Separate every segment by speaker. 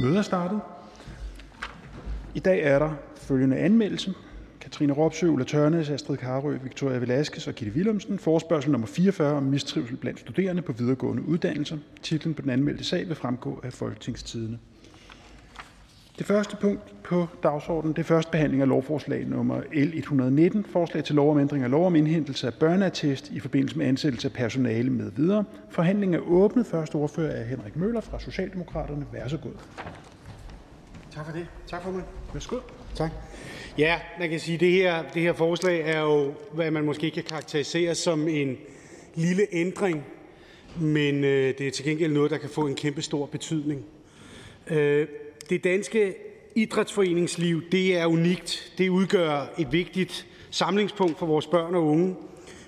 Speaker 1: Mødet er startet. I dag er der følgende anmeldelse. Katrine Ropsø, Ulla Tørnes, Astrid Karø, Victoria Velasquez og Gitte Willumsen. Forspørgsel nummer 44 om mistrivsel blandt studerende på videregående uddannelser. Titlen på den anmeldte sag vil fremgå af Folketingstidene. Det første punkt på dagsordenen det er første behandling af lovforslag nummer L 119, forslag til lov om ændring af lov om indhentelse af børneattest i forbindelse med ansættelse af personale med videre. Forhandlingen er åbnet. Første ordfører er Henrik Møller fra Socialdemokraterne. Vær så god.
Speaker 2: Tak for det. Tak for mig.
Speaker 1: Værsgo.
Speaker 2: Tak. Ja, man kan sige, at det her, det her forslag er jo, hvad man måske kan karakterisere som en lille ændring, men øh, det er til gengæld noget, der kan få en kæmpe stor betydning. Øh, det danske idrætsforeningsliv det er unikt. Det udgør et vigtigt samlingspunkt for vores børn og unge,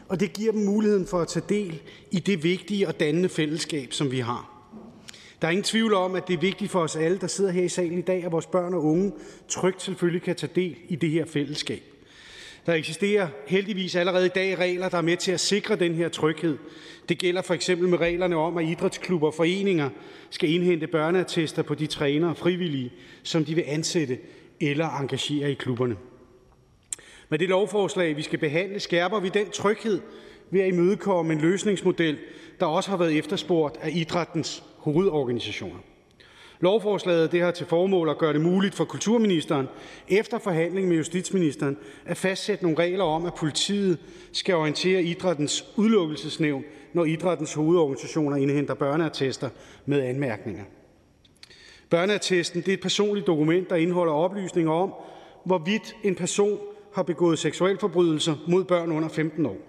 Speaker 2: og det giver dem muligheden for at tage del i det vigtige og dannende fællesskab, som vi har. Der er ingen tvivl om, at det er vigtigt for os alle, der sidder her i salen i dag, at vores børn og unge trygt selvfølgelig kan tage del i det her fællesskab. Der eksisterer heldigvis allerede i dag regler, der er med til at sikre den her tryghed. Det gælder for eksempel med reglerne om, at idrætsklubber og foreninger skal indhente børneattester på de trænere og frivillige, som de vil ansætte eller engagere i klubberne. Med det lovforslag, vi skal behandle, skærper vi den tryghed ved at imødekomme en løsningsmodel, der også har været efterspurgt af idrættens hovedorganisationer. Lovforslaget det har til formål at gøre det muligt for kulturministeren efter forhandling med justitsministeren at fastsætte nogle regler om, at politiet skal orientere idrættens udelukkelsesnævn, når idrættens hovedorganisationer indhenter børneattester med anmærkninger. Børneattesten det er et personligt dokument, der indeholder oplysninger om, hvorvidt en person har begået seksualforbrydelser mod børn under 15 år.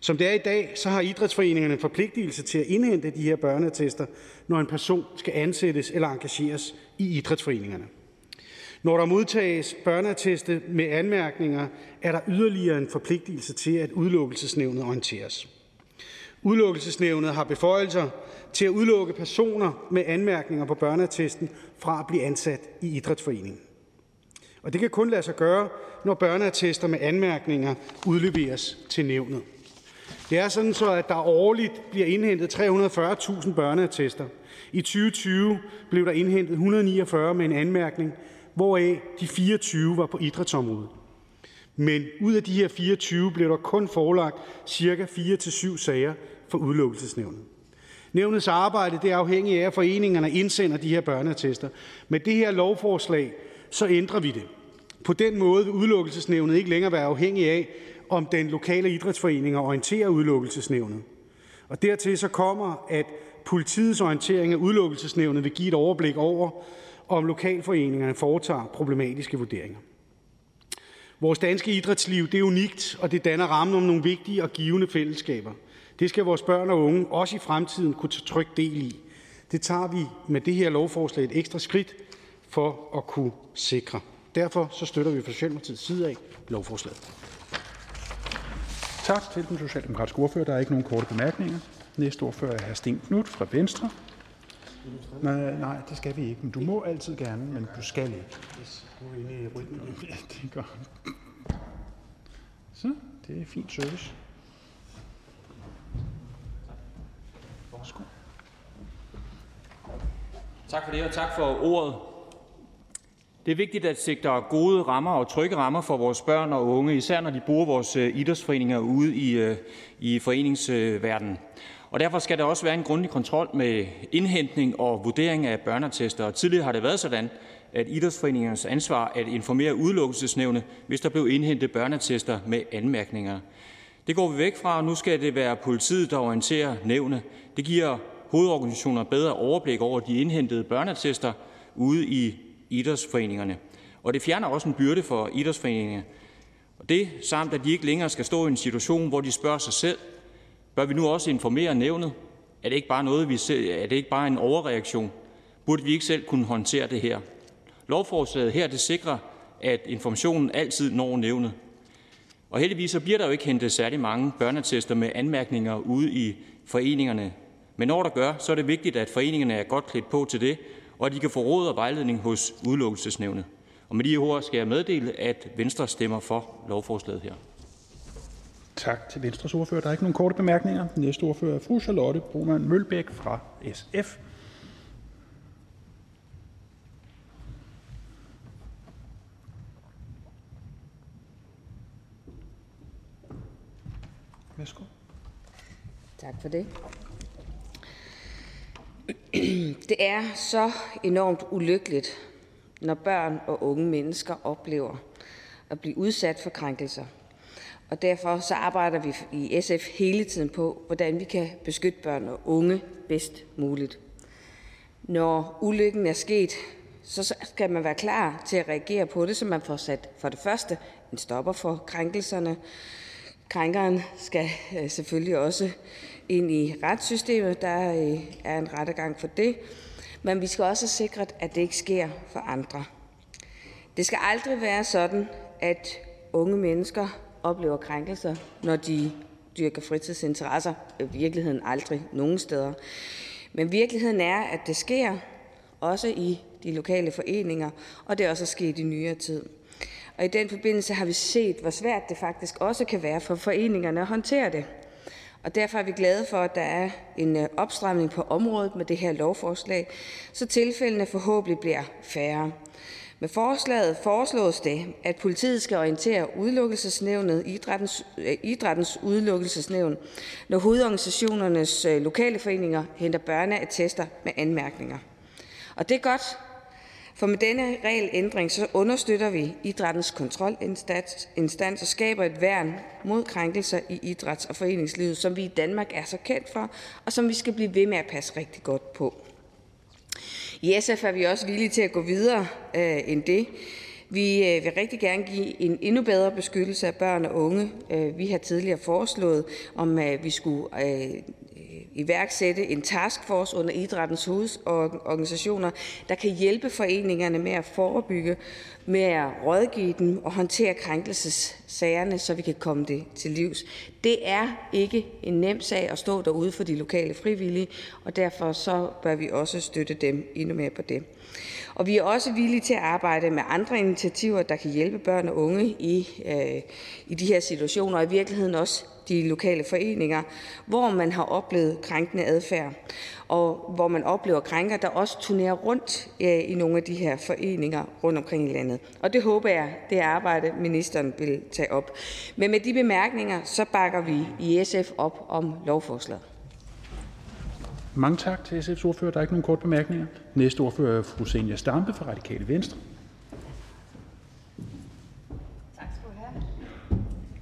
Speaker 2: Som det er i dag, så har idrætsforeningerne en forpligtelse til at indhente de her børneattester, når en person skal ansættes eller engageres i idrætsforeningerne. Når der modtages børneatteste med anmærkninger, er der yderligere en forpligtelse til, at udelukkelsesnævnet orienteres. Udelukkelsesnævnet har beføjelser til at udelukke personer med anmærkninger på børneattesten fra at blive ansat i idrætsforeningen. Og det kan kun lade sig gøre, når børneattester med anmærkninger udleveres til nævnet. Det er sådan, så at der årligt bliver indhentet 340.000 børneattester. I 2020 blev der indhentet 149 med en anmærkning, hvoraf de 24 var på idrætsområdet. Men ud af de her 24 blev der kun forelagt cirka 4-7 sager for udelukkelsesnævnet. Nævnets arbejde det er afhængigt af, at foreningerne indsender de her børneattester. Med det her lovforslag, så ændrer vi det. På den måde vil udelukkelsesnævnet ikke længere være afhængig af, om den lokale idrætsforening orienterer udelukkelsesnævnet. Og dertil så kommer, at politiets orientering af udelukkelsesnævnet vil give et overblik over, om lokalforeningerne foretager problematiske vurderinger. Vores danske idrætsliv det er unikt, og det danner rammen om nogle vigtige og givende fællesskaber. Det skal vores børn og unge også i fremtiden kunne tage tryg del i. Det tager vi med det her lovforslag et ekstra skridt for at kunne sikre. Derfor så støtter vi fra Socialdemokratiets side af lovforslaget.
Speaker 1: Tak til den socialdemokratiske ordfører. Der er ikke nogen korte bemærkninger. Næste ordfører er hr. Sten Knudt fra Venstre. Nej, nej, det skal vi ikke. Men du må altid gerne, men du skal ikke. Ja, det er godt. Så, det er fint service.
Speaker 3: Tak for det, og tak for ordet. Det er vigtigt at sikre gode rammer og trygge rammer for vores børn og unge, især når de bruger vores øh, idrætsforeninger ude i, øh, i foreningsverdenen. Og derfor skal der også være en grundig kontrol med indhentning og vurdering af børneattester. Og tidligere har det været sådan, at idrætsforeningernes ansvar at informere udelukkelsesnævne, hvis der blev indhentet børneattester med anmærkninger. Det går vi væk fra, og nu skal det være politiet, der orienterer nævne. Det giver hovedorganisationer bedre overblik over de indhentede børneattester ude i idrætsforeningerne. Og det fjerner også en byrde for idrætsforeningerne. Og det samt, at de ikke længere skal stå i en situation, hvor de spørger sig selv, bør vi nu også informere nævnet? Er det ikke bare, noget, vi selv, er det ikke bare en overreaktion? Burde vi ikke selv kunne håndtere det her? Lovforslaget her det sikrer, at informationen altid når nævnet. Og heldigvis så bliver der jo ikke hentet særlig mange børnetester med anmærkninger ude i foreningerne. Men når der gør, så er det vigtigt, at foreningerne er godt klædt på til det, og at de kan få råd og vejledning hos udelukkelsesnævnet. Og med de ord skal jeg meddele, at Venstre stemmer for lovforslaget her.
Speaker 1: Tak til Venstres ordfører. Der er ikke nogen korte bemærkninger. Næste ordfører er fru Charlotte Broman Mølbæk fra SF. Værsgo.
Speaker 4: Tak for det. Det er så enormt ulykkeligt, når børn og unge mennesker oplever at blive udsat for krænkelser. Og derfor så arbejder vi i SF hele tiden på, hvordan vi kan beskytte børn og unge bedst muligt. Når ulykken er sket, så skal man være klar til at reagere på det, så man får sat for det første en stopper for krænkelserne. Krænkeren skal øh, selvfølgelig også ind i retssystemet. Der øh, er en rettegang for det. Men vi skal også sikre, at det ikke sker for andre. Det skal aldrig være sådan, at unge mennesker oplever krænkelser, når de dyrker fritidsinteresser. I virkeligheden aldrig nogen steder. Men virkeligheden er, at det sker, også i de lokale foreninger, og det er også sket i nyere tid. Og i den forbindelse har vi set, hvor svært det faktisk også kan være for foreningerne at håndtere det. Og derfor er vi glade for, at der er en øh, opstramning på området med det her lovforslag, så tilfældene forhåbentlig bliver færre. Med forslaget foreslås det, at politiet skal orientere udelukkelsesnævnet, idrættens, øh, idrættens udelukkelsesnævn, når hovedorganisationernes øh, lokale foreninger henter børneattester med anmærkninger. Og det er godt, for med denne regelændring så understøtter vi idrættens kontrolinstans og skaber et værn mod krænkelser i idræts- og foreningslivet, som vi i Danmark er så kendt for, og som vi skal blive ved med at passe rigtig godt på. I SF er vi også villige til at gå videre øh, end det. Vi øh, vil rigtig gerne give en endnu bedre beskyttelse af børn og unge. Øh, vi har tidligere foreslået, om at vi skulle øh, iværksætte en taskforce under idrættens hovedorganisationer, der kan hjælpe foreningerne med at forebygge, med at rådgive dem og håndtere krænkelsessagerne, så vi kan komme det til livs. Det er ikke en nem sag at stå derude for de lokale frivillige, og derfor så bør vi også støtte dem endnu mere på det. Og vi er også villige til at arbejde med andre initiativer, der kan hjælpe børn og unge i, øh, i de her situationer, og i virkeligheden også de lokale foreninger, hvor man har oplevet krænkende adfærd, og hvor man oplever krænker, der også turnerer rundt øh, i nogle af de her foreninger rundt omkring i landet. Og det håber jeg, det arbejde, ministeren vil tage op. Men med de bemærkninger, så bakker vi i SF op om lovforslaget.
Speaker 1: Mange tak til SF's ordfører. Der er ikke nogen korte bemærkninger. Næste ordfører er fru Senja Stampe fra Radikale Venstre.
Speaker 5: Tak skal du have.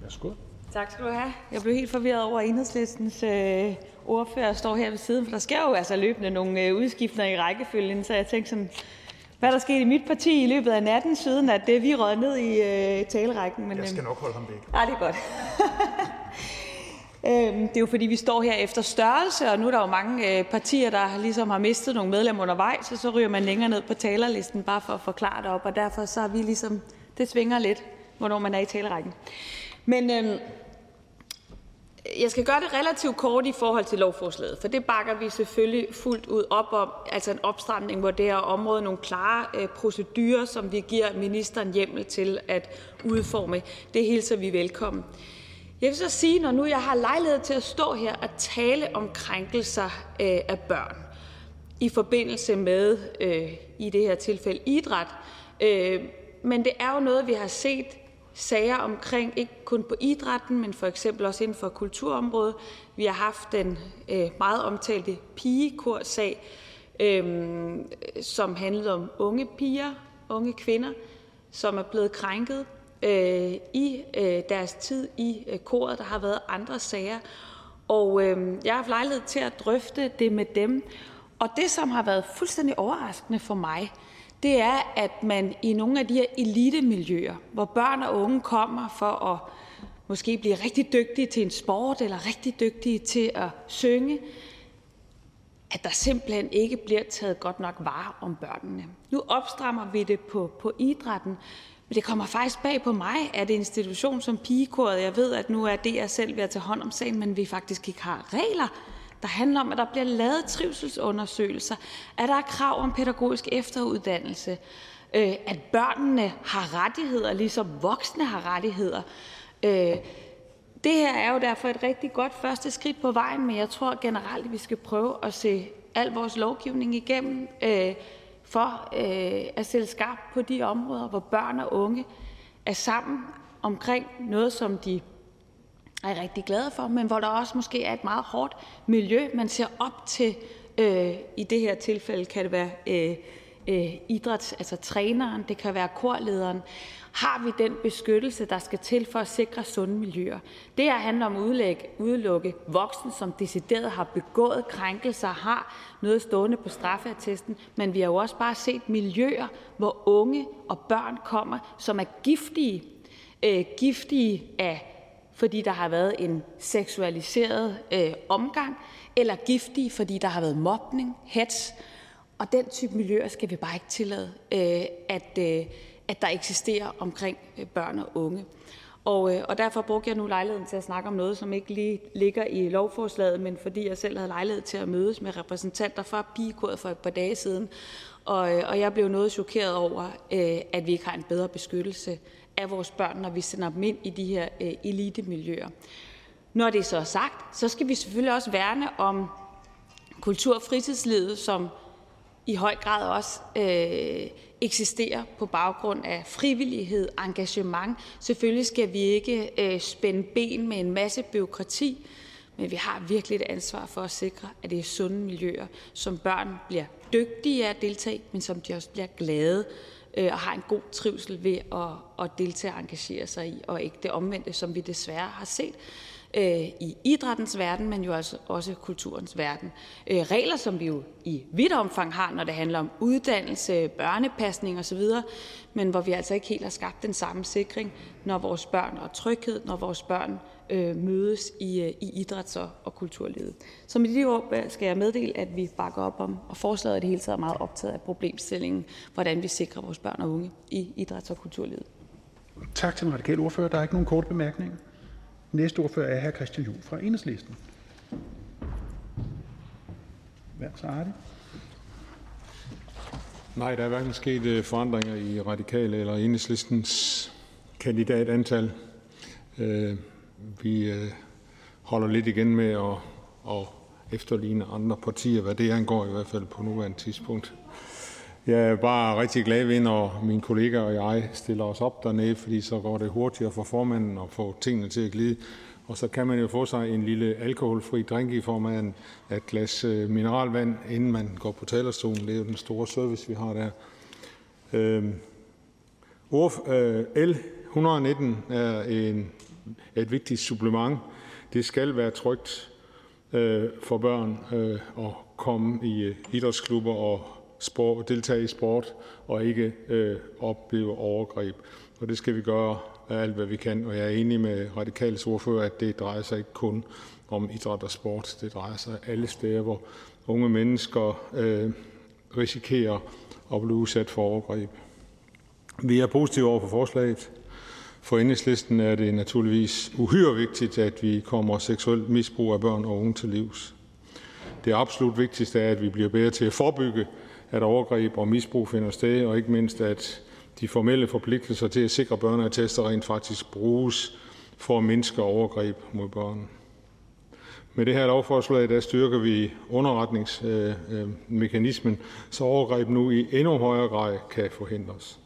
Speaker 1: Værsgo.
Speaker 5: Tak skal du have. Jeg blev helt forvirret over, at enhedslistens øh, ordfører står her ved siden, for der sker jo altså løbende nogle øh, udskiftninger i rækkefølgen, så jeg tænkte sådan, hvad der skete i mit parti i løbet af natten, siden at det vi rød ned i øh, talerækken.
Speaker 1: Men, Jeg skal nok holde ham væk.
Speaker 5: Ja, det er godt. Øhm, det er jo fordi, vi står her efter størrelse, og nu er der jo mange øh, partier, der ligesom har mistet nogle medlemmer undervejs, og så ryger man længere ned på talerlisten, bare for at forklare det op, og derfor så er vi ligesom, det svinger lidt, hvornår man er i talerækken. Men øhm, jeg skal gøre det relativt kort i forhold til lovforslaget, for det bakker vi selvfølgelig fuldt ud op om, altså en opstramning hvor det her område, nogle klare øh, procedurer, som vi giver ministeren hjemmel til at udforme. Det hilser vi velkommen. Jeg vil så sige, når nu jeg har lejlighed til at stå her og tale om krænkelser øh, af børn i forbindelse med, øh, i det her tilfælde, idræt, øh, men det er jo noget, vi har set sager omkring, ikke kun på idrætten, men for eksempel også inden for kulturområdet. Vi har haft den meget omtalte pigekorsag, som handlede om unge piger, unge kvinder, som er blevet krænket Øh, i øh, deres tid i øh, koret. Der har været andre sager, og øh, jeg har haft lejlighed til at drøfte det med dem. Og det, som har været fuldstændig overraskende for mig, det er, at man i nogle af de her elitemiljøer, hvor børn og unge kommer for at måske blive rigtig dygtige til en sport eller rigtig dygtige til at synge, at der simpelthen ikke bliver taget godt nok vare om børnene. Nu opstrammer vi det på, på idrætten, men det kommer faktisk bag på mig, at institution som pigekoret, jeg ved, at nu er det jeg selv ved at tage hånd om sagen, men vi faktisk ikke har regler, der handler om, at der bliver lavet trivselsundersøgelser, at der er krav om pædagogisk efteruddannelse, øh, at børnene har rettigheder, ligesom voksne har rettigheder. Øh, det her er jo derfor et rigtig godt første skridt på vejen, men jeg tror generelt, at vi skal prøve at se al vores lovgivning igennem øh, for øh, at stille skarpt på de områder, hvor børn og unge er sammen omkring noget, som de er rigtig glade for, men hvor der også måske er et meget hårdt miljø, man ser op til. Øh, I det her tilfælde kan det være øh, øh, idræts, altså træneren, det kan være korlederen. Har vi den beskyttelse, der skal til for at sikre sunde miljøer? Det her handler om at udelukke voksne, som decideret har begået krænkelser, har noget stående på straffeattesten, men vi har jo også bare set miljøer, hvor unge og børn kommer, som er giftige, øh, giftige af fordi der har været en seksualiseret øh, omgang, eller giftige, fordi der har været mobning, hets. Og den type miljøer skal vi bare ikke tillade, øh, at, øh, at der eksisterer omkring øh, børn og unge. Og, øh, og derfor brugte jeg nu lejligheden til at snakke om noget, som ikke lige ligger i lovforslaget, men fordi jeg selv havde lejlighed til at mødes med repræsentanter fra Pigekoret for et par dage siden. Og, øh, og jeg blev noget chokeret over, at vi ikke har en bedre beskyttelse af vores børn, når vi sender dem ind i de her elitemiljøer. Når det så er sagt, så skal vi selvfølgelig også værne om kultur- og fritidslivet, som i høj grad også øh, eksisterer på baggrund af frivillighed, engagement. Selvfølgelig skal vi ikke øh, spænde ben med en masse byråkrati, men vi har virkelig et ansvar for at sikre, at det er sunde miljøer, som børn bliver dygtige af at deltage, men som de også bliver glade øh, og har en god trivsel ved at, at deltage og engagere sig i, og ikke det omvendte, som vi desværre har set Øh, i idrættens verden, men jo altså også kulturens verden. Øh, regler, som vi jo i vidt omfang har, når det handler om uddannelse, børnepasning osv., men hvor vi altså ikke helt har skabt den samme sikring, når vores børn og tryghed, når vores børn øh, mødes i, øh, i idræts- og, og kulturlivet. Så med de ord skal jeg meddele, at vi bakker op om, og forslaget er det hele taget meget optaget af problemstillingen, hvordan vi sikrer vores børn og unge i idræts- og kulturlivet.
Speaker 1: Tak til den radikale ordfører. Der er ikke nogen korte bemærkninger. Næste ordfører er hr. Christian Juhl fra Enhedslisten. Vær så artig.
Speaker 6: Nej, der er hverken sket øh, forandringer i radikale eller enhedslistens kandidatantal. Øh, vi øh, holder lidt igen med at, at efterligne andre partier, hvad det angår i hvert fald på nuværende tidspunkt. Jeg er bare rigtig glad ved, når mine kollegaer og jeg stiller os op dernede, fordi så går det hurtigere for formanden at få tingene til at glide. Og så kan man jo få sig en lille alkoholfri drink i form af et glas øh, mineralvand, inden man går på talerstolen. Det er jo den store service, vi har der. Øhm, øh, L 119 er en, et vigtigt supplement. Det skal være trygt øh, for børn øh, at komme i øh, idrætsklubber og deltage i sport og ikke øh, opleve overgreb. Og det skal vi gøre alt, hvad vi kan. Og jeg er enig med Radikales ordfører, at det drejer sig ikke kun om idræt og sport. Det drejer sig alle steder, hvor unge mennesker øh, risikerer at blive udsat for overgreb. Vi er positive over for forslaget. For enhedslisten er det naturligvis uhyre vigtigt, at vi kommer seksuelt misbrug af børn og unge til livs. Det absolut vigtigste er, at vi bliver bedre til at forebygge, at overgreb og misbrug finder sted, og ikke mindst, at de formelle forpligtelser til at sikre børneattester rent faktisk bruges for at mindske overgreb mod børn. Med det her lovforslag der styrker vi underretningsmekanismen, så overgreb nu i endnu højere grad kan forhindres.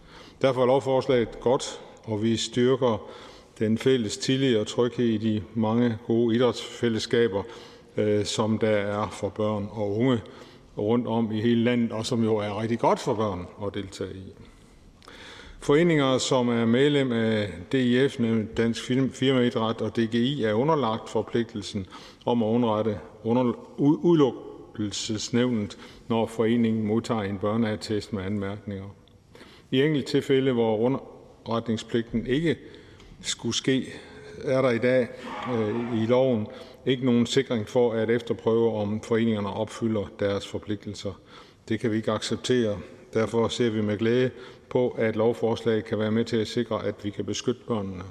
Speaker 6: Derfor er lovforslaget godt, og vi styrker den fælles tillid og tryghed i de mange gode idrætsfællesskaber, øh, som der er for børn og unge rundt om i hele landet, og som jo er rigtig godt for børn at deltage i. Foreninger, som er medlem af DIF, nemlig Dansk Firmaidræt og DGI, er underlagt forpligtelsen om at underrette under, udelukkelsesnævnet, når foreningen modtager en børneattest med anmærkninger. I enkelte tilfælde, hvor underretningspligten ikke skulle ske, er der i dag øh, i loven ikke nogen sikring for at efterprøve, om foreningerne opfylder deres forpligtelser. Det kan vi ikke acceptere. Derfor ser vi med glæde på, at lovforslaget kan være med til at sikre, at vi kan beskytte børnene.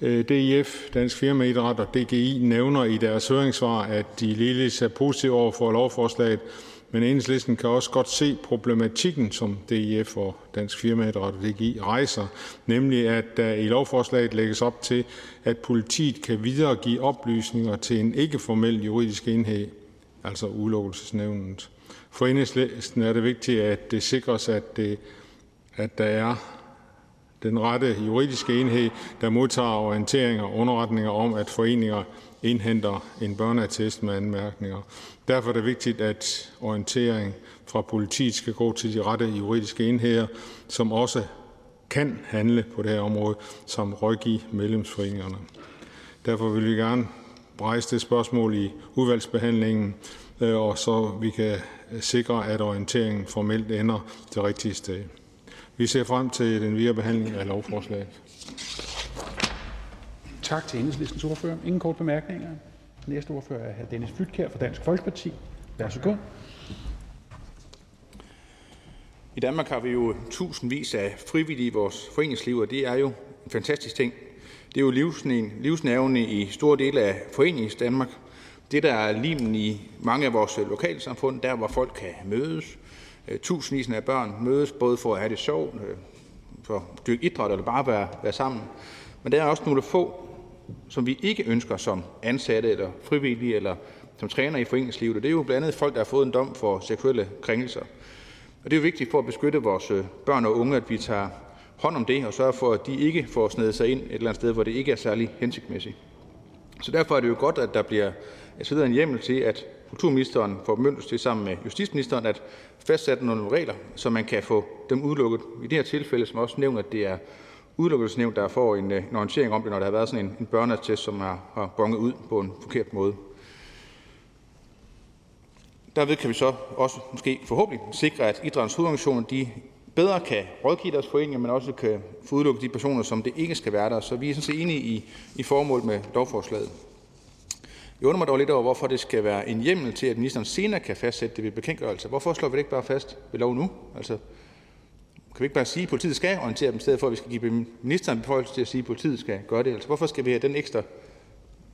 Speaker 6: Øh, DIF, Dansk Firmaidræt og DGI nævner i deres høringssvar, at de ligeledes er positive over for lovforslaget, men Enhedslisten kan også godt se problematikken, som DIF og Dansk Firmaidræt og DGI rejser, nemlig at der i lovforslaget lægges op til, at politiet kan videregive oplysninger til en ikke-formel juridisk enhed, altså udelukkelsesnævnet. For Enhedslisten er det vigtigt, at det sikres, at, det, at der er den rette juridiske enhed, der modtager orienteringer og underretninger om, at foreninger indhenter en børneattest med anmærkninger. Derfor er det vigtigt, at orientering fra politiet skal gå til de rette juridiske enheder, som også kan handle på det her område, som rådgive medlemsforeningerne. Derfor vil vi gerne rejse det spørgsmål i udvalgsbehandlingen, øh, og så vi kan sikre, at orienteringen formelt ender det rigtige sted. Vi ser frem til den videre behandling af lovforslaget.
Speaker 1: Tak til enhedslistens ordfører. Ingen kort bemærkninger. Næste ordfører er hr. Dennis Flydtkjær fra Dansk Folkeparti. Værsgo.
Speaker 7: I Danmark har vi jo tusindvis af frivillige i vores foreningsliv, og det er jo en fantastisk ting. Det er jo livsnerven i store dele af forenings Danmark. Det, der er limen i mange af vores lokalsamfund, der hvor folk kan mødes. Øh, tusindvis af børn mødes både for at have det sjovt, øh, for at dyrke idræt eller bare være, være sammen. Men der er også nogle få, som vi ikke ønsker som ansatte eller frivillige eller som træner i foreningslivet. Og det er jo blandt andet folk, der har fået en dom for seksuelle krænkelser. Og det er jo vigtigt for at beskytte vores øh, børn og unge, at vi tager hånd om det og sørger for, at de ikke får snedet sig ind et eller andet sted, hvor det ikke er særlig hensigtsmæssigt. Så derfor er det jo godt, at der bliver sat en hjemmel til, at kulturministeren får bemyndigelse til sammen med justitsministeren at fastsætte nogle regler, så man kan få dem udelukket. I det her tilfælde, som også nævnt, at det er udelukkelsesnævn, der får en, øh, en orientering om det, når der har været sådan en, en børneattest, som har, har bonget ud på en forkert måde. Derved kan vi så også måske forhåbentlig sikre, at idrættens hovedorganisationer de bedre kan rådgive deres foreninger, men også kan få udelukket de personer, som det ikke skal være der. Så vi er sådan set enige i, i formålet med lovforslaget. Jeg undrer mig dog lidt over, hvorfor det skal være en hjemmel til, at ministeren senere kan fastsætte det ved bekendtgørelse. Hvorfor slår vi det ikke bare fast ved lov nu? Altså, kan vi ikke bare sige, at politiet skal orientere dem, i stedet for at vi skal give ministeren beføjelse til at sige, at politiet skal gøre det? Altså, hvorfor skal vi have den ekstra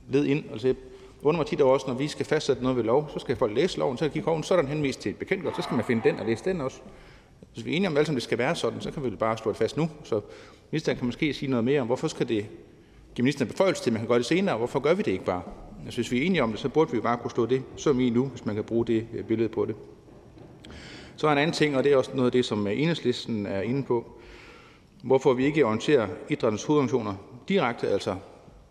Speaker 7: led ind? Altså, jeg undrer mig tit også, når vi skal fastsætte noget ved lov, så skal folk læse loven, så kan oven, så er der henvist til bekendtgørelse, så skal man finde den og læse den også. Hvis vi er enige om, at det skal være sådan, så kan vi bare slå det fast nu. Så ministeren kan måske sige noget mere om, hvorfor skal det give ministeren beføjelse til, at man kan gøre det senere, hvorfor gør vi det ikke bare? Altså, hvis vi er enige om det, så burde vi bare kunne slå det som i nu, hvis man kan bruge det øh, billede på det. Så er en anden ting, og det er også noget af det, som øh, enhedslisten er inde på. Hvorfor vi ikke orienterer idrættens hovedorganisationer direkte, altså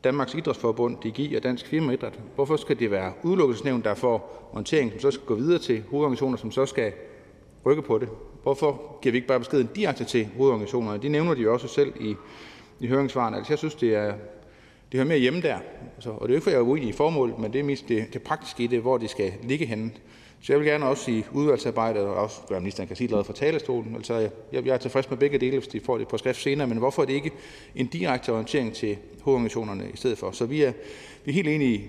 Speaker 7: Danmarks Idrætsforbund, DGI og Dansk Firmaidræt. Hvorfor skal det være udelukkelsesnævn, der får orientering, som så skal gå videre til hovedorganisationer, som så skal rykke på det? Hvorfor giver vi ikke bare beskeden direkte til hovedorganisationerne? Det nævner de jo også selv i, i høringsvarene. Altså, jeg synes, det er, det hører mere hjemme der. Så, og det er jo ikke, fordi jeg er uenig i formålet, men det er mest det, det praktiske i det, hvor det skal ligge henne. Så jeg vil gerne også i udvalgsarbejdet, og også gøre ministeren kan sige noget fra talerstolen, altså jeg, jeg er tilfreds med begge dele, hvis de får det på skrift senere, men hvorfor er det ikke en direkte orientering til hovedorganisationerne i stedet for? Så vi er, vi er helt enige i,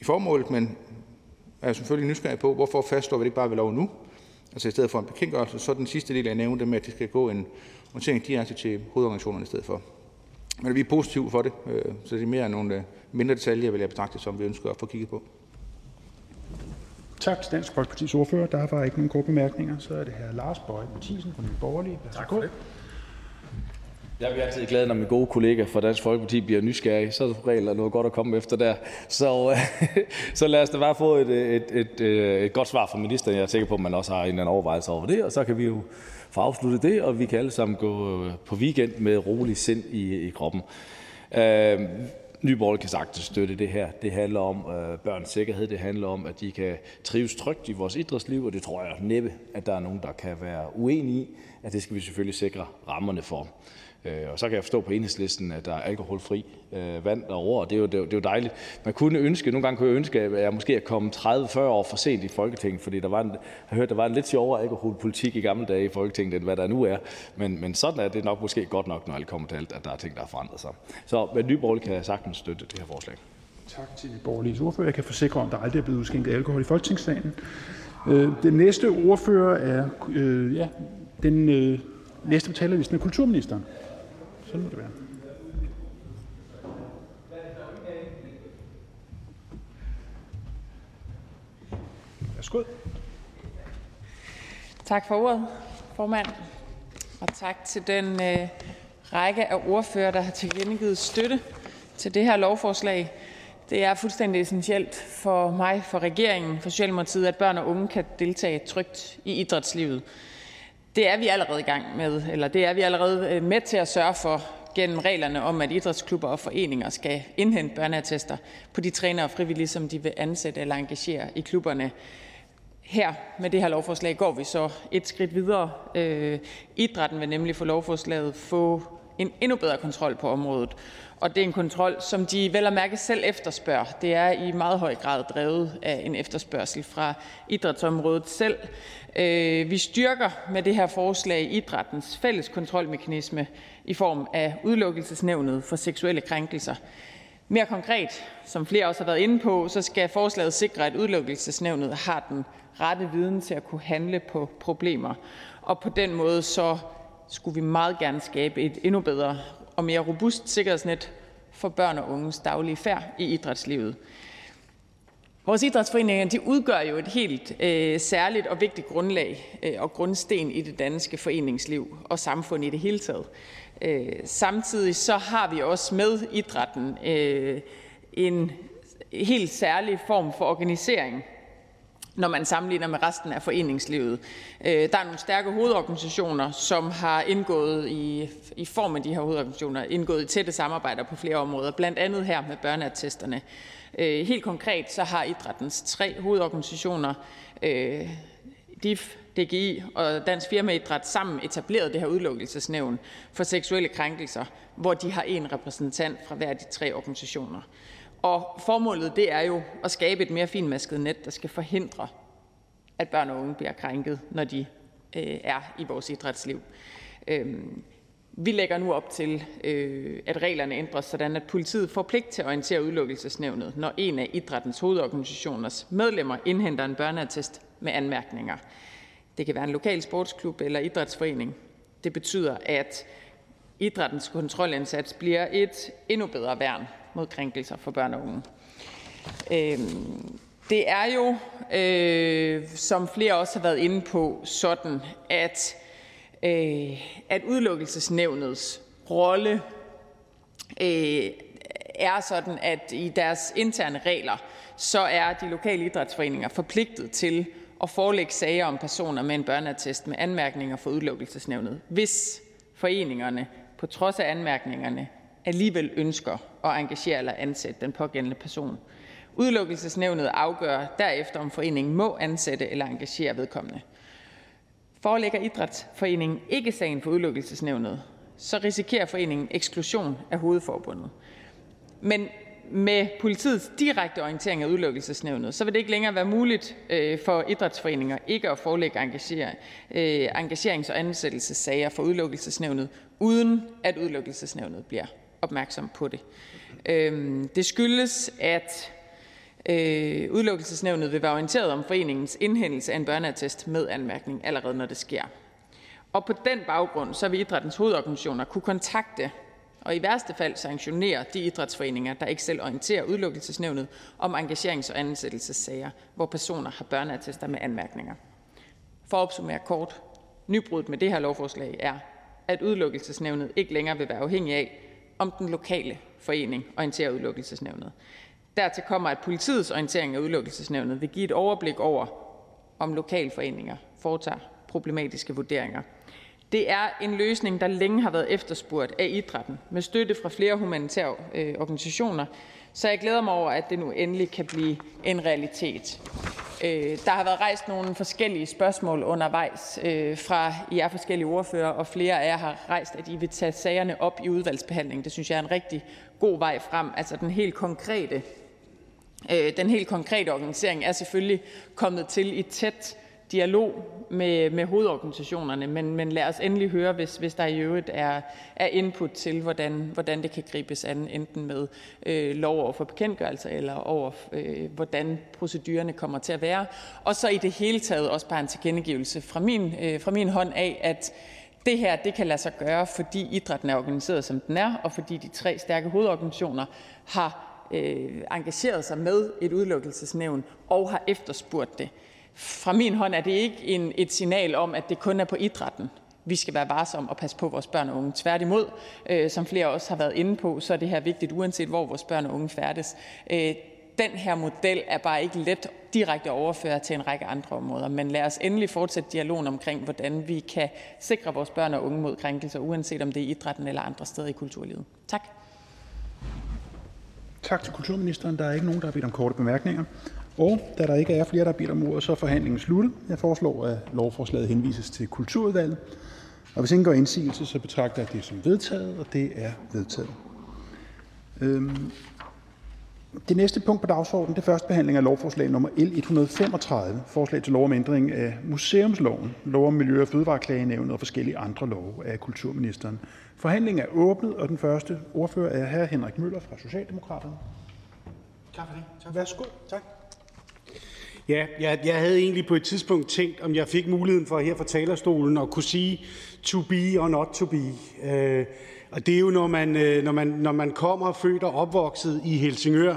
Speaker 7: i formålet, men er selvfølgelig nysgerrig på, hvorfor fastslår vi det ikke bare ved lov nu, altså i stedet for en bekendtgørelse, så den sidste del, jeg nævnte med, at det skal gå en orientering direkte til hovedorganisationerne i stedet for. Men vi er positive for det, øh, så det er mere nogle øh, mindre detaljer, vil jeg betragte, som vi ønsker at få kigget på.
Speaker 1: Tak til Dansk Folkepartis ordfører. Der var ikke nogen gode bemærkninger. Så er det her Lars Bøje Mathisen fra Nye Borgerlige. Tak for det.
Speaker 8: Jeg bliver altid glad, når min gode kollega fra Dansk Folkeparti bliver nysgerrig. Så er det regler noget godt at komme efter der. Så, så lad os da bare få et, et, et, et godt svar fra ministeren. Jeg er sikker på, at man også har en eller anden overvejelse over det, og så kan vi jo få afsluttet det, og vi kan alle sammen gå øh, på weekend med rolig sind i, i kroppen. Øh, Nye Borgerlige kan sagtens støtte det her. Det handler om øh, børns sikkerhed. Det handler om, at de kan trives trygt i vores idrætsliv, og det tror jeg næppe, at der er nogen, der kan være uenige i. At det skal vi selvfølgelig sikre rammerne for. Øh, og så kan jeg forstå på enhedslisten, at der er alkoholfri øh, vand derovre, og det er, jo, det, er jo, det er jo dejligt. Man kunne ønske, nogle gange kunne jeg ønske, at jeg måske er kommet 30-40 år for sent i Folketinget, fordi der var en, jeg hørte, der var en lidt sjovere alkoholpolitik i gamle dage i Folketinget, end hvad der nu er. Men, men sådan er det nok måske godt nok, når alt kommer til alt, at der er ting, der har forandret sig. Så med Nyborg kan jeg sagtens støtte det her forslag.
Speaker 1: Tak til Borgerlige ordfører. Jeg kan forsikre om, at der aldrig er blevet udskænket alkohol i Folketingssalen. Øh, den næste ordfører er øh, ja, den øh, næste på talerlisten er kulturministeren. Sådan må det være. Værsgo.
Speaker 9: Tak for ordet, formand, og tak til den øh, række af ordfører, der har tilkendegivet støtte til det her lovforslag. Det er fuldstændig essentielt for mig, for regeringen, for Socialdemokratiet, at børn og unge kan deltage trygt i idrætslivet. Det er vi allerede i gang med, eller det er vi allerede øh, med til at sørge for gennem reglerne om, at idrætsklubber og foreninger skal indhente børneattester på de trænere og frivillige, som de vil ansætte eller engagere i klubberne. Her med det her lovforslag går vi så et skridt videre. Øh, idrætten vil nemlig få lovforslaget få en endnu bedre kontrol på området, og det er en kontrol, som de vel at mærke selv efterspørger. Det er i meget høj grad drevet af en efterspørgsel fra idrætsområdet selv. Øh, vi styrker med det her forslag idrættens fælles kontrolmekanisme i form af udelukkelsesnævnet for seksuelle krænkelser. Mere konkret, som flere også har været inde på, så skal forslaget sikre, at udelukkelsesnævnet har den rette viden til at kunne handle på problemer. Og på den måde så skulle vi meget gerne skabe et endnu bedre og mere robust sikkerhedsnet for børn og unges daglige færd i idrætslivet. Vores idrætsforeninger de udgør jo et helt øh, særligt og vigtigt grundlag øh, og grundsten i det danske foreningsliv og samfund i det hele taget. Øh, samtidig så har vi også med idrætten øh, en helt særlig form for organisering, når man sammenligner med resten af foreningslivet. Øh, der er nogle stærke hovedorganisationer, som har indgået i, i form af de her hovedorganisationer, indgået i tætte samarbejder på flere områder, blandt andet her med børneattesterne. Øh, helt konkret så har idrættens tre hovedorganisationer, øh, DIF, DGI og Dansk Firmaidræt sammen etableret det her udelukkelsesnævn for seksuelle krænkelser, hvor de har en repræsentant fra hver af de tre organisationer. Og formålet det er jo at skabe et mere finmasket net, der skal forhindre, at børn og unge bliver krænket, når de øh, er i vores idrætsliv. Øh, vi lægger nu op til, øh, at reglerne ændres, sådan at politiet får pligt til at orientere udelukkelsesnævnet, når en af idrættens hovedorganisationers medlemmer indhenter en børneattest med anmærkninger. Det kan være en lokal sportsklub eller idrætsforening. Det betyder, at idrættens kontrolindsats bliver et endnu bedre værn mod krænkelser for børn og unge. Øhm, det er jo, øh, som flere også har været inde på, sådan, at, øh, at udelukkelsesnævnets rolle øh, er sådan, at i deres interne regler, så er de lokale idrætsforeninger forpligtet til at forelægge sager om personer med en børneattest med anmærkninger for udelukkelsesnævnet, hvis foreningerne på trods af anmærkningerne alligevel ønsker at engagere eller ansætte den pågældende person. Udelukkelsesnævnet afgør derefter, om foreningen må ansætte eller engagere vedkommende. Forelægger idrætsforeningen ikke sagen for udelukkelsesnævnet, så risikerer foreningen eksklusion af hovedforbundet. Men med politiets direkte orientering af udelukkelsesnævnet, så vil det ikke længere være muligt øh, for idrætsforeninger ikke at forelægge engagere, øh, engagerings- og ansættelsessager for udelukkelsesnævnet, uden at udelukkelsesnævnet bliver opmærksom på det. Øhm, det skyldes, at øh, udelukkelsesnævnet vil være orienteret om foreningens indhændelse af en børneattest med anmærkning, allerede når det sker. Og på den baggrund så vil idrættens hovedorganisationer kunne kontakte og i værste fald sanktionere de idrætsforeninger, der ikke selv orienterer udelukkelsesnævnet om engagerings- og ansættelsessager, hvor personer har børneattester med anmærkninger. For at opsummere kort. Nybruddet med det her lovforslag er, at udelukkelsesnævnet ikke længere vil være afhængig af, om den lokale forening orienterer udelukkelsesnævnet. Dertil kommer, at politiets orientering af udelukkelsesnævnet vil give et overblik over, om lokalforeninger foretager problematiske vurderinger. Det er en løsning, der længe har været efterspurgt af idrætten med støtte fra flere humanitære øh, organisationer, så jeg glæder mig over, at det nu endelig kan blive en realitet. Øh, der har været rejst nogle forskellige spørgsmål undervejs øh, fra jer forskellige ordfører, og flere af jer har rejst, at I vil tage sagerne op i udvalgsbehandling. Det synes jeg er en rigtig god vej frem. Altså den helt konkrete, øh, den helt konkrete organisering er selvfølgelig kommet til i tæt dialog med, med hovedorganisationerne, men, men lad os endelig høre, hvis, hvis der i øvrigt er, er input til, hvordan, hvordan det kan gribes an, enten med øh, lov over for bekendtgørelser, eller over, øh, hvordan procedurerne kommer til at være. Og så i det hele taget også bare en tilkendegivelse fra min, øh, fra min hånd af, at det her det kan lade sig gøre, fordi idrætten er organiseret, som den er, og fordi de tre stærke hovedorganisationer har øh, engageret sig med et udelukkelsesnævn og har efterspurgt det. Fra min hånd er det ikke en, et signal om, at det kun er på idrætten, vi skal være varsomme og passe på vores børn og unge. Tværtimod, øh, som flere også har været inde på, så er det her vigtigt, uanset hvor vores børn og unge færdes. Øh, den her model er bare ikke let direkte at overføre til en række andre områder. Men lad os endelig fortsætte dialogen omkring, hvordan vi kan sikre vores børn og unge mod krænkelser, uanset om det er idrætten eller andre steder i kulturlivet. Tak.
Speaker 1: Tak til kulturministeren. Der er ikke nogen, der har bedt om korte bemærkninger. Og da der ikke er flere, der har bedt om ordet, så er forhandlingen sluttet. Jeg foreslår, at lovforslaget henvises til Kulturudvalget. Og hvis ingen går indsigelse, så betragter jeg det som vedtaget, og det er vedtaget. Øhm, det næste punkt på dagsordenen er første behandling af lovforslag nummer L 135, forslag til lov om ændring af museumsloven, lov om Miljø- og Fødevareklagenævnet og forskellige andre love af kulturministeren. Forhandlingen er åbnet, og
Speaker 2: Ja, jeg, jeg havde egentlig på et tidspunkt tænkt, om jeg fik muligheden for her fra talerstolen at kunne sige to be og not to be. Øh, og det er jo, når man, øh, når man, når man kommer født og opvokset i Helsingør,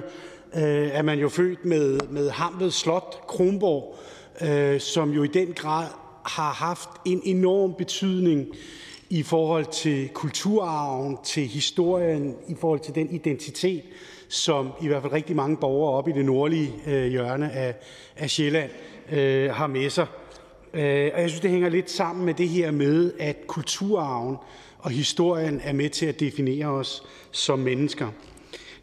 Speaker 2: øh, er man jo født med, med Hamlet Slot Kronborg, øh, som jo i den grad har haft en enorm betydning i forhold til kulturarven, til historien, i forhold til den identitet, som i hvert fald rigtig mange borgere oppe i det nordlige øh, hjørne af, af Sjælland øh, har med sig. Øh, og jeg synes, det hænger lidt sammen med det her med, at kulturarven og historien er med til at definere os som mennesker.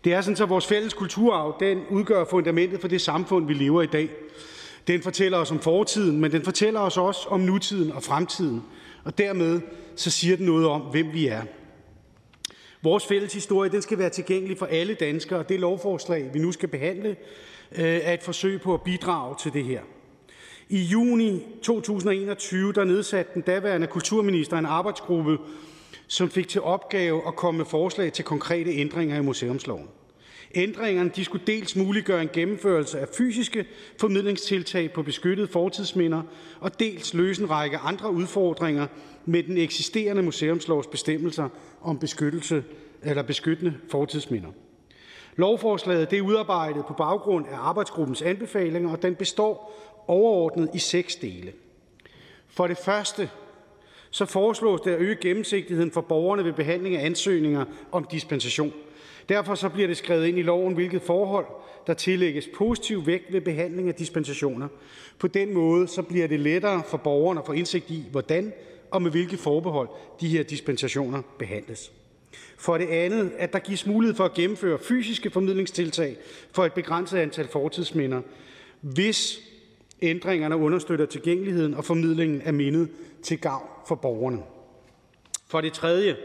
Speaker 2: Det er sådan, at vores fælles kulturarv den udgør fundamentet for det samfund, vi lever i dag. Den fortæller os om fortiden, men den fortæller os også om nutiden og fremtiden. Og dermed så siger den noget om, hvem vi er. Vores fælles historie den skal være tilgængelig for alle danskere, og det lovforslag, vi nu skal behandle, øh, er et forsøg på at bidrage til det her. I juni 2021 der nedsatte den daværende kulturminister en arbejdsgruppe, som fik til opgave at komme med forslag til konkrete ændringer i museumsloven. Ændringerne de skulle dels muliggøre en gennemførelse af fysiske formidlingstiltag på beskyttede fortidsminder, og dels løse en række andre udfordringer med den eksisterende museumslovs bestemmelser om beskyttelse eller beskyttende fortidsminder. Lovforslaget det er udarbejdet på baggrund af arbejdsgruppens anbefalinger, og den består overordnet i seks dele. For det første så foreslås det at øge gennemsigtigheden for borgerne ved behandling af ansøgninger om dispensation. Derfor så bliver det skrevet ind i loven, hvilket forhold, der tillægges positiv vægt ved behandling af dispensationer. På den måde så bliver det lettere for borgerne at få indsigt i, hvordan og med hvilke forbehold de her dispensationer behandles. For det andet, at der gives mulighed for at gennemføre fysiske formidlingstiltag for et begrænset antal fortidsminder, hvis ændringerne understøtter tilgængeligheden og formidlingen af mindet til gavn for borgerne. For det tredje,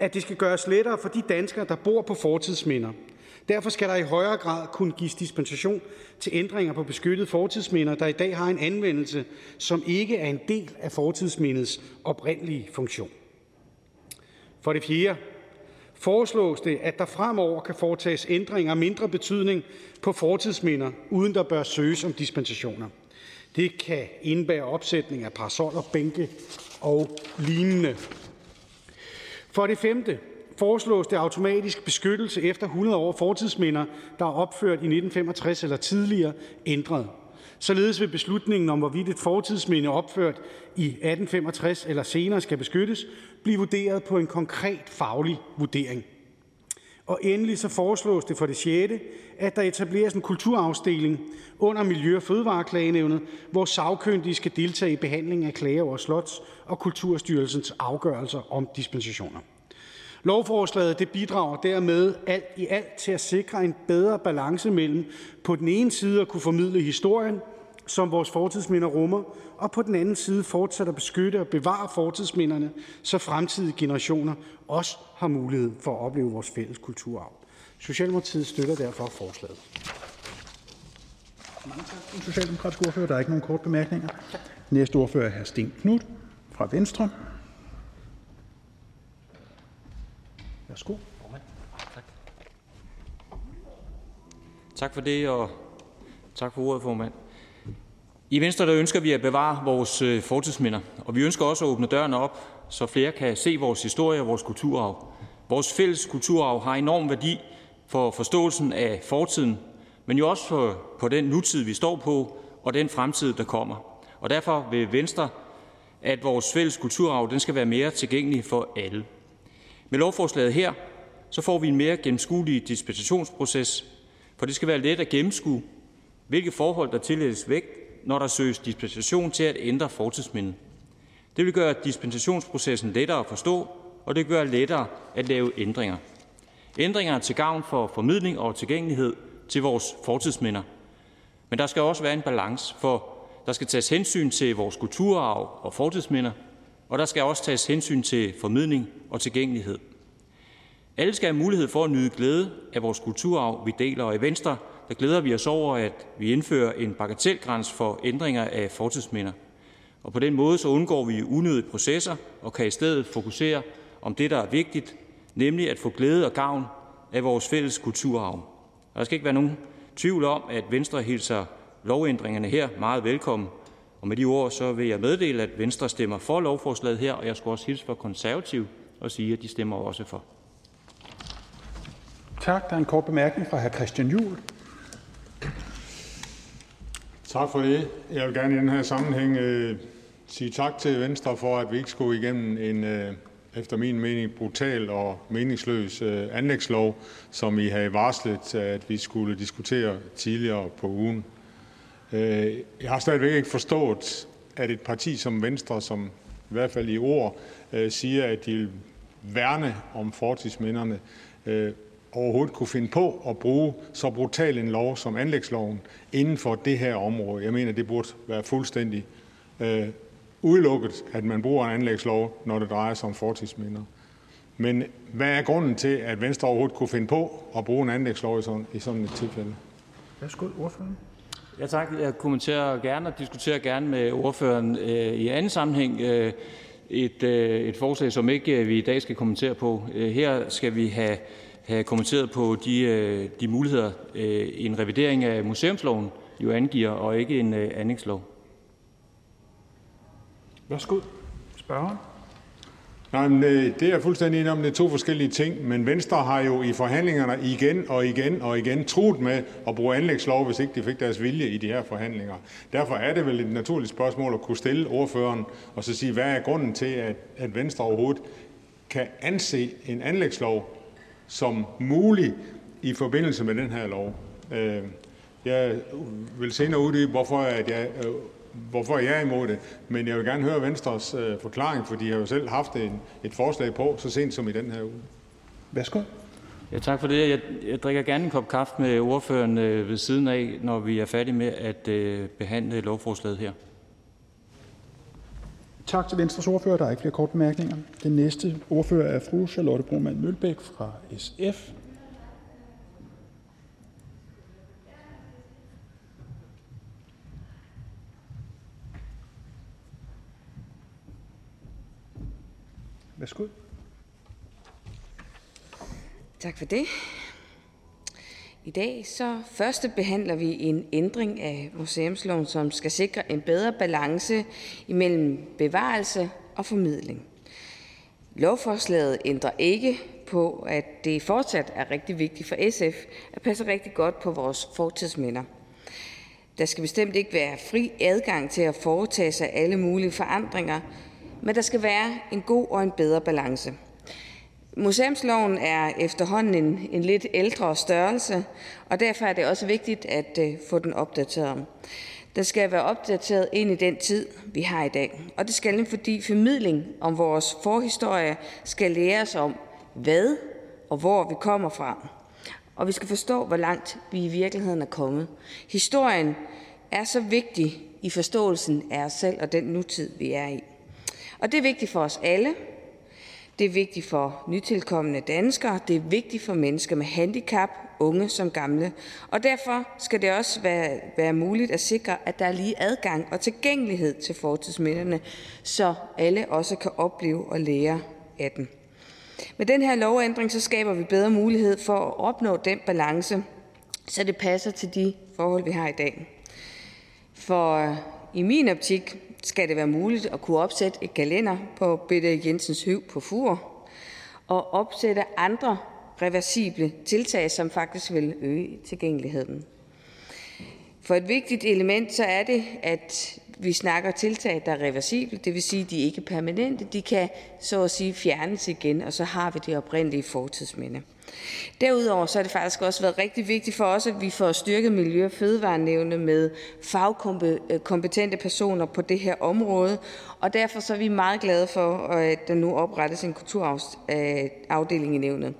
Speaker 2: at det skal gøres lettere for de danskere, der bor på fortidsminder. Derfor skal der i højere grad kunne gives dispensation til ændringer på beskyttede fortidsminder, der i dag har en anvendelse, som ikke er en del af fortidsmindets oprindelige funktion. For det fjerde foreslås det, at der fremover kan foretages ændringer af mindre betydning på fortidsminder, uden der bør søges om dispensationer. Det kan indebære opsætning af parasoller, bænke og lignende. For det femte foreslås det automatisk beskyttelse efter 100 år fortidsminder, der er opført i 1965 eller tidligere, ændret. Således vil beslutningen om, hvorvidt et fortidsminde opført i 1865 eller senere skal beskyttes, blive vurderet på en konkret faglig vurdering. Og endelig så foreslås det for det sjette, at der etableres en kulturafdeling under Miljø- og Fødevareklagenævnet, hvor sagkyndige skal deltage i behandlingen af klager over Slots- og Kulturstyrelsens afgørelser om dispensationer. Lovforslaget det bidrager dermed alt i alt til at sikre en bedre balance mellem på den ene side at kunne formidle historien, som vores fortidsminder rummer, og på den anden side fortsat at beskytte og bevare fortidsminderne, så fremtidige generationer også har mulighed for at opleve vores fælles kulturarv. Socialdemokratiet støtter derfor forslaget.
Speaker 1: Mange tak til den socialdemokratiske ordfører. Der er ikke nogen kort bemærkninger. Næste ordfører er hr. Sten Knudt fra Venstre. Værsgo.
Speaker 3: Tak for det, og tak for ordet, formand. I Venstre der ønsker vi at bevare vores øh, fortidsminder, og vi ønsker også at åbne dørene op, så flere kan se vores historie og vores kulturarv. Vores fælles kulturarv har enorm værdi for forståelsen af fortiden, men jo også for, på den nutid, vi står på, og den fremtid, der kommer. Og derfor vil Venstre, at vores fælles kulturarv den skal være mere tilgængelig for alle. Med lovforslaget her, så får vi en mere gennemskuelig dispensationsproces, For det skal være let at gennemskue, hvilke forhold der tillægges vægt, når der søges dispensation til at ændre fortidsmindet. Det vil gøre dispensationsprocessen lettere at forstå, og det gør lettere at lave ændringer. Ændringer er til gavn for formidling og tilgængelighed til vores fortidsminder. Men der skal også være en balance, for der skal tages hensyn til vores kulturarv og fortidsminder, og der skal også tages hensyn til formidling og tilgængelighed. Alle skal have mulighed for at nyde glæde af vores kulturarv, vi deler, og i Venstre der glæder vi os over, at vi indfører en bagatelgrænse for ændringer af fortidsminder. Og på den måde så undgår vi unødige processer og kan i stedet fokusere om det, der er vigtigt, nemlig at få glæde og gavn af vores fælles kulturarv. Og der skal ikke være nogen tvivl om, at Venstre hilser lovændringerne her meget velkommen. Og med de ord så vil jeg meddele, at Venstre stemmer for lovforslaget her, og jeg skal også hilse for konservativ og sige, at de stemmer også for.
Speaker 1: Tak. Der er en kort bemærkning fra hr. Christian Juhl.
Speaker 6: Tak for det. Jeg vil gerne i den her sammenhæng øh, sige tak til Venstre for, at vi ikke skulle igennem en, øh, efter min mening, brutal og meningsløs øh, anlægslov, som I havde varslet, at vi skulle diskutere tidligere på ugen. Øh, jeg har stadigvæk ikke forstået, at et parti som Venstre, som i hvert fald i ord øh, siger, at de vil værne om fortidsminderne, øh, overhovedet kunne finde på at bruge så brutal en lov som anlægsloven inden for det her område. Jeg mener, det burde være fuldstændig øh, udelukket, at man bruger en anlægslov, når det drejer sig om fortidsminder. Men hvad er grunden til, at Venstre overhovedet kunne finde på at bruge en anlægslov i sådan, i sådan et tilfælde?
Speaker 1: Værsgo, ordføreren.
Speaker 3: Ja tak. Jeg kommenterer gerne og diskuterer gerne med ordføreren øh, i anden sammenhæng øh, et, øh, et forslag, som ikke øh, vi i dag skal kommentere på. Her skal vi have have kommenteret på de, øh, de muligheder, øh, en revidering af museumsloven jo angiver, og ikke en øh, anlægslov.
Speaker 1: Værsgo, spørgeren.
Speaker 6: Nej, men det er jeg fuldstændig enig om. Det er to forskellige ting. Men Venstre har jo i forhandlingerne igen og igen og igen truet med at bruge anlægslov, hvis ikke de fik deres vilje i de her forhandlinger. Derfor er det vel et naturligt spørgsmål at kunne stille ordføreren og så sige, hvad er grunden til, at, at Venstre overhovedet kan anse en anlægslov som mulig i forbindelse med den her lov. Øh, jeg vil senere uddybe, hvorfor jeg, øh, hvorfor jeg er imod det, men jeg vil gerne høre Venstres øh, forklaring, for de har jo selv haft et forslag på så sent som i den her uge.
Speaker 1: Værsgo.
Speaker 3: Ja, tak for det. Jeg, jeg drikker gerne en kop kaffe med ordføreren ved siden af, når vi er færdige med at behandle lovforslaget her.
Speaker 1: Tak til Venstres ordfører. Der er ikke flere korte bemærkninger. Den næste ordfører er fru Charlotte Broman Mølbæk fra SF. Værsgo.
Speaker 4: Tak for det. I dag så første behandler vi en ændring af museumsloven, som skal sikre en bedre balance imellem bevarelse og formidling. Lovforslaget ændrer ikke på, at det fortsat er rigtig vigtigt for SF at passe rigtig godt på vores fortidsminder. Der skal bestemt ikke være fri adgang til at foretage sig alle mulige forandringer, men der skal være en god og en bedre balance. Museumsloven er efterhånden en, en lidt ældre størrelse, og derfor er det også vigtigt at uh, få den opdateret. Den skal være opdateret ind i den tid, vi har i dag. Og det skal den, fordi formidling om vores forhistorie skal læres om, hvad og hvor vi kommer fra. Og vi skal forstå, hvor langt vi i virkeligheden er kommet. Historien er så vigtig i forståelsen af os selv og den nutid, vi er i. Og det er vigtigt for os alle, det er vigtigt for nytilkommende danskere, det er vigtigt for mennesker med handicap, unge som gamle. Og derfor skal det også være, være muligt at sikre, at der er lige adgang og tilgængelighed til fortidsminderne, så alle også kan opleve og lære af dem. Med den her lovændring så skaber vi bedre mulighed for at opnå den balance, så det passer til de forhold, vi har i dag. For øh, i min optik skal det være muligt at kunne opsætte et kalender på Bette Jensens Høv på Fur og opsætte andre reversible tiltag, som faktisk vil øge tilgængeligheden. For et vigtigt element så er det, at vi snakker tiltag, der er reversible, det vil sige, at de ikke er permanente. De kan så at sige fjernes igen, og så har vi det oprindelige fortidsminde. Derudover så har det faktisk også været rigtig vigtigt for os, at vi får styrket Miljø- og Fødevarenævne med fagkompetente øh, personer på det her område, og derfor så er vi meget glade for, øh, at der nu oprettes en kulturafdeling øh, i nævnet.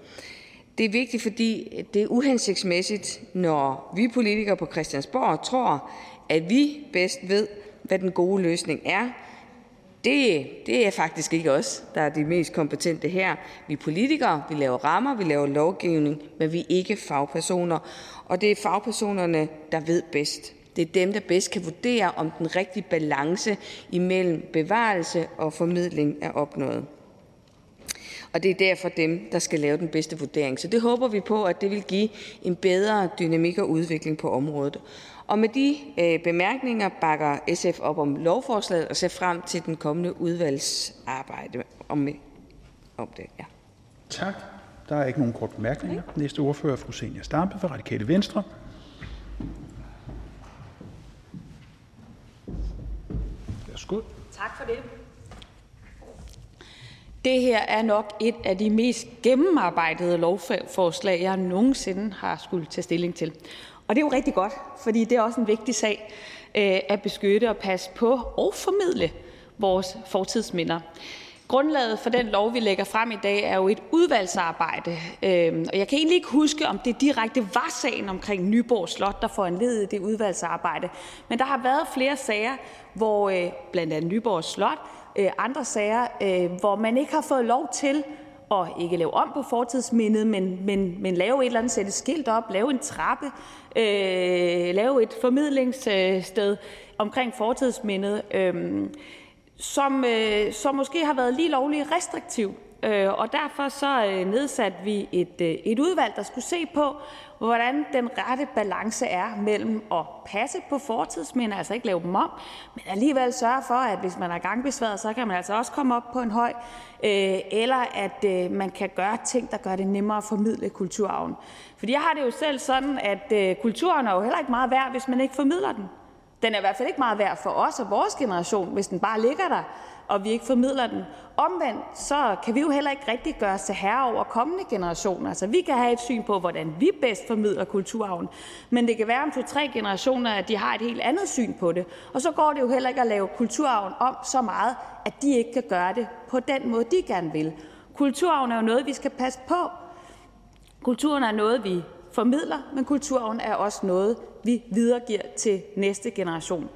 Speaker 4: Det er vigtigt, fordi det er uhensigtsmæssigt, når vi politikere på Christiansborg tror, at vi bedst ved, hvad den gode løsning er. Det, det er faktisk ikke os, der er de mest kompetente her. Vi er politikere, vi laver rammer, vi laver lovgivning, men vi er ikke fagpersoner. Og det er fagpersonerne, der ved bedst. Det er dem, der bedst kan vurdere, om den rigtige balance imellem bevarelse og formidling er opnået. Og det er derfor dem, der skal lave den bedste vurdering. Så det håber vi på, at det vil give en bedre dynamik og udvikling på området. Og med de øh, bemærkninger bakker SF op om lovforslaget og ser frem til den kommende udvalgsarbejde om, om det. Ja.
Speaker 1: Tak. Der er ikke nogen kort bemærkninger. Næste ordfører er fru Senior Stampe fra Radikale Venstre. Værsgo.
Speaker 5: Tak for det. Det her er nok et af de mest gennemarbejdede lovforslag, jeg nogensinde har skulle tage stilling til. Og det er jo rigtig godt, fordi det er også en vigtig sag øh, at beskytte og passe på og formidle vores fortidsminder. Grundlaget for den lov, vi lægger frem i dag, er jo et udvalgsarbejde. Øh, og jeg kan egentlig ikke huske, om det direkte var sagen omkring Nyborg Slot, der foranledede det udvalgsarbejde. Men der har været flere sager, hvor øh, blandt andet Nyborg Slot, andre sager, hvor man ikke har fået lov til at ikke lave om på fortidsmindet, men, men, men lave et eller andet, sætte skilt op, lave en trappe, øh, lave et formidlingssted omkring fortidsmindet, øh, som, øh, som måske har været lige lovligt restriktiv. Øh, og derfor så øh, nedsatte vi et, øh, et udvalg, der skulle se på, hvordan den rette balance er mellem at passe på fortidsminder, altså ikke lave dem om, men alligevel sørge for, at hvis man er gangbesværet, så kan man altså også komme op på en høj, øh, eller at øh, man kan gøre ting, der gør det nemmere at formidle kulturarven. Fordi jeg har det jo selv sådan, at øh, kulturen er jo heller ikke meget værd, hvis man ikke formidler den. Den er i hvert fald ikke meget værd for os og vores generation, hvis den bare ligger der og vi ikke formidler den. Omvendt så kan vi jo heller ikke rigtig gøre os til herre over kommende generationer. Altså vi kan have et syn på, hvordan vi bedst formidler kulturarven, men det kan være om to-tre generationer, at de har et helt andet syn på det. Og så går det jo heller ikke at lave kulturarven om så meget, at de ikke kan gøre det på den måde, de gerne vil. Kulturarven er jo noget, vi skal passe på. Kulturen er noget, vi formidler, men kulturarven er også noget, vi videregiver til næste generation.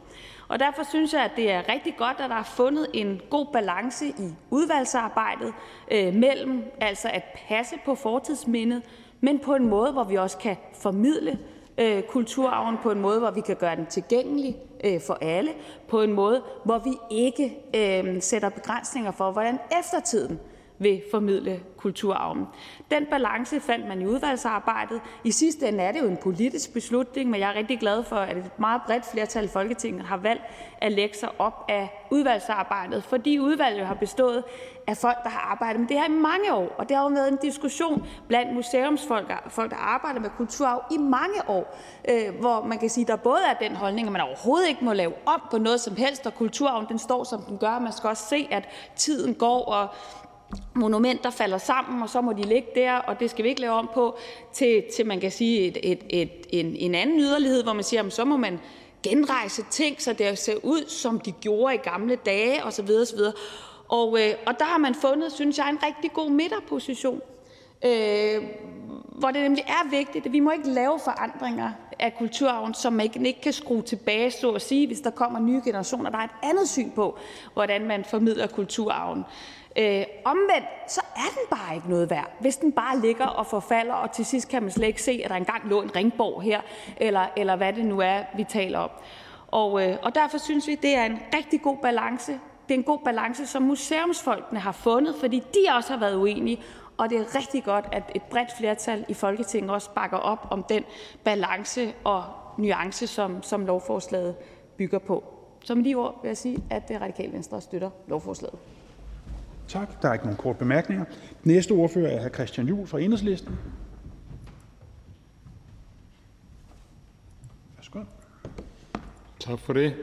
Speaker 5: Og derfor synes jeg, at det er rigtig godt, at der er fundet en god balance i udvalgsarbejdet øh, mellem altså at passe på fortidsmindet, men på en måde, hvor vi også kan formidle øh, kulturarven, på en måde, hvor vi kan gøre den tilgængelig øh, for alle, på en måde, hvor vi ikke øh, sætter begrænsninger for, hvordan eftertiden vil formidle kulturarven. Den balance fandt man i udvalgsarbejdet. I sidste ende er det jo en politisk beslutning, men jeg er rigtig glad for, at et meget bredt flertal i Folketinget har valgt at lægge sig op af udvalgsarbejdet, fordi udvalget har bestået af folk, der har arbejdet med det her i mange år. Og det har jo været en diskussion blandt museumsfolk, folk, der arbejder med kulturarv i mange år, øh, hvor man kan sige, at der både er den holdning, at man overhovedet ikke må lave op på noget som helst, og kulturarven den står, som den gør. Man skal også se, at tiden går, og monumenter falder sammen, og så må de ligge der, og det skal vi ikke lave om på, til, til man kan sige et, et, et, en, en anden yderlighed, hvor man siger, at så må man genrejse ting, så det ser ud, som de gjorde i gamle dage, osv. osv. Og, øh, og der har man fundet, synes jeg, en rigtig god midterposition, øh, hvor det nemlig er vigtigt, at vi må ikke lave forandringer af kulturarven, som man ikke kan skrue tilbage, så at sige, hvis der kommer nye generationer, der har et andet syn på, hvordan man formidler kulturarven. Øh, omvendt så er den bare ikke noget værd, hvis den bare ligger og forfalder, og til sidst kan man slet ikke se, at der engang lå en ringborg her, eller, eller hvad det nu er, vi taler om. Og, øh, og derfor synes vi, det er en rigtig god balance. Det er en god balance, som museumsfolkene har fundet, fordi de også har været uenige, og det er rigtig godt, at et bredt flertal i Folketinget også bakker op om den balance og nuance, som, som lovforslaget bygger på. Som de ord vil jeg sige, at det radikale venstre støtter lovforslaget.
Speaker 1: Tak. Der er ikke nogen kort bemærkninger. Næste ordfører er hr. Christian Juhl fra Enhedslisten.
Speaker 6: Værsgo. Tak for det.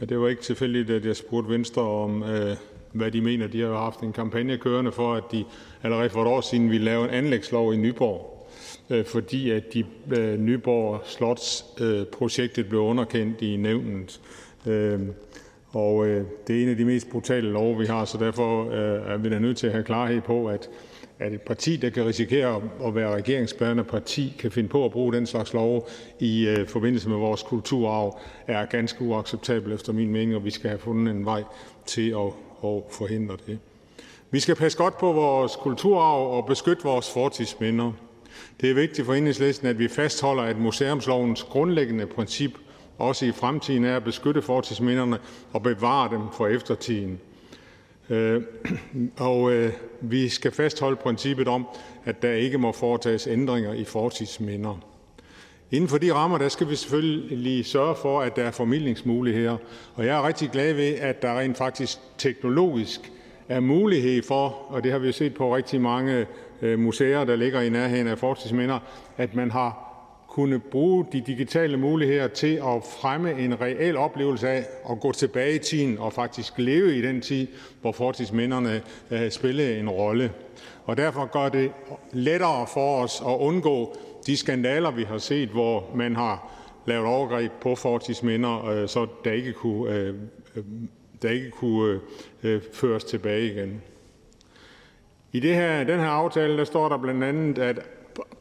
Speaker 6: Det var ikke tilfældigt, at jeg spurgte Venstre om, øh, hvad de mener. De har haft en kampagne kørende for, at de allerede for et år siden ville lave en anlægslov i Nyborg, øh, fordi at de øh, Nyborg Slots-projektet blev underkendt i nævnet. Og øh, det er en af de mest brutale love, vi har, så derfor øh, er vi da nødt til at have klarhed på, at at et parti, der kan risikere at være regeringsbærende parti, kan finde på at bruge den slags love i øh, forbindelse med vores kulturarv, er ganske uacceptabelt efter min mening, og vi skal have fundet en vej til at, at forhindre det. Vi skal passe godt på vores kulturarv og beskytte vores fortidsminder. Det er vigtigt for enhedslisten, at vi fastholder, at museumslovens grundlæggende princip også i fremtiden er at beskytte fortidsminderne og bevare dem for eftertiden. Øh, og øh, vi skal fastholde princippet om, at der ikke må foretages ændringer i fortidsminder. Inden for de rammer der skal vi selvfølgelig sørge for, at der er formidlingsmuligheder, og jeg er rigtig glad ved, at der rent faktisk teknologisk er mulighed for, og det har vi set på rigtig mange øh, museer, der ligger i nærheden af fortidsminder, at man har kunne bruge de digitale muligheder til at fremme en reel oplevelse af at gå tilbage i tiden og faktisk leve i den tid, hvor fortidsminderne øh, spillede en rolle. Og derfor gør det lettere for os at undgå de skandaler, vi har set, hvor man har lavet overgreb på fortidsminder, øh, så der ikke kunne, øh, der ikke kunne føres tilbage igen. I det her, den her aftale der står der blandt andet, at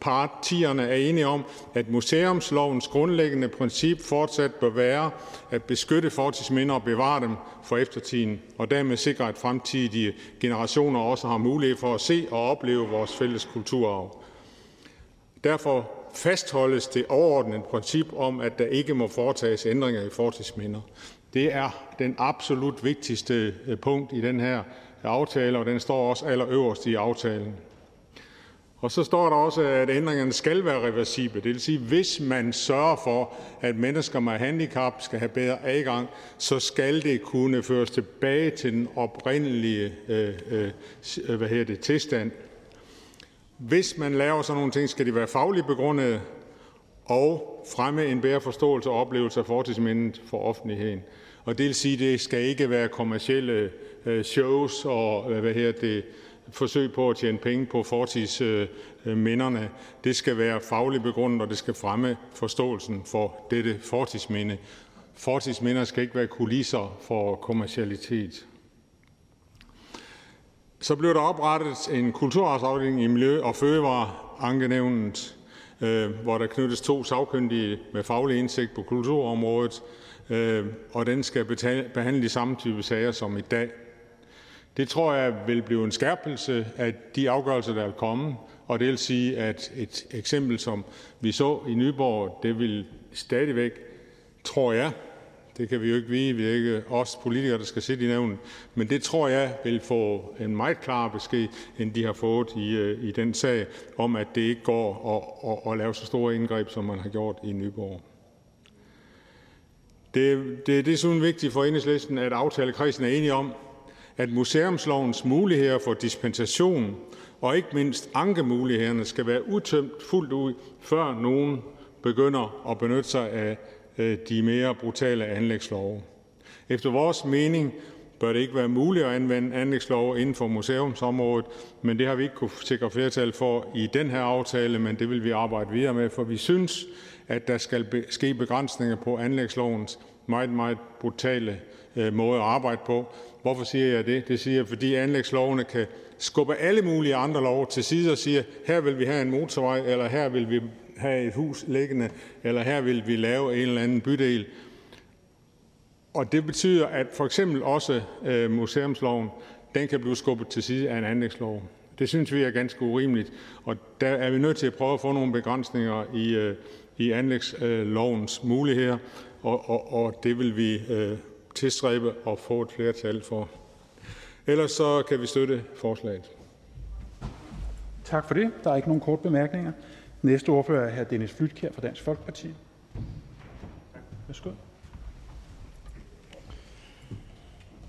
Speaker 6: partierne er enige om, at museumslovens grundlæggende princip fortsat bør være at beskytte fortidsminder og bevare dem for eftertiden, og dermed sikre, at fremtidige generationer også har mulighed for at se og opleve vores fælles kulturarv. Derfor fastholdes det overordnede princip om, at der ikke må foretages ændringer i fortidsminder. Det er den absolut vigtigste øh, punkt i den her aftale, og den står også allerøverst i aftalen. Og så står der også, at ændringerne skal være reversible. Det vil sige, hvis man sørger for, at mennesker med handicap skal have bedre adgang, så skal det kunne føres tilbage til den oprindelige øh, øh, hvad hedder det, tilstand. Hvis man laver sådan nogle ting, skal de være fagligt begrundet og fremme en bedre forståelse og oplevelse af fortidsmindet for offentligheden. Og det vil sige, at det skal ikke være kommercielle øh, shows og øh, hvad hedder det, forsøg på at tjene penge på fortidsminderne. Det skal være fagligt begrundet, og det skal fremme forståelsen for dette fortidsminde. Fortidsminder skal ikke være kulisser for kommercialitet. Så blev der oprettet en kulturarvsafdeling i Miljø- og Fødevareankenævnet, øh, hvor der knyttes to sagkyndige med faglig indsigt på kulturområdet, øh, og den skal behandle de samme type sager som i dag. Det tror jeg vil blive en skærpelse af de afgørelser, der vil komme, og det vil sige, at et eksempel, som vi så i Nyborg, det vil stadigvæk, tror jeg, det kan vi jo ikke vide, vi er ikke os politikere, der skal sidde i nævnet, men det tror jeg vil få en meget klar besked, end de har fået i, øh, i den sag, om at det ikke går at, at, at lave så store indgreb, som man har gjort i Nyborg. Det, det er desuden vigtigt for enhedslisten, at aftalekredsen er enige om, at museumslovens muligheder for dispensation og ikke mindst ankemulighederne skal være udtømt fuldt ud, før nogen begynder at benytte sig af øh, de mere brutale anlægslove. Efter vores mening bør det ikke være muligt at anvende anlægslove inden for museumsområdet, men det har vi ikke kunne sikre flertal for i den her aftale, men det vil vi arbejde videre med, for vi synes, at der skal ske begrænsninger på anlægslovens meget, meget brutale øh, måde at arbejde på. Hvorfor siger jeg det? Det siger jeg, fordi anlægslovene kan skubbe alle mulige andre love til side og sige, her vil vi have en motorvej, eller her vil vi have et hus liggende, eller her vil vi lave en eller anden bydel. Og det betyder, at for eksempel også øh, museumsloven, den kan blive skubbet til side af en anlægslov. Det synes vi er ganske urimeligt, og der er vi nødt til at prøve at få nogle begrænsninger i, øh, i anlægslovens muligheder, og, og, og det vil vi øh, tilstræbe at få et flertal for. Ellers så kan vi støtte forslaget.
Speaker 1: Tak for det. Der er ikke nogen kort bemærkninger. Næste ordfører er hr. Dennis Flytkær fra Dansk Folkeparti. Værsgo.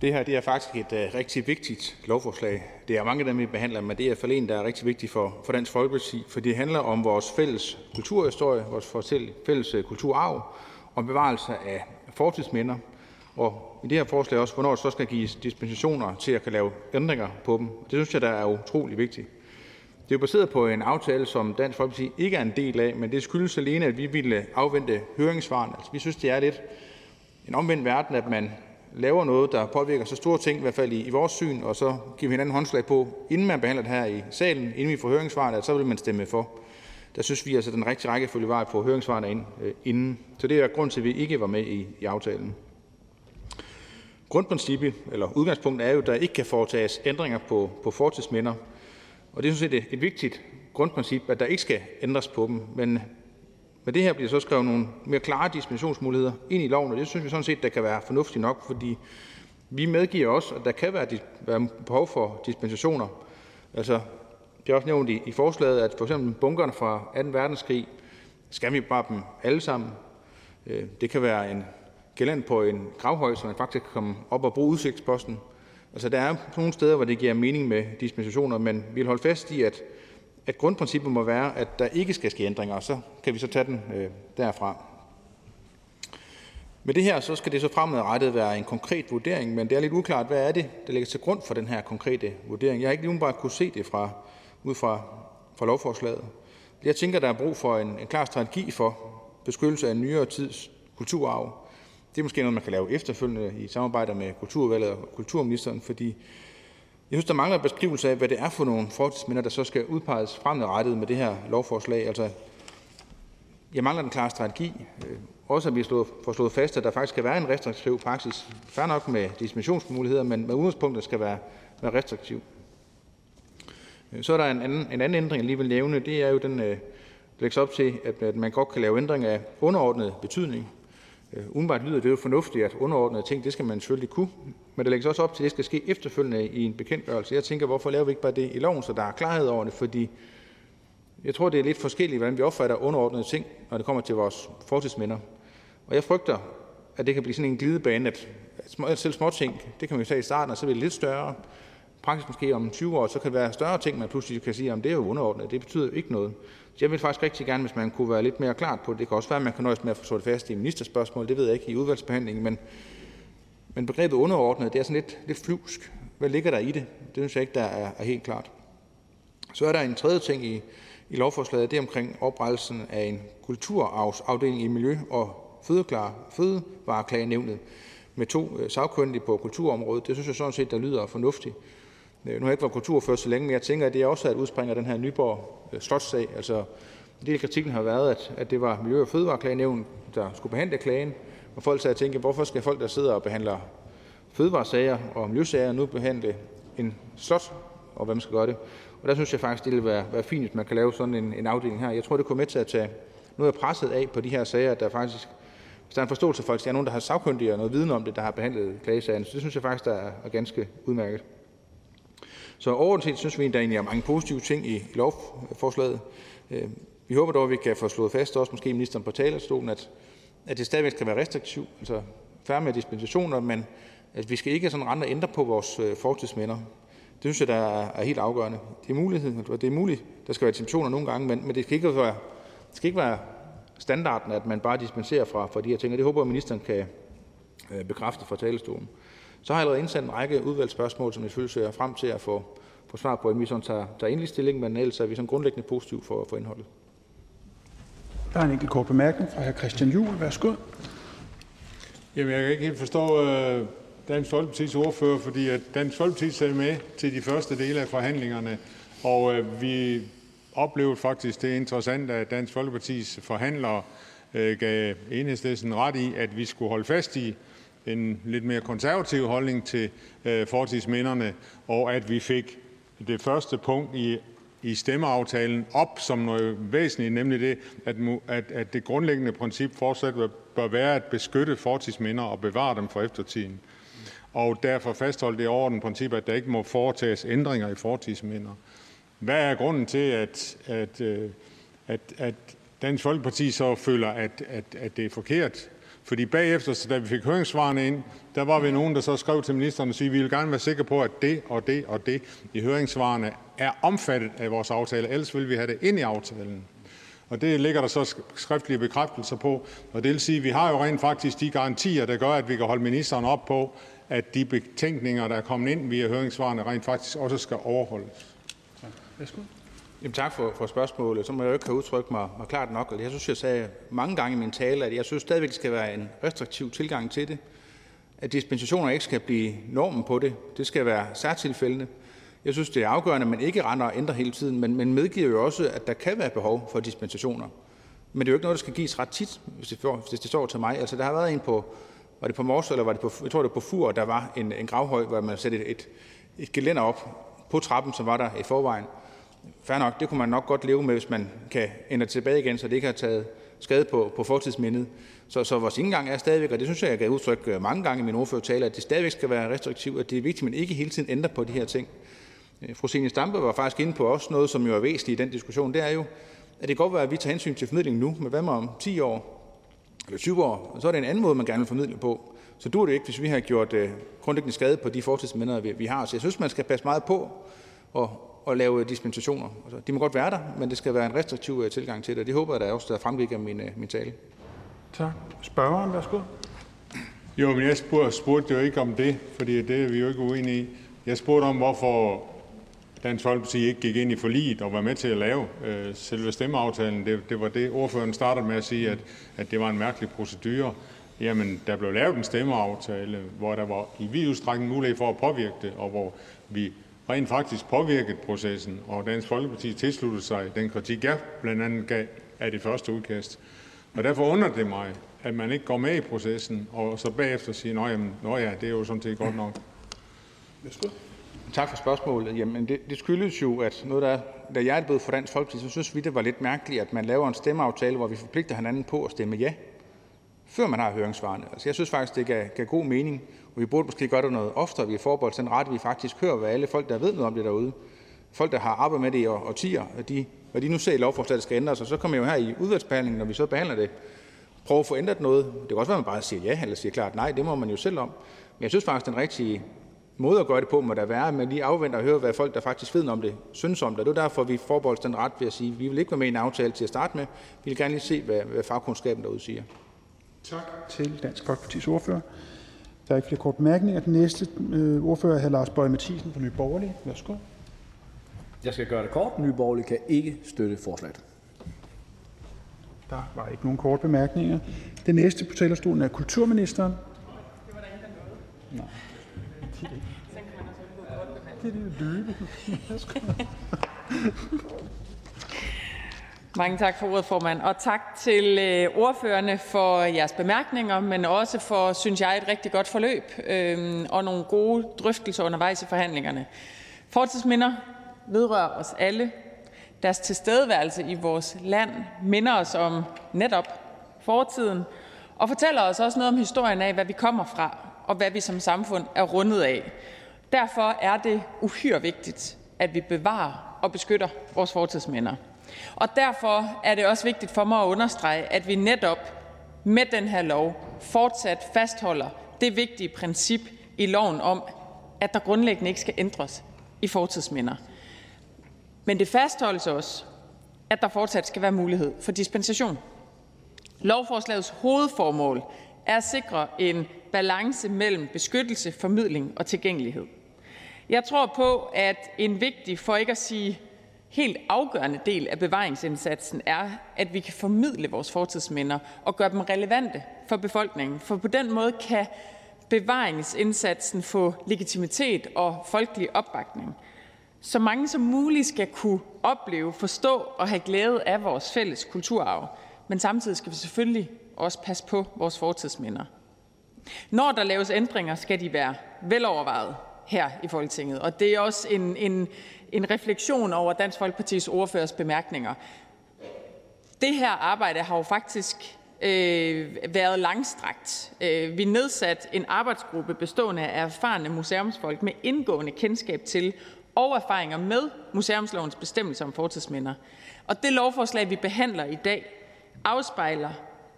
Speaker 7: Det her det er faktisk et uh, rigtig vigtigt lovforslag. Det er mange af dem, vi behandler, men det er for en, der er rigtig vigtigt for, for Dansk Folkeparti, for det handler om vores fælles kulturhistorie, vores fælles kulturarv og bevarelse af fortidsminder og i det her forslag også, hvornår der så skal gives dispensationer til at kan lave ændringer på dem. Det synes jeg, der er utrolig vigtigt. Det er baseret på en aftale, som Dansk Folkeparti ikke er en del af, men det skyldes alene, at vi ville afvente høringssvarene. Altså, vi synes, det er lidt en omvendt verden, at man laver noget, der påvirker så store ting, i hvert fald i, i vores syn, og så giver vi hinanden håndslag på, inden man behandler det her i salen, inden vi får høringssvarene, at så vil man stemme for. Der synes vi altså, at den rigtige rækkefølge var at få høringssvarene ind øh, inden. Så det er grund til, at vi ikke var med i, i aftalen. Grundprincippet, eller udgangspunktet er jo, at der ikke kan foretages ændringer på, på fortidsminder. Og det er sådan set et, et vigtigt grundprincip, at der ikke skal ændres på dem. Men med det her bliver så skrevet nogle mere klare dispensationsmuligheder ind i loven, og det synes vi sådan set, der kan være fornuftigt nok, fordi vi medgiver også, at der kan være, være behov for dispensationer. Altså, det er også nævnt i, i forslaget, at for eksempel bunkerne fra 2. verdenskrig, skal vi bare dem alle sammen. Øh, det kan være en gelænd på en gravhøj, så man faktisk kan komme op og bruge udsigtsposten. Altså, der er nogle steder, hvor det giver mening med dispensationer, men vi vil holde fast i, at, at grundprincippet må være, at der ikke skal ske ændringer, og så kan vi så tage den øh, derfra. Med det her så skal det så fremadrettet være en konkret vurdering, men det er lidt uklart, hvad er det, der ligger til grund for den her konkrete vurdering. Jeg har ikke lige bare kunne se det fra, ud fra, fra lovforslaget. Jeg tænker, der er brug for en, en klar strategi for beskyttelse af nyere tids kulturarv. Det er måske noget, man kan lave efterfølgende i samarbejde med Kulturvalget og Kulturministeren, fordi jeg synes, der mangler beskrivelse af, hvad det er for nogle fortidsminder, der så skal udpeges fremadrettet med det her lovforslag. Altså, jeg mangler en klar strategi. Øh, også at vi får slået fast, at der faktisk skal være en restriktiv praksis. Færre nok med dispensationsmuligheder, men med udgangspunktet skal være, være restriktiv. Øh, så er der en anden, en anden ændring, jeg lige vil nævne. Det er jo den, der øh, lægges op til, at man godt kan lave ændringer af underordnet betydning. Øh, umiddelbart lyder det jo fornuftigt, at underordnede ting, det skal man selvfølgelig kunne, men der lægges også op til, at det skal ske efterfølgende i en bekendtgørelse. Jeg tænker, hvorfor laver vi ikke bare det i loven, så der er klarhed over det, fordi jeg tror, det er lidt forskelligt, hvordan vi opfatter underordnede ting, når det kommer til vores fortidsminder. Og jeg frygter, at det kan blive sådan en glidebane, at, selv små ting, det kan man jo sige i starten, og så bliver det lidt større. Praktisk måske om 20 år, så kan det være større ting, man pludselig kan sige, at det er jo underordnet. Det betyder jo ikke noget. Så jeg vil faktisk rigtig gerne, hvis man kunne være lidt mere klart på det. Det kan også være, at man kan nøjes med at få det fast i ministerspørgsmål. Det ved jeg ikke i udvalgsbehandlingen. Men, men begrebet underordnet, det er sådan lidt, lidt flyvsk. Hvad ligger der i det? Det synes jeg ikke, der er, er helt klart. Så er der en tredje ting i, i lovforslaget. Det er omkring oprettelsen af en kulturarvsafdeling i Miljø- og Fødevareklagenævnet med to øh, sagkyndige på kulturområdet. Det synes jeg sådan set, der lyder fornuftigt. Øh, nu har jeg ikke været kulturfører så længe, men jeg tænker, at det også er et udspring af den her Nyborg øh, Slotssag. Altså, en del af kritikken har været, at, at det var Miljø- og Fødevareklagenævn, der skulle behandle klagen. Og folk sagde, at tænke, hvorfor skal folk, der sidder og behandler fødevaresager og miljøsager, nu behandle en slot, og hvem skal gøre det? Og der synes jeg faktisk, det ville være, være fint, hvis man kan lave sådan en, en afdeling her. Jeg tror, det kunne med til at tage noget af presset af på de her sager, at der faktisk, hvis der er en forståelse for, at der er nogen, der har sagkyndige og noget viden om det, der har behandlet klagesagerne. Så det synes jeg faktisk, der er, er ganske udmærket. Så overordnet set synes vi, at der egentlig er mange positive ting i lovforslaget. Øh, vi håber dog, at vi kan få slået fast, også måske ministeren på talerstolen, at, at det stadigvæk skal være restriktivt, altså færre med dispensationer, men at vi skal ikke sådan rende og ændre på vores øh, fortidsminder. Det synes jeg, der er helt afgørende. Det er mulighed, og det er muligt, der skal være dispensationer nogle gange, men, men det, skal ikke være, det skal ikke være standarden, at man bare dispenserer fra, fra de her ting, og det håber jeg, ministeren kan øh, bekræfte fra talerstolen. Så har jeg allerede indsendt en række udvalgsspørgsmål, som jeg selvfølgelig ser frem til at få, få svar på, inden vi sådan tager, tager endelig stilling, men ellers er vi sådan grundlæggende positive for, for indholdet.
Speaker 1: Der er en enkelt kort bemærkning fra hr. Christian Juhl. Værsgo.
Speaker 6: Jamen, jeg kan ikke helt forstå uh, Dansk Folkeparti's ordfører, fordi at Dansk Folkeparti sad med til de første dele af forhandlingerne, og uh, vi oplevede faktisk det interessant, at Dansk Folkepartis forhandlere uh, gav enhedslisten ret i, at vi skulle holde fast i en lidt mere konservativ holdning til øh, fortidsminderne, og at vi fik det første punkt i i stemmeaftalen op som noget væsentligt, nemlig det, at, at, at det grundlæggende princip fortsat bør være at beskytte fortidsminder og bevare dem for eftertiden. Og derfor fastholde det overordnede princip, at der ikke må foretages ændringer i fortidsminder. Hvad er grunden til, at, at, øh, at, at Dansk Folkeparti så føler, at, at, at det er forkert? Fordi bagefter, da vi fik høringssvarene ind, der var vi nogen, der så skrev til ministeren og sagde, vi vil gerne være sikre på, at det og det og det i høringssvarene er omfattet af vores aftale, ellers vil vi have det ind i aftalen. Og det ligger der så skriftlige bekræftelser på. Og det vil sige, at vi har jo rent faktisk de garantier, der gør, at vi kan holde ministeren op på, at de betænkninger, der er kommet ind via høringssvarene, rent faktisk også skal overholdes.
Speaker 7: Jamen, tak for, for spørgsmålet. Så må jeg jo ikke have udtrykt mig, mig klart nok. Altså, jeg synes, jeg sagde mange gange i min tale, at jeg synes stadigvæk, det skal være en restriktiv tilgang til det. At dispensationer ikke skal blive normen på det. Det skal være særtilfældende. Jeg synes, det er afgørende, at man ikke render og ændrer hele tiden, men, men medgiver jo også, at der kan være behov for dispensationer. Men det er jo ikke noget, der skal gives ret tit, hvis det, får, hvis det står til mig. Altså, der har været en på, var det på Mors, eller var det på, jeg tror, det var på Fur, der var en, en gravhøj, hvor man satte et, et, et gelænder op på trappen, som var der i forvejen. Fair nok, det kunne man nok godt leve med, hvis man kan ændre tilbage igen, så det ikke har taget skade på, på fortidsmindet. Så, så vores indgang er stadigvæk, og det synes jeg, jeg gav udtryk øh, mange gange i min ordførertale, at det stadigvæk skal være restriktivt, at det er vigtigt, at man ikke hele tiden ændrer på de her ting. Øh, fru Signe Stampe var faktisk inde på også noget, som jo er væsentligt i den diskussion, det er jo, at det kan godt være, at vi tager hensyn til formidling nu, men hvad med om 10 år eller 20 år, så er det en anden måde, man gerne vil formidle på. Så dur det ikke, hvis vi har gjort uh, grundlæggende skade på de fortidsminder, vi, vi har. Så jeg synes, man skal passe meget på og at lave dispensationer. Altså, de må godt være der, men det skal være en restriktiv uh, tilgang til det. Det håber jeg, der også der fremgik af min, uh, min tale.
Speaker 1: Tak. Spørgeren, værsgo.
Speaker 6: Jo, men jeg spurgte, spurgte jo ikke om det, fordi det er vi jo ikke uenige i. Jeg spurgte om, hvorfor Dansk Folkeparti ikke gik ind i forliget og var med til at lave øh, selve stemmeaftalen. Det, det var det, ordføreren startede med at sige, at, at det var en mærkelig procedure. Jamen, der blev lavet en stemmeaftale, hvor der var i vid udstrækning mulighed for at påvirke det, og hvor vi rent faktisk påvirkede processen, og Dansk Folkeparti tilsluttede sig den kritik, jeg blandt andet gav af det første udkast. Og derfor undrer det mig, at man ikke går med i processen, og så bagefter siger, at nå ja, det er jo sådan set godt nok.
Speaker 7: Tak for spørgsmålet. Jamen, det, det skyldes jo, at noget, der, da jeg er blevet for Dansk Folkeparti, så synes vi, det var lidt mærkeligt, at man laver en stemmeaftale, hvor vi forpligter hinanden på at stemme ja, før man har høringssvarene. Altså, jeg synes faktisk, det gav, gav god mening, vi burde måske gøre det noget oftere. Vi får den ret, vi faktisk hører, hvad alle folk, der ved noget om det derude, folk, der har arbejdet med det i årtier, og de, hvad de nu ser i lovforslaget, skal ændres, og så kommer jo her i udvalgsbehandlingen, når vi så behandler det, prøve at få ændret noget. Det kan også være, at man bare siger ja, eller siger klart nej, det må man jo selv om. Men jeg synes faktisk, den rigtige måde at gøre det på må der være, men lige afventer og høre, hvad folk, der faktisk ved om det, synes om det. Det er derfor, vi forbeholder den ret ved at sige, at vi vil ikke være med i en aftale til at starte med. Vi vil gerne lige se, hvad, hvad fagkundskaben derude siger.
Speaker 1: Tak til Dansk Folkepartis ordfører. Der er ikke flere korte bemærkninger. Den næste øh, ordfører er hr. Lars Bøge Mathisen fra Nye Borgerlige. Værsgo.
Speaker 8: Jeg skal gøre det kort. Nye Borgerlige kan ikke støtte forslaget.
Speaker 1: Der var ikke nogen korte bemærkninger. Den næste på talerstolen er kulturministeren.
Speaker 9: Det var der ingen, der nåede. Mange tak for ordet, formand, og tak til øh, ordførerne for jeres bemærkninger, men også for, synes jeg, et rigtig godt forløb øh, og nogle gode drøftelser undervejs i forhandlingerne. Fortidsminder vedrører os alle. Deres tilstedeværelse i vores land minder os om netop fortiden og fortæller os også noget om historien af, hvad vi kommer fra og hvad vi som samfund er rundet af. Derfor er det uhyre vigtigt, at vi bevarer og beskytter vores fortidsminder. Og derfor er det også vigtigt for mig at understrege, at vi netop med den her lov fortsat fastholder det vigtige princip i loven om, at der grundlæggende ikke skal ændres i fortidsminder. Men det fastholdes også, at der fortsat skal være mulighed for dispensation. Lovforslagets hovedformål er at sikre en balance mellem beskyttelse, formidling og tilgængelighed. Jeg tror på, at en vigtig, for ikke at sige helt afgørende del af bevaringsindsatsen er, at vi kan formidle vores fortidsminder og gøre dem relevante for befolkningen. For på den måde kan bevaringsindsatsen få legitimitet og folkelig opbakning. Så mange som muligt skal kunne opleve, forstå og have glæde af vores fælles kulturarv. Men samtidig skal vi selvfølgelig også passe på vores fortidsminder. Når der laves ændringer, skal de være velovervejet her i Folketinget. Og det er også en, en, en refleksion over Dansk Folkepartis ordførers bemærkninger. Det her arbejde har jo faktisk øh, været langstrakt. Øh, vi nedsat en arbejdsgruppe bestående af erfarne museumsfolk med indgående kendskab til og erfaringer med museumslovens bestemmelser om fortidsminder. Og det lovforslag, vi behandler i dag, afspejler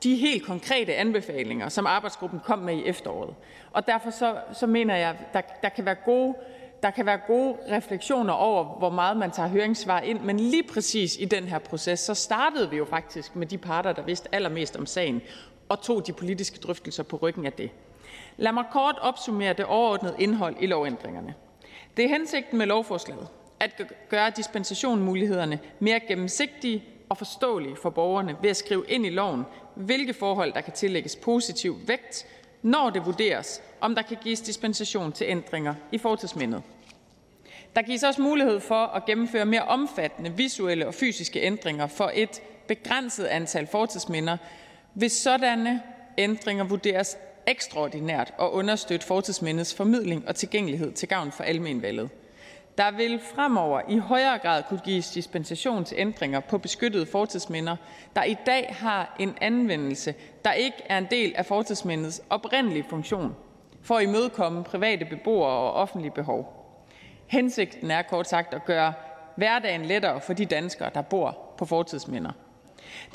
Speaker 9: de helt konkrete anbefalinger, som arbejdsgruppen kom med i efteråret. Og derfor så, så mener jeg, der, der kan være gode der kan være gode refleksioner over, hvor meget man tager høringssvar ind, men lige præcis i den her proces, så startede vi jo faktisk med de parter, der vidste allermest om sagen, og tog de politiske drøftelser på ryggen af det. Lad mig kort opsummere det overordnede indhold i lovændringerne. Det er hensigten med lovforslaget at gøre dispensationmulighederne mere gennemsigtige og forståelige for borgerne ved at skrive ind i loven, hvilke forhold der kan tillægges positiv vægt, når det vurderes, om der kan gives dispensation til ændringer i fortidsmindet. Der gives også mulighed for at gennemføre mere omfattende visuelle og fysiske ændringer for et begrænset antal fortidsminder, hvis sådanne ændringer vurderes ekstraordinært og understøtte fortidsmindets formidling og tilgængelighed til gavn for almenvalget. Der vil fremover i højere grad kunne gives dispensation til ændringer på beskyttede fortidsminder, der i dag har en anvendelse, der ikke er en del af fortidsmindets oprindelige funktion, for at imødekomme private beboere og offentlige behov. Hensigten er kort sagt at gøre hverdagen lettere for de danskere, der bor på fortidsminder.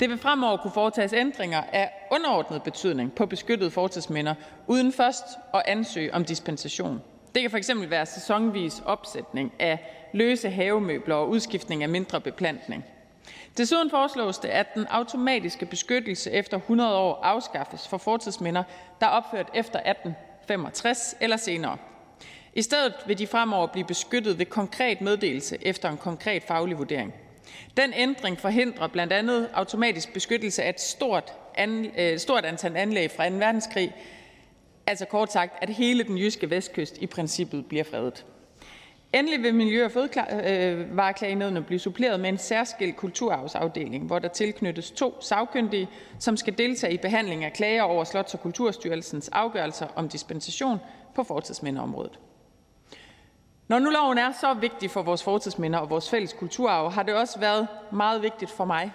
Speaker 9: Det vil fremover kunne foretages ændringer af underordnet betydning på beskyttede fortidsminder, uden først at ansøge om dispensation. Det kan fx være sæsonvis opsætning af løse havemøbler og udskiftning af mindre beplantning. Desuden foreslås det, at den automatiske beskyttelse efter 100 år afskaffes for fortidsminder, der er opført efter 1865 eller senere. I stedet vil de fremover blive beskyttet ved konkret meddelelse efter en konkret faglig vurdering. Den ændring forhindrer blandt andet automatisk beskyttelse af et stort, an, øh, stort antal anlæg fra 2. verdenskrig, altså kort sagt, at hele den jyske vestkyst i princippet bliver fredet. Endelig vil Miljø- og Fødevareklagenævnet øh, blive suppleret med en særskilt kulturarvsafdeling, hvor der tilknyttes to sagkyndige, som skal deltage i behandling af klager over Slots- og Kulturstyrelsens afgørelser om dispensation på fortidsmindeområdet. Når nu loven er så vigtig for vores fortidsminder og vores fælles kulturarv, har det også været meget vigtigt for mig,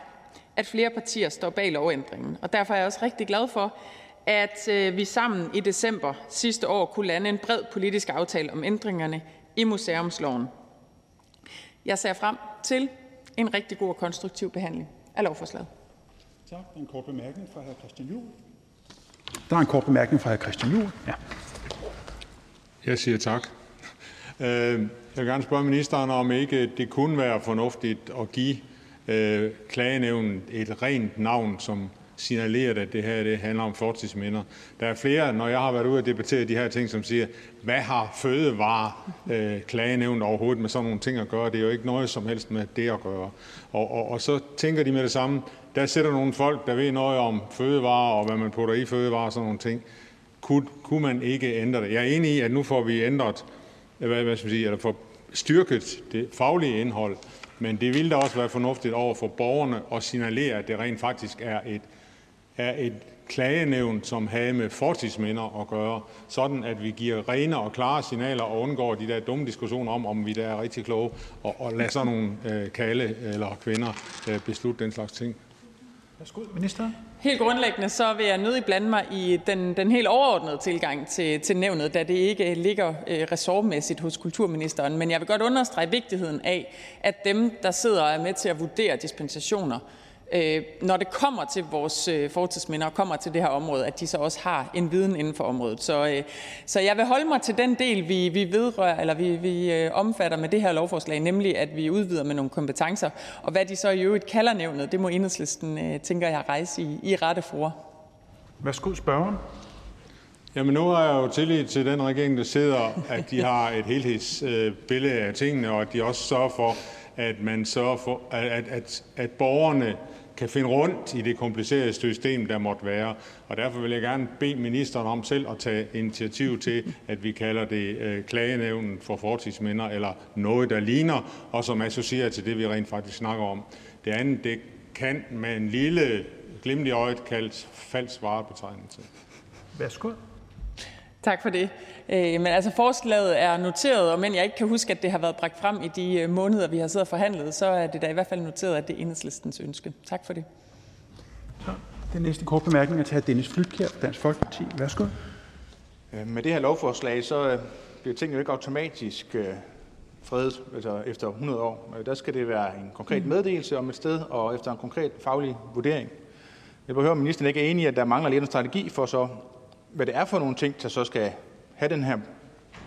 Speaker 9: at flere partier står bag lovændringen. Og derfor er jeg også rigtig glad for, at øh, vi sammen i december sidste år kunne lande en bred politisk aftale om ændringerne i museumsloven. Jeg ser frem til en rigtig god og konstruktiv behandling af lovforslaget.
Speaker 1: Tak. Der er en kort bemærkning fra hr. Christian Juhl. Der er en kort bemærkning fra hr. Christian Juhl. Ja.
Speaker 6: Jeg siger tak. Øh, jeg vil gerne spørge ministeren, om ikke det kunne være fornuftigt at give øh, klagenævnet et rent navn, som signaleret, at det her det handler om fortidsminder. Der er flere, når jeg har været ude og debattere de her ting, som siger, hvad har fødevare øh, overhovedet med sådan nogle ting at gøre? Det er jo ikke noget som helst med det at gøre. Og, og, og så tænker de med det samme, der sætter nogle folk, der ved noget om fødevarer og hvad man putter i fødevarer og sådan nogle ting. Kun, kunne man ikke ændre det? Jeg er enig i, at nu får vi ændret, hvad, hvad skal man sige, eller får styrket det faglige indhold, men det ville da også være fornuftigt over for borgerne at signalere, at det rent faktisk er et er et klagenævn, som havde med fortidsminder at gøre, sådan at vi giver rene og klare signaler og undgår de der dumme diskussioner om, om vi der er rigtig kloge, og, og lade sådan nogle øh, kalde eller kvinder øh, beslutte den slags ting.
Speaker 1: Værsgo, minister.
Speaker 9: Helt grundlæggende så vil jeg nødig blande mig i den, den helt overordnede tilgang til, til nævnet, da det ikke ligger øh, ressortmæssigt hos kulturministeren. Men jeg vil godt understrege vigtigheden af, at dem, der sidder og er med til at vurdere dispensationer, øh, når det kommer til vores øh, fortidsminder og kommer til det her område, at de så også har en viden inden for området. Så, øh, så jeg vil holde mig til den del, vi, vi vedrører, eller vi, vi øh, omfatter med det her lovforslag, nemlig at vi udvider med nogle kompetencer. Og hvad de så i øvrigt kalder nævnet, det må enhedslisten, øh, tænker jeg, rejse i, i rette for.
Speaker 1: Værsgo, spørgeren.
Speaker 6: Jamen nu har jeg jo tillid til den regering, der sidder, at de har et helhedsbillede af tingene, og at de også sørger for, at man sørger for, at, at, at borgerne kan finde rundt i det komplicerede system, der måtte være. Og derfor vil jeg gerne bede ministeren om selv at tage initiativ til, at vi kalder det øh, klagenævnen for fortidsminder, eller noget, der ligner, og som associerer til det, vi rent faktisk snakker om. Det andet, det kan med en lille glimt i øjet kaldt falsk varebetegnelse.
Speaker 1: Værsgo.
Speaker 9: Tak for det. Øh, men altså forslaget er noteret, og men jeg ikke kan huske, at det har været bragt frem i de øh, måneder, vi har siddet og forhandlet, så er det da i hvert fald noteret, at det er enhedslistens ønske. Tak for det.
Speaker 1: Så, den næste kort bemærkning er til Dennis Flytkjær, Dansk Folkeparti. Værsgo.
Speaker 7: Øh, med det her lovforslag, så bliver tingene jo ikke automatisk fredet altså efter 100 år. Der skal det være en konkret mm. meddelelse om et sted, og efter en konkret faglig vurdering. Jeg høre, om ministeren ikke er enig i, at der mangler lidt en strategi for så hvad det er for nogle ting, der så skal have den her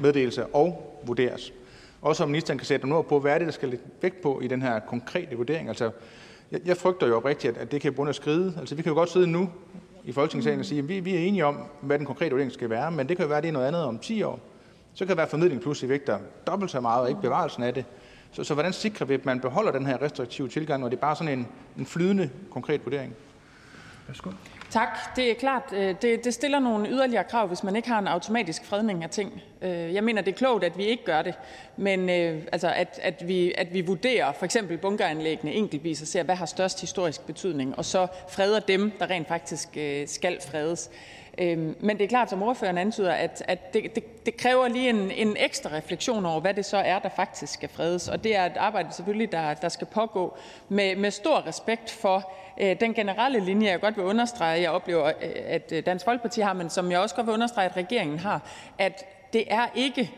Speaker 7: meddelelse og vurderes. også om ministeren kan sætte nogle ord på, hvad er det, der skal lægge vægt på i den her konkrete vurdering. Altså, jeg, jeg frygter jo oprigtigt, at, at det kan begynde at skride. Altså, vi kan jo godt sidde nu i Folketingssalen og sige, at vi, vi er enige om, hvad den konkrete vurdering skal være, men det kan jo være, at det er noget andet om 10 år. Så kan det være, at formidling pludselig vægter dobbelt så meget, og ikke bevarelsen af det. Så, så hvordan sikrer vi, at man beholder den her restriktive tilgang, når det er bare sådan en, en flydende konkret vurdering?
Speaker 1: Værsgo.
Speaker 9: Tak. Det er klart, øh, det, det stiller nogle yderligere krav, hvis man ikke har en automatisk fredning af ting. Øh, jeg mener, det er klogt, at vi ikke gør det, men øh, altså, at, at, vi, at vi vurderer for eksempel bunkeranlæggene enkeltvis og ser, hvad har størst historisk betydning, og så freder dem, der rent faktisk skal fredes. Øhm, men det er klart, som ordføreren antyder, at, at det, det, det kræver lige en, en ekstra refleksion over, hvad det så er, der faktisk skal fredes. Og det er et arbejde selvfølgelig, der, der skal pågå med, med stor respekt for øh, den generelle linje, jeg godt vil understrege, jeg oplever, øh, at øh, Dansk Folkeparti har, men som jeg også godt vil understrege, at regeringen har, at det er ikke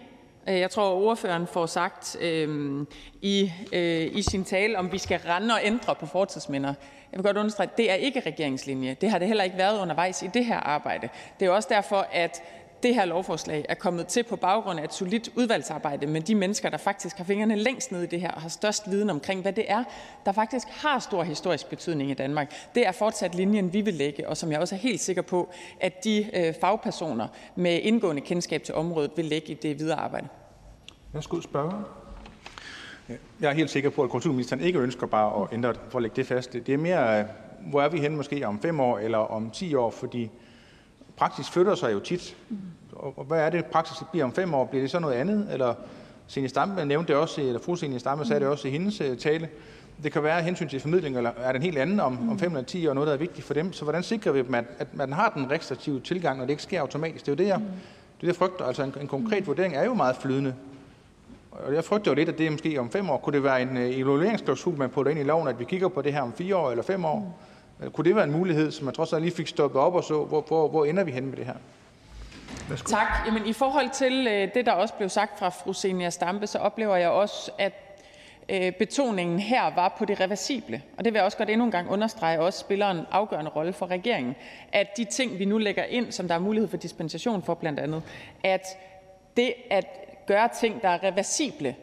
Speaker 9: øh, jeg tror, ordføreren får sagt øh, i, øh, i sin tale, om vi skal rende og ændre på fortidsminder. Jeg vil godt understrege, at det er ikke regeringslinje. Det har det heller ikke været undervejs i det her arbejde. Det er også derfor, at det her lovforslag er kommet til på baggrund af et solidt udvalgsarbejde med de mennesker, der faktisk har fingrene længst ned i det her og har størst viden omkring, hvad det er, der faktisk har stor historisk betydning i Danmark. Det er fortsat linjen, vi vil lægge, og som jeg også er helt sikker på, at de øh, fagpersoner med indgående kendskab til området vil lægge i det videre arbejde.
Speaker 1: Værsgo, spørger.
Speaker 7: Jeg er helt sikker på, at kulturministeren ikke ønsker bare at ændre for at lægge det fast. Det er mere, øh, hvor er vi henne måske om fem år eller om 10 år, fordi praksis flytter sig jo tit. Og hvad er det, praksis bliver om fem år? Bliver det så noget andet? Eller Senior Stampe nævnte det også, eller fru Senior Stampe sagde det også i hendes øh, tale. Det kan være af hensyn til formidling, eller er det en helt anden om, om 5 eller 10 år, noget, der er vigtigt for dem. Så hvordan sikrer vi dem, at, at man har den restriktive tilgang, når det ikke sker automatisk? Det er jo det, jeg, det, jeg frygter. Altså en, en konkret vurdering er jo meget flydende. Og jeg frygter jo lidt, at det måske om fem år, kunne det være en øh, evalueringsklausul, man putter ind i loven, at vi kigger på det her om fire år eller fem år? Kunne det være en mulighed, som man trods alt lige fik stoppet op og så, hvor, hvor, hvor ender vi hen med det her?
Speaker 9: Værsgo. Tak. Jamen, I forhold til øh, det, der også blev sagt fra fru Senia Stampe, så oplever jeg også, at øh, betoningen her var på det reversible. Og det vil jeg også godt endnu en gang understrege, også spiller en afgørende rolle for regeringen. At de ting, vi nu lægger ind, som der er mulighed for dispensation for blandt andet, at det at gøre ting, der er reversible,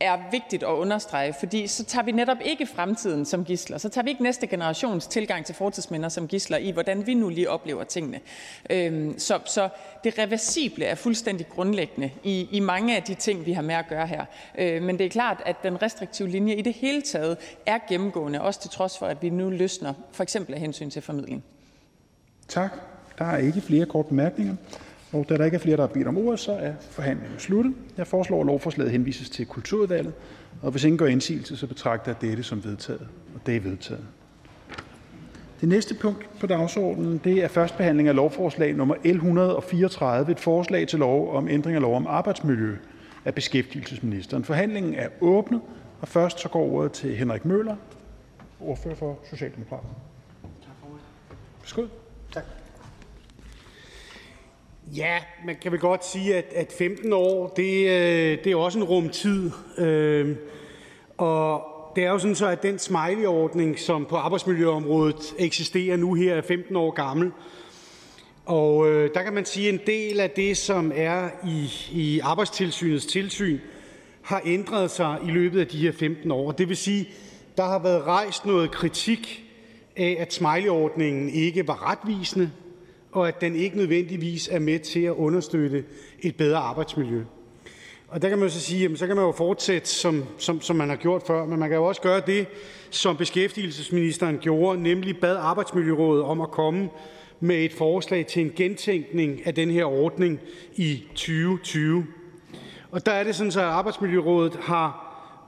Speaker 9: er vigtigt at understrege, fordi så tager vi netop ikke fremtiden som gisler. Så tager vi ikke næste generations tilgang til fortidsminder som gisler i, hvordan vi nu lige oplever tingene. Øhm, så, så det reversible er fuldstændig grundlæggende i, i mange af de ting, vi har med at gøre her. Øh, men det er klart, at den restriktive linje i det hele taget er gennemgående, også til trods for, at vi nu løsner, for eksempel af hensyn til formidling.
Speaker 1: Tak. Der er ikke flere kort bemærkninger. Og da der ikke er flere, der har bedt om ordet, så er forhandlingen sluttet. Jeg foreslår, at lovforslaget henvises til Kulturudvalget, og hvis ingen gør indsigelse, så betragter jeg dette som vedtaget. Og det er vedtaget. Det næste punkt på dagsordenen det er første behandling af lovforslag nummer L 134, et forslag til lov om ændring af lov om arbejdsmiljø af beskæftigelsesministeren. Forhandlingen er åbnet, og først så går ordet til Henrik Møller, ordfører for Socialdemokraterne. Tak for ordet. Værsgo.
Speaker 2: Ja, man kan vel godt sige, at, at 15 år, det, øh, det er også en rum tid. Øh, og det er jo sådan så, at den smiley-ordning, som på arbejdsmiljøområdet eksisterer nu her, er 15 år gammel. Og øh, der kan man sige, at en del af det, som er i, i arbejdstilsynets tilsyn, har ændret sig i løbet af de her 15 år. Det vil sige, der har været rejst noget kritik af, at smileyordningen ikke var retvisende, og at den ikke nødvendigvis er med til at understøtte et bedre arbejdsmiljø. Og der kan man så sige, jamen, så kan man jo fortsætte, som, som, som man har gjort før, men man kan jo også gøre det, som beskæftigelsesministeren gjorde, nemlig bad Arbejdsmiljørådet om at komme med et forslag til en gentænkning af den her ordning i 2020. Og der er det sådan, at Arbejdsmiljørådet har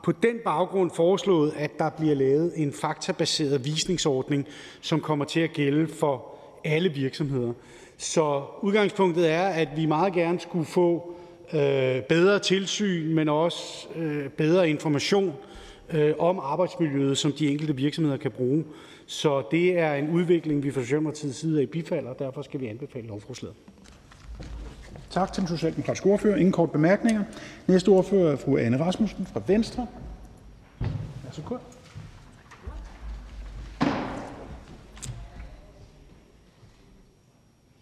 Speaker 2: på den baggrund foreslået, at der bliver lavet en faktabaseret visningsordning, som kommer til at gælde for alle virksomheder. Så udgangspunktet er, at vi meget gerne skulle få øh, bedre tilsyn, men også øh, bedre information øh, om arbejdsmiljøet, som de enkelte virksomheder kan bruge. Så det er en udvikling, vi fra Socialdemokratiets side er i bifald, og derfor skal vi anbefale lovforslaget.
Speaker 1: Tak til den socialdemokratiske ordfører. Ingen kort bemærkninger. Næste ordfører er fru Anne Rasmussen fra Venstre. Værsgo.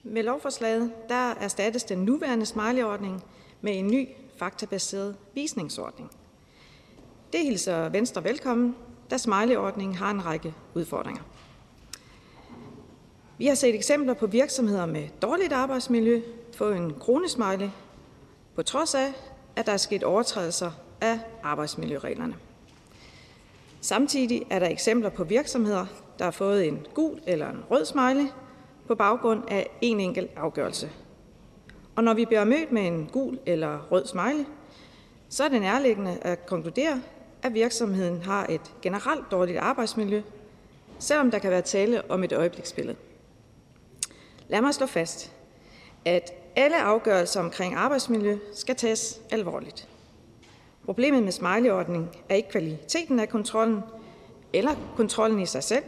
Speaker 10: Med lovforslaget der erstattes den nuværende smileyordning med en ny faktabaseret visningsordning. Det hilser Venstre velkommen, da smileyordningen har en række udfordringer. Vi har set eksempler på virksomheder med dårligt arbejdsmiljø få en kronesmiley, på trods af, at der er sket overtrædelser af arbejdsmiljøreglerne. Samtidig er der eksempler på virksomheder, der har fået en gul eller en rød smiley på baggrund af en enkelt afgørelse. Og når vi bliver mødt med en gul eller rød smiley, så er det nærliggende at konkludere, at virksomheden har et generelt dårligt arbejdsmiljø, selvom der kan være tale om et øjebliksbillede. Lad mig slå fast, at alle afgørelser omkring arbejdsmiljø skal tages alvorligt. Problemet med smileyordning er ikke kvaliteten af kontrollen eller kontrollen i sig selv,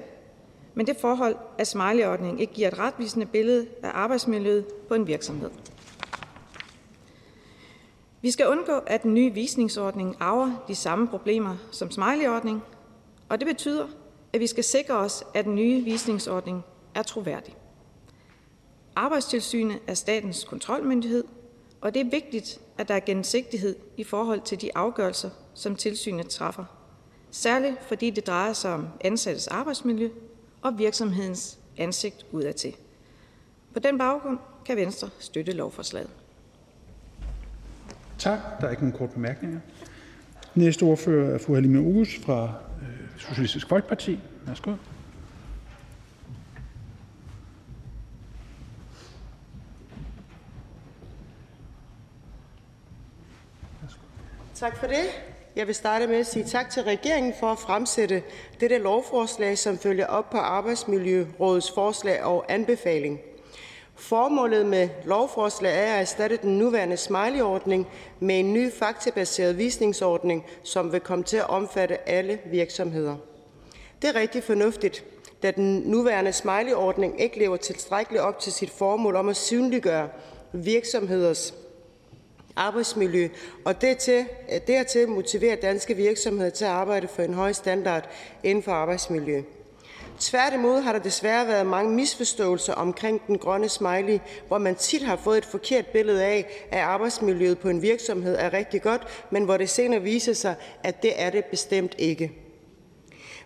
Speaker 10: men det forhold, at smileyordningen ikke giver et retvisende billede af arbejdsmiljøet på en virksomhed. Vi skal undgå, at den nye visningsordning arver de samme problemer som smileyordning, og det betyder, at vi skal sikre os, at den nye visningsordning er troværdig. Arbejdstilsynet er statens kontrolmyndighed, og det er vigtigt, at der er gennemsigtighed i forhold til de afgørelser, som tilsynet træffer. Særligt fordi det drejer sig om ansattes arbejdsmiljø og virksomhedens ansigt udadtil. På den baggrund kan Venstre støtte lovforslaget.
Speaker 1: Tak. Der er ikke nogen korte bemærkninger. Næste ordfører er fru Halime Oguz fra øh, Socialistisk Folkeparti. Værsgo.
Speaker 11: Tak for det. Jeg vil starte med at sige tak til regeringen for at fremsætte dette lovforslag, som følger op på Arbejdsmiljørådets forslag og anbefaling. Formålet med lovforslaget er at erstatte den nuværende smiley-ordning med en ny faktabaseret visningsordning, som vil komme til at omfatte alle virksomheder. Det er rigtig fornuftigt, da den nuværende smiley-ordning ikke lever tilstrækkeligt op til sit formål om at synliggøre virksomheders arbejdsmiljø, og dertil, øh, dertil motivere danske virksomheder til at arbejde for en høj standard inden for arbejdsmiljø. Tværtimod har der desværre været mange misforståelser omkring den grønne smiley, hvor man tit har fået et forkert billede af, at arbejdsmiljøet på en virksomhed er rigtig godt, men hvor det senere viser sig, at det er det bestemt ikke.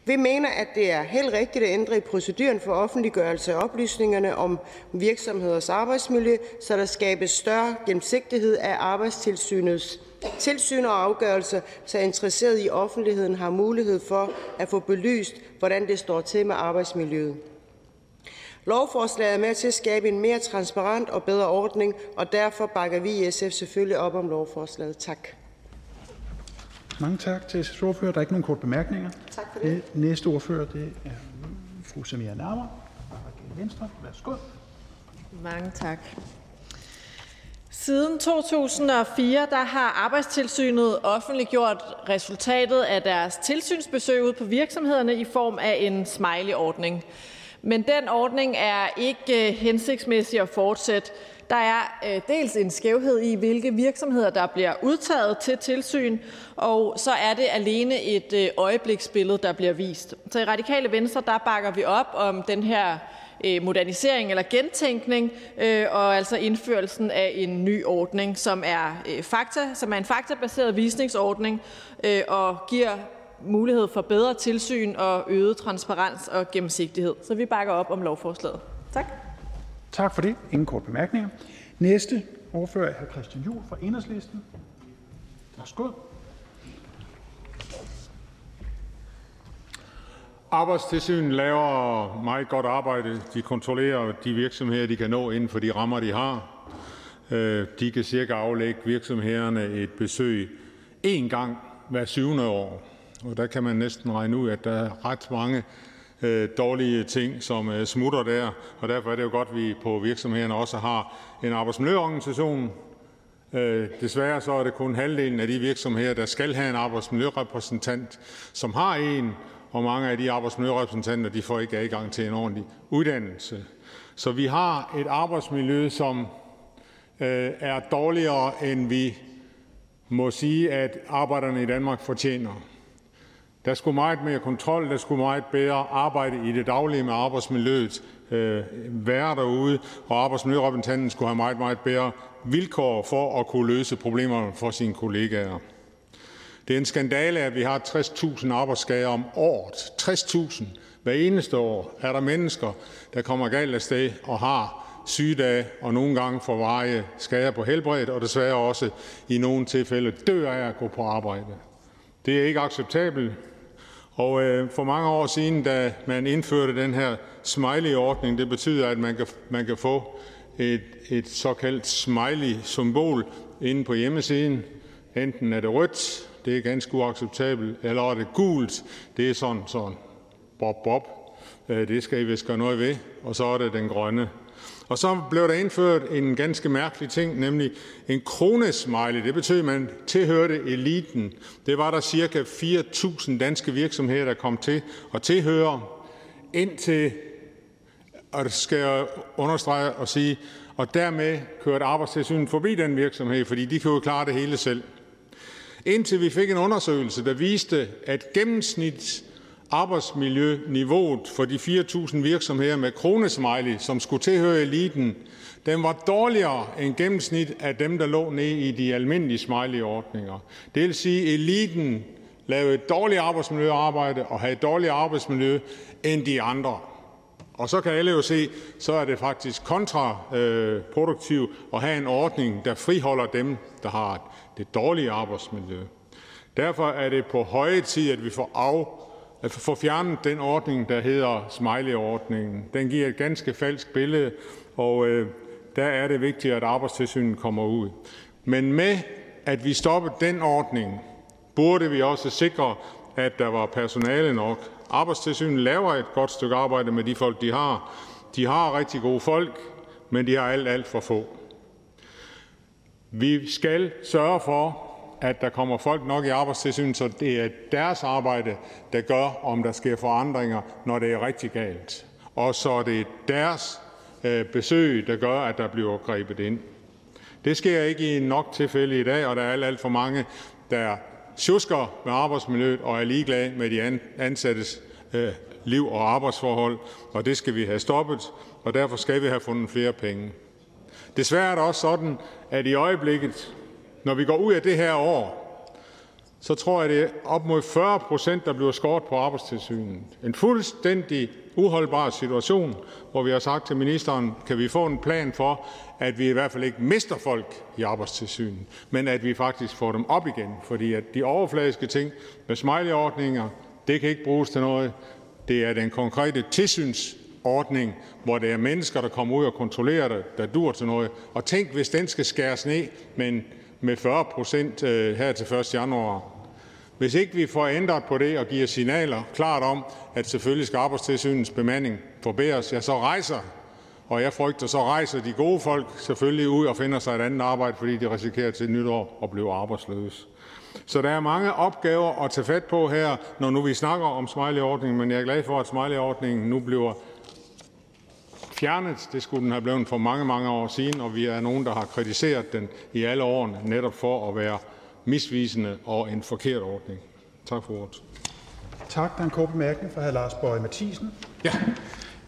Speaker 11: Vi mener, at det er helt rigtigt at ændre i proceduren for offentliggørelse af oplysningerne om virksomheders arbejdsmiljø, så der skabes større gennemsigtighed af arbejdstilsynets tilsyn og afgørelser, så interesserede i offentligheden har mulighed for at få belyst, hvordan det står til med arbejdsmiljøet. Lovforslaget er med til at skabe en mere transparent og bedre ordning, og derfor bakker vi i SF selvfølgelig op om lovforslaget. Tak.
Speaker 1: Mange tak til SF's ordfører. Der er ikke nogen kort bemærkninger.
Speaker 11: Tak for det.
Speaker 1: Næste ordfører det er fru Samia Nærmer Venstre. Værsgo.
Speaker 12: Mange tak. Siden 2004 der har Arbejdstilsynet offentliggjort resultatet af deres tilsynsbesøg ude på virksomhederne i form af en smiley-ordning. Men den ordning er ikke øh, hensigtsmæssig at fortsætte. Der er øh, dels en skævhed i, hvilke virksomheder der bliver udtaget til tilsyn, og så er det alene et øh, øjebliksbillede, der bliver vist. Så i Radikale Venstre der bakker vi op om den her øh, modernisering eller gentænkning, øh, og altså indførelsen af en ny ordning, som er, øh, fakta, som er en faktabaseret visningsordning øh, og giver mulighed for bedre tilsyn og øget transparens og gennemsigtighed. Så vi bakker op om lovforslaget. Tak.
Speaker 1: Tak for det. Ingen kort bemærkninger. Næste ordfører er hr. Christian Juhl fra Enhedslisten. Værsgo.
Speaker 6: Arbejdstilsynet laver meget godt arbejde. De kontrollerer de virksomheder, de kan nå inden for de rammer, de har. Øh, de kan cirka aflægge virksomhederne et besøg én gang hver syvende år. Og der kan man næsten regne ud, at der er ret mange Øh, dårlige ting, som øh, smutter der, og derfor er det jo godt, at vi på virksomhederne også har en arbejdsmiljøorganisation. Øh, desværre så er det kun halvdelen af de virksomheder, der skal have en arbejdsmiljørepræsentant, som har en, og mange af de arbejdsmiljørepræsentanter de får ikke adgang til en ordentlig uddannelse. Så vi har et arbejdsmiljø, som øh, er dårligere, end vi må sige, at arbejderne i Danmark fortjener. Der skulle meget mere kontrol, der skulle meget bedre arbejde i det daglige med arbejdsmiljøet øh, være derude, og arbejdsmiljørepræsentanten skulle have meget, meget bedre vilkår for at kunne løse problemerne for sine kollegaer. Det er en skandale, at vi har 60.000 arbejdsskader om året. 60.000. Hver eneste år er der mennesker, der kommer galt af sted og har sygedage og nogle gange får varige skader på helbredet, og desværre også i nogle tilfælde dør af at gå på arbejde. Det er ikke acceptabelt. Og øh, for mange år siden, da man indførte den her smiley-ordning, det betyder, at man kan, man kan få et, et såkaldt smiley-symbol inde på hjemmesiden. Enten er det rødt, det er ganske uacceptabelt, eller er det gult, det er sådan sådan. Bob, bob. Øh, det skal I vist gøre noget ved. Og så er det den grønne. Og så blev der indført en ganske mærkelig ting, nemlig en kronesmiley. Det betød, at man tilhørte eliten. Det var der cirka 4.000 danske virksomheder, der kom til at tilhøre, indtil, og det skal jeg understrege og sige, og dermed kørte arbejdstilsynet forbi den virksomhed, fordi de kunne jo klare det hele selv. Indtil vi fik en undersøgelse, der viste, at gennemsnit arbejdsmiljøniveauet for de 4.000 virksomheder med kronesmiley, som skulle tilhøre eliten, den var dårligere end gennemsnit af dem, der lå nede i de almindelige smiley-ordninger. Det vil sige, at eliten lavede et dårligt arbejdsmiljøarbejde og havde et dårligere arbejdsmiljø end de andre. Og så kan alle jo se, så er det faktisk kontraproduktivt øh, at have en ordning, der friholder dem, der har det dårlige arbejdsmiljø. Derfor er det på høje tid, at vi får af at få fjernet den ordning, der hedder smiley-ordningen. Den giver et ganske falsk billede, og øh, der er det vigtigt, at arbejdstilsynet kommer ud. Men med at vi stoppede den ordning, burde vi også sikre, at der var personale nok. Arbejdstilsynet laver et godt stykke arbejde med de folk, de har. De har rigtig gode folk, men de har alt, alt for få. Vi skal sørge for, at der kommer folk nok i Arbejdstilsynet, så det er deres arbejde, der gør, om der sker forandringer, når det er rigtig galt. Og så det er deres øh, besøg, der gør, at der bliver grebet ind. Det sker ikke i nok tilfælde i dag, og der er alt, alt for mange, der sjusker med arbejdsmiljøet og er ligeglade med de ansattes øh, liv og arbejdsforhold, og det skal vi have stoppet, og derfor skal vi have fundet flere penge. Desværre er det også sådan, at i øjeblikket når vi går ud af det her år, så tror jeg, det er op mod 40 procent, der bliver skåret på arbejdstilsynet. En fuldstændig uholdbar situation, hvor vi har sagt til ministeren, kan vi få en plan for, at vi i hvert fald ikke mister folk i arbejdstilsynet, men at vi faktisk får dem op igen. Fordi at de overfladiske ting med smileyordninger, det kan ikke bruges til noget. Det er den konkrete tilsynsordning, hvor det er mennesker, der kommer ud og kontrollerer det, der dur til noget. Og tænk, hvis den skal skæres ned med en med 40 procent øh, her til 1. januar. Hvis ikke vi får ændret på det og giver signaler klart om, at selvfølgelig skal arbejdstilsynets bemanding forbedres, ja, så rejser, og jeg frygter, så rejser de gode folk selvfølgelig ud og finder sig et andet arbejde, fordi de risikerer til nytår at blive arbejdsløse. Så der er mange opgaver at tage fat på her, når nu vi snakker om smileyordningen, men jeg er glad for, at smileyordningen nu bliver fjernet. Det skulle den have blevet for mange, mange år siden, og vi er nogen, der har kritiseret den i alle årene, netop for at være misvisende og en forkert ordning. Tak for ordet.
Speaker 1: Tak. Der er en kort bemærkning fra hr. Lars Bøje Mathisen.
Speaker 13: Ja.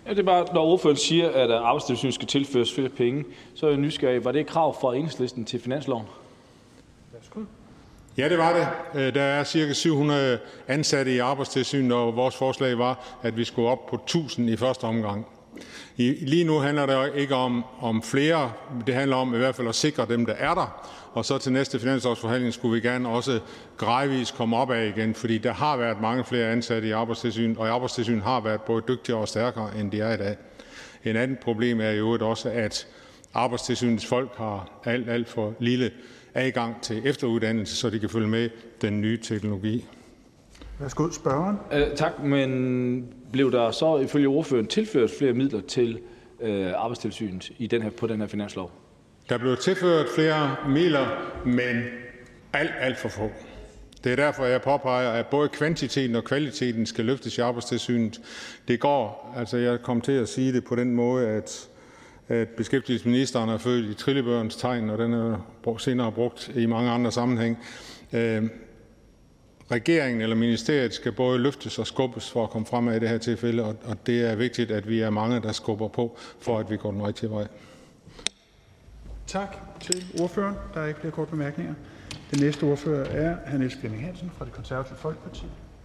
Speaker 13: Ja, det er bare, når ordføreren siger, at arbejdstilsynet skal tilføres flere penge, så er jeg nysgerrig. Var det et krav fra enhedslisten til finansloven?
Speaker 6: Ja, det var det. Øh, der er cirka 700 ansatte i arbejdstilsynet, og vores forslag var, at vi skulle op på 1000 i første omgang. Lige nu handler det ikke om om flere. Det handler om i hvert fald at sikre dem, der er der. Og så til næste finansårsforhandling skulle vi gerne også gradvist komme op af igen, fordi der har været mange flere ansatte i Arbejdstilsynet, og Arbejdstilsynet har været både dygtigere og stærkere, end de er i dag. En anden problem er jo også, at Arbejdstilsynets folk har alt, alt for lille adgang til efteruddannelse, så de kan følge med den nye teknologi.
Speaker 1: Værsgo, spørgeren.
Speaker 13: Øh, tak, men blev der så ifølge ordføreren tilført flere midler til øh, Arbejdstilsynet i den her, på den her finanslov?
Speaker 6: Der blev tilført flere midler, men alt, alt for få. Det er derfor, jeg påpeger, at både kvantiteten og kvaliteten skal løftes i Arbejdstilsynet. Det går, altså jeg kom til at sige det på den måde, at, at beskæftigelsesministeren er født i trillebørens tegn, og den er senere brugt i mange andre sammenhæng. Regeringen eller ministeriet skal både løftes og skubbes for at komme fremad i det her tilfælde, og det er vigtigt, at vi er mange, der skubber på, for at vi går den rigtige vej.
Speaker 1: Tak til ordføreren. Der er ikke flere korte bemærkninger. Den næste ordfører er hr. Niels Flemming Hansen fra Det Konservative Folkeparti.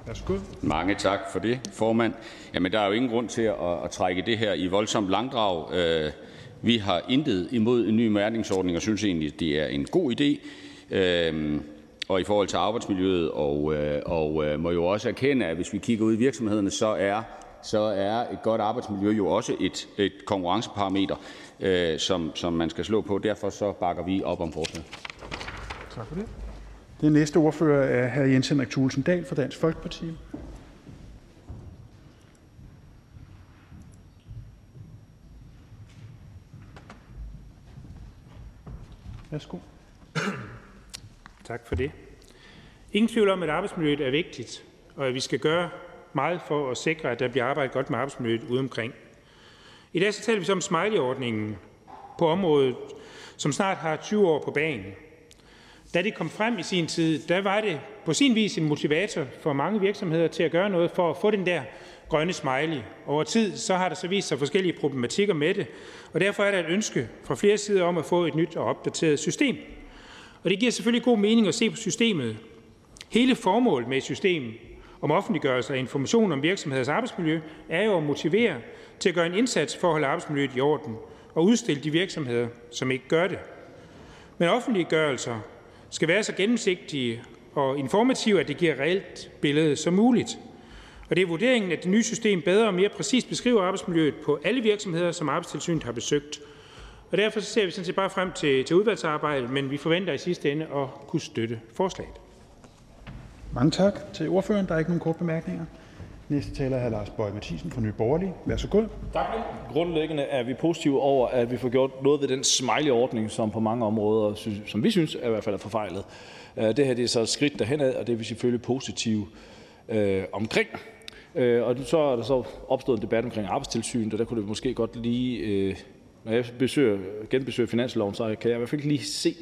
Speaker 1: Værsgo.
Speaker 14: Mange tak for det, formand. Jamen, der er jo ingen grund til at, at trække det her i voldsomt langdrag. Øh, vi har intet imod en ny mærkningsordning og synes egentlig, det er en god idé. Øh, og i forhold til arbejdsmiljøet, og, øh, og øh, må jo også erkende, at hvis vi kigger ud i virksomhederne, så er, så er et godt arbejdsmiljø jo også et, et konkurrenceparameter, øh, som, som man skal slå på. Derfor så bakker vi op om forslaget.
Speaker 1: Tak for det. Den næste ordfører er hr. Jens Henrik Thulesen Dahl fra Dansk Folkeparti. Værsgo.
Speaker 15: Tak for det. Ingen tvivl om, at arbejdsmiljøet er vigtigt, og at vi skal gøre meget for at sikre, at der bliver arbejdet godt med arbejdsmiljøet ude omkring. I dag så taler vi så om smiley-ordningen på området, som snart har 20 år på banen. Da det kom frem i sin tid, der var det på sin vis en motivator for mange virksomheder til at gøre noget for at få den der grønne smiley. Over tid så har der så vist sig forskellige problematikker med det, og derfor er der et ønske fra flere sider om at få et nyt og opdateret system. Og det giver selvfølgelig god mening at se på systemet. Hele formålet med et system om offentliggørelse af information om virksomheders arbejdsmiljø er jo at motivere til at gøre en indsats for at holde arbejdsmiljøet i orden og udstille de virksomheder, som ikke gør det. Men offentliggørelser skal være så gennemsigtige og informative, at det giver reelt billede som muligt. Og det er vurderingen, at det nye system bedre og mere præcist beskriver arbejdsmiljøet på alle virksomheder, som arbejdstilsynet har besøgt. Og derfor ser vi sådan set bare frem til, til udvalgsarbejdet, men vi forventer i sidste ende at kunne støtte forslaget.
Speaker 1: Mange tak til ordføreren. Der er ikke nogen korte bemærkninger. Næste taler er hr. Lars Bøge Mathisen fra Nye Borgerlige. Vær så god.
Speaker 13: Tak. Grundlæggende er vi positive over, at vi får gjort noget ved den smiley-ordning, som på mange områder, som vi synes er i hvert fald er forfejlet. Øh, det her det er så et skridt derhen og det er vi selvfølgelig positive øh, omkring. Øh, og så er der så opstået en debat omkring arbejdstilsynet, og der kunne det måske godt lige, øh, når jeg besøger, genbesøger finansloven, så kan jeg i hvert fald ikke lige se,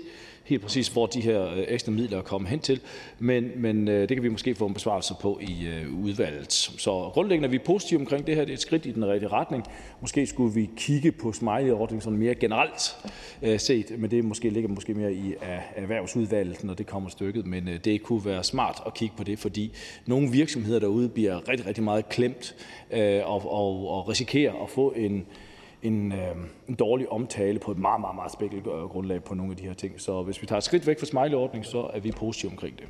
Speaker 13: helt præcis, hvor de her øh, ekstra midler er kommet hen til, men, men øh, det kan vi måske få en besvarelse på i øh, udvalget. Så grundlæggende er vi positive omkring det her. Det er et skridt i den rigtige retning. Måske skulle vi kigge på smiley-ordningen sådan mere generelt set, men det måske ligger måske mere i erhvervsudvalget, når det kommer stykket. Men det kunne være smart at kigge på det, fordi nogle virksomheder derude bliver rigtig, rigtig meget klemt og, og, og risikerer at få en, en, øh, en dårlig omtale på et meget, meget, meget spækket grundlag på nogle af de her ting. Så hvis vi tager et skridt væk fra smiley-ordningen, så er vi positive omkring det.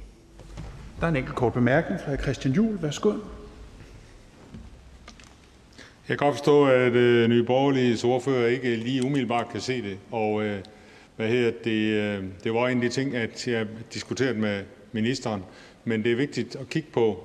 Speaker 1: Der er en enkelt kort bemærkning fra Christian Juhl. Værsgo.
Speaker 6: Jeg kan godt forstå, at øh, Nye Borgerliges ordfører ikke lige umiddelbart kan se det. Og øh, hvad hedder det, øh, det var en af de ting, at jeg diskuterede med ministeren. Men det er vigtigt at kigge på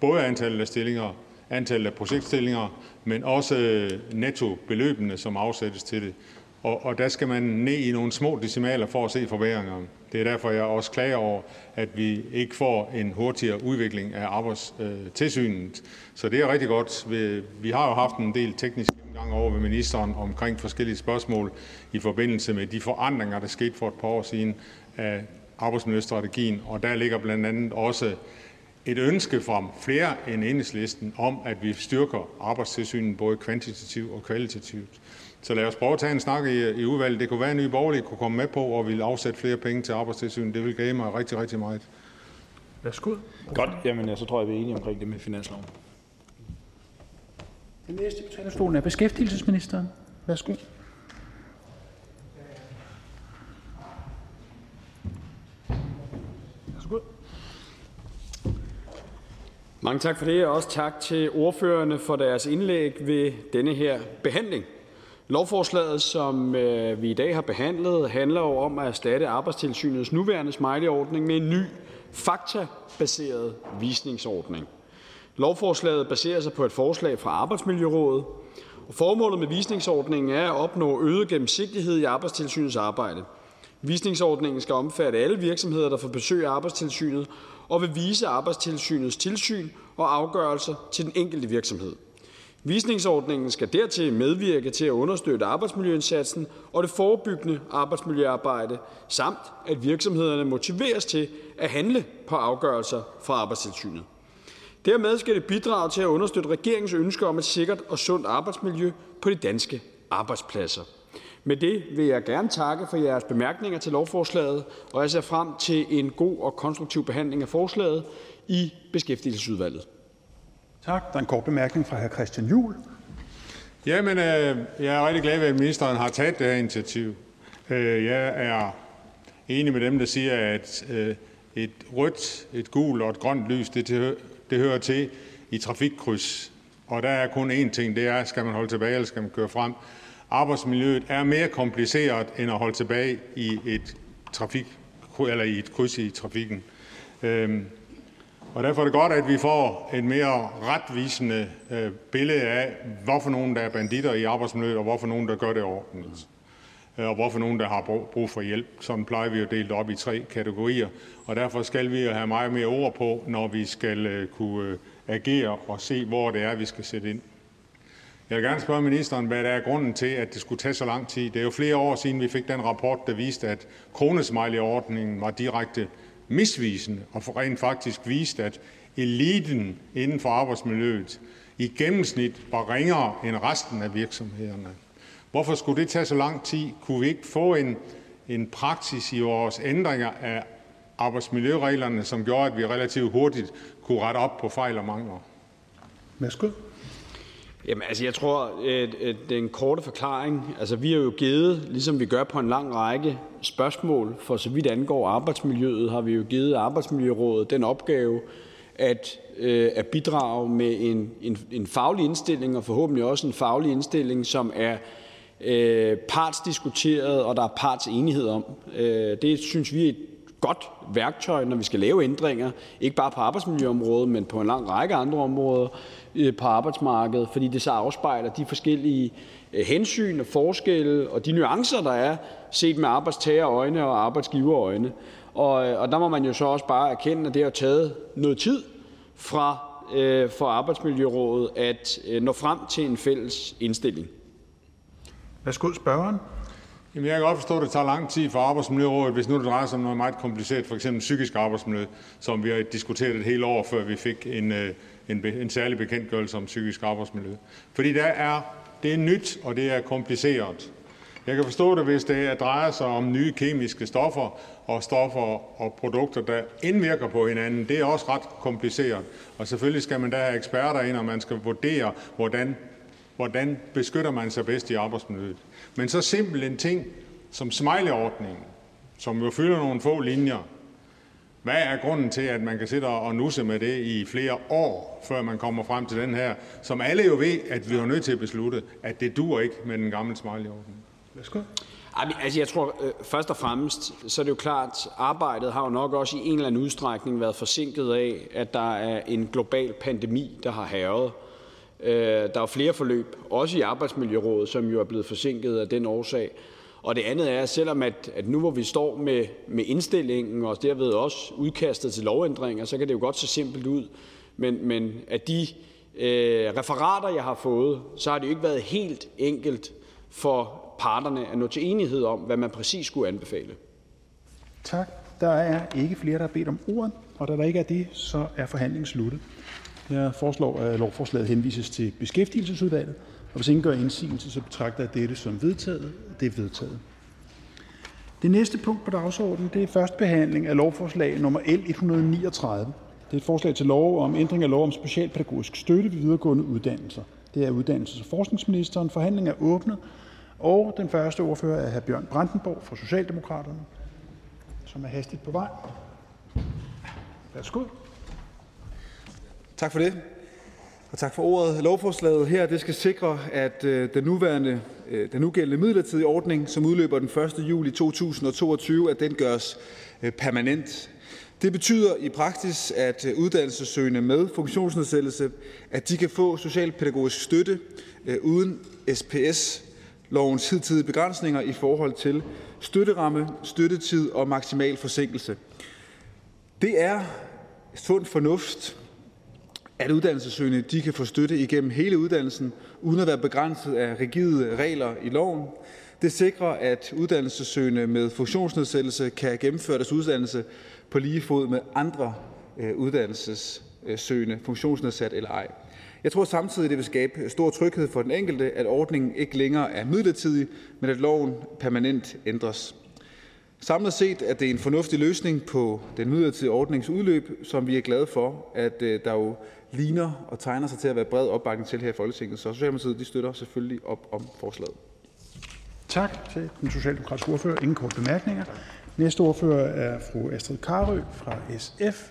Speaker 6: både antallet af stillinger, antallet af projektstillinger, men også øh, nettobeløbene, som afsættes til det. Og, og der skal man ned i nogle små decimaler for at se forbedringer. Det er derfor, jeg også klager over, at vi ikke får en hurtigere udvikling af arbejdstilsynet. Så det er rigtig godt. Vi, har jo haft en del teknisk gang over ved ministeren omkring forskellige spørgsmål i forbindelse med de forandringer, der skete for et par år siden af arbejdsmiljøstrategien. Og der ligger blandt andet også et ønske fra flere end Enhedslisten om, at vi styrker Arbejdstilsynet både kvantitativt og kvalitativt. Så lad os prøve at tage en snak i, i udvalget. Det kunne være, at Nye Borgerlige kunne komme med på og ville afsætte flere penge til Arbejdstilsynet. Det vil glæde mig rigtig, rigtig meget.
Speaker 1: Værsgo.
Speaker 13: Godt. Jamen, så tror jeg, vi er enige omkring det med finansloven.
Speaker 1: Den næste på talerstolen er beskæftigelsesministeren. Værsgo.
Speaker 8: Mange tak for det, og også tak til ordførerne for deres indlæg ved denne her behandling. Lovforslaget, som øh, vi i dag har behandlet, handler jo om at erstatte Arbejdstilsynets nuværende smiley-ordning med en ny faktabaseret visningsordning. Lovforslaget baserer sig på et forslag fra Arbejdsmiljørådet, og formålet med visningsordningen er at opnå øget gennemsigtighed i Arbejdstilsynets arbejde. Visningsordningen skal omfatte alle virksomheder, der får besøg af Arbejdstilsynet, og vil vise Arbejdstilsynets tilsyn og afgørelser til den enkelte virksomhed. Visningsordningen skal dertil medvirke til at understøtte arbejdsmiljøindsatsen og det forebyggende arbejdsmiljøarbejde, samt at virksomhederne motiveres til at handle på afgørelser fra Arbejdstilsynet. Dermed skal det bidrage til at understøtte regeringens ønske om et sikkert og sundt arbejdsmiljø på de danske arbejdspladser. Med det vil jeg gerne takke for jeres bemærkninger til lovforslaget, og jeg ser frem til en god og konstruktiv behandling af forslaget i Beskæftigelsesudvalget.
Speaker 1: Tak. Der er en kort bemærkning fra hr. Christian Juhl.
Speaker 6: Jamen, øh, jeg er rigtig glad ved, at ministeren har taget det her initiativ. Øh, jeg er enig med dem, der siger, at øh, et rødt, et gult og et grønt lys, det, det hører til i trafikkryds. Og der er kun én ting, det er, skal man holde tilbage, eller skal man køre frem? Arbejdsmiljøet er mere kompliceret end at holde tilbage i et, trafik, eller i et kryds i trafikken. Øhm, og derfor er det godt, at vi får et mere retvisende øh, billede af, hvorfor nogen, der er banditter i arbejdsmiljøet, og hvorfor nogen, der gør det ordentligt. Øh, og hvorfor nogen, der har brug for hjælp. Sådan plejer vi at dele op i tre kategorier. Og derfor skal vi have meget mere ord på, når vi skal øh, kunne agere og se, hvor det er, vi skal sætte ind. Jeg vil gerne spørge ministeren, hvad der er grunden til, at det skulle tage så lang tid. Det er jo flere år siden, vi fik den rapport, der viste, at kronesmiley-ordningen var direkte misvisende og rent faktisk viste, at eliten inden for arbejdsmiljøet i gennemsnit var ringere end resten af virksomhederne. Hvorfor skulle det tage så lang tid? Kunne vi ikke få en, en praksis i vores ændringer af arbejdsmiljøreglerne, som gjorde, at vi relativt hurtigt kunne rette op på fejl og mangler?
Speaker 1: Værsgo.
Speaker 8: Jamen, altså, jeg tror, øh, øh, at, den korte forklaring, altså, vi har jo givet, ligesom vi gør på en lang række spørgsmål, for så vidt angår arbejdsmiljøet, har vi jo givet Arbejdsmiljørådet den opgave at, øh, at bidrage med en, en, en faglig indstilling, og forhåbentlig også en faglig indstilling, som er øh, partsdiskuteret, og der er parts enighed om. Øh, det synes vi er et godt værktøj, når vi skal lave ændringer, ikke bare på arbejdsmiljøområdet, men på en lang række andre områder øh, på arbejdsmarkedet, fordi det så afspejler de forskellige øh, hensyn og forskelle og de nuancer, der er set med arbejdstagerøjne og arbejdsgiverøjne. Og, øh, og der må man jo så også bare erkende, at det har taget noget tid fra for Arbejdsmiljørådet at nå frem til en fælles indstilling.
Speaker 1: Værsgo, spørgeren.
Speaker 6: Jamen, jeg kan godt forstå, at det tager lang tid for Arbejdsmiljørådet, hvis nu det drejer sig om noget meget kompliceret, f.eks. psykisk arbejdsmiljø, som vi har diskuteret et helt år, før vi fik en, øh, en, en særlig bekendtgørelse om psykisk arbejdsmiljø. Fordi der er, det er nyt, og det er kompliceret. Jeg kan forstå det, hvis det drejer sig om nye kemiske stoffer og stoffer og produkter, der indvirker på hinanden. Det er også ret kompliceret. Og selvfølgelig skal man da have eksperter ind, og man skal vurdere, hvordan, hvordan beskytter man sig bedst i arbejdsmiljøet. Men så simpel en ting som smileyordningen, som jo fylder nogle få linjer, hvad er grunden til, at man kan sidde og nusse med det i flere år, før man kommer frem til den her, som alle jo ved, at vi er nødt til at beslutte, at det dur ikke med den gamle smileyordning?
Speaker 1: Værsgo.
Speaker 8: Altså, jeg tror øh, først og fremmest, så er det jo klart, at arbejdet har jo nok også i en eller anden udstrækning været forsinket af, at der er en global pandemi, der har hævet. Øh, der er flere forløb, også i Arbejdsmiljørådet, som jo er blevet forsinket af den årsag. Og det andet er, selvom at, at nu hvor vi står med, med indstillingen og derved også udkastet til lovændringer, så kan det jo godt se simpelt ud. Men, men at de øh, referater, jeg har fået, så har det jo ikke været helt enkelt for parterne at nå til enighed om, hvad man præcis skulle anbefale.
Speaker 1: Tak. Der er ikke flere, der har bedt om ordet, og da der ikke er det, så er forhandlingen sluttet. Jeg foreslår, at øh, lovforslaget henvises til Beskæftigelsesudvalget, og hvis ingen gør indsigelse, så betragter jeg dette som vedtaget. Det er vedtaget. Det næste punkt på dagsordenen det er første behandling af lovforslag nummer L 139. Det er et forslag til lov om ændring af lov om specialpædagogisk støtte ved videregående uddannelser. Det er uddannelses- og forskningsministeren. Forhandlingen er åbnet, og den første ordfører er hr. Bjørn Brandenborg fra Socialdemokraterne, som er hastigt på vej. Værsgo.
Speaker 16: Tak for det, og tak for ordet. Lovforslaget her det skal sikre, at øh, den nuværende, øh, den nugældende midlertidige ordning, som udløber den 1. juli 2022, at den gøres øh, permanent. Det betyder i praksis, at uddannelsessøgende med funktionsnedsættelse, at de kan få socialpædagogisk støtte uden SPS lovens hidtidige begrænsninger i forhold til støtteramme, støttetid og maksimal forsinkelse. Det er sund fornuft at uddannelsessøgende de kan få støtte igennem hele uddannelsen, uden at være begrænset af rigide regler i loven. Det sikrer, at uddannelsessøgende med funktionsnedsættelse kan gennemføre deres uddannelse på lige fod med andre øh, uddannelsessøgende, funktionsnedsat eller ej. Jeg tror samtidig, det vil skabe stor tryghed for den enkelte, at ordningen ikke længere er midlertidig, men at loven permanent ændres. Samlet set er det en fornuftig løsning på den midlertidige ordnings udløb, som vi er glade for, at øh, der jo ligner og tegner sig til at være bred opbakning til her i Folketinget. Så Socialdemokratiet de støtter selvfølgelig op om forslaget.
Speaker 1: Tak til den socialdemokratiske ordfører. Ingen korte bemærkninger. Næste ordfører er fru Astrid Karø fra SF.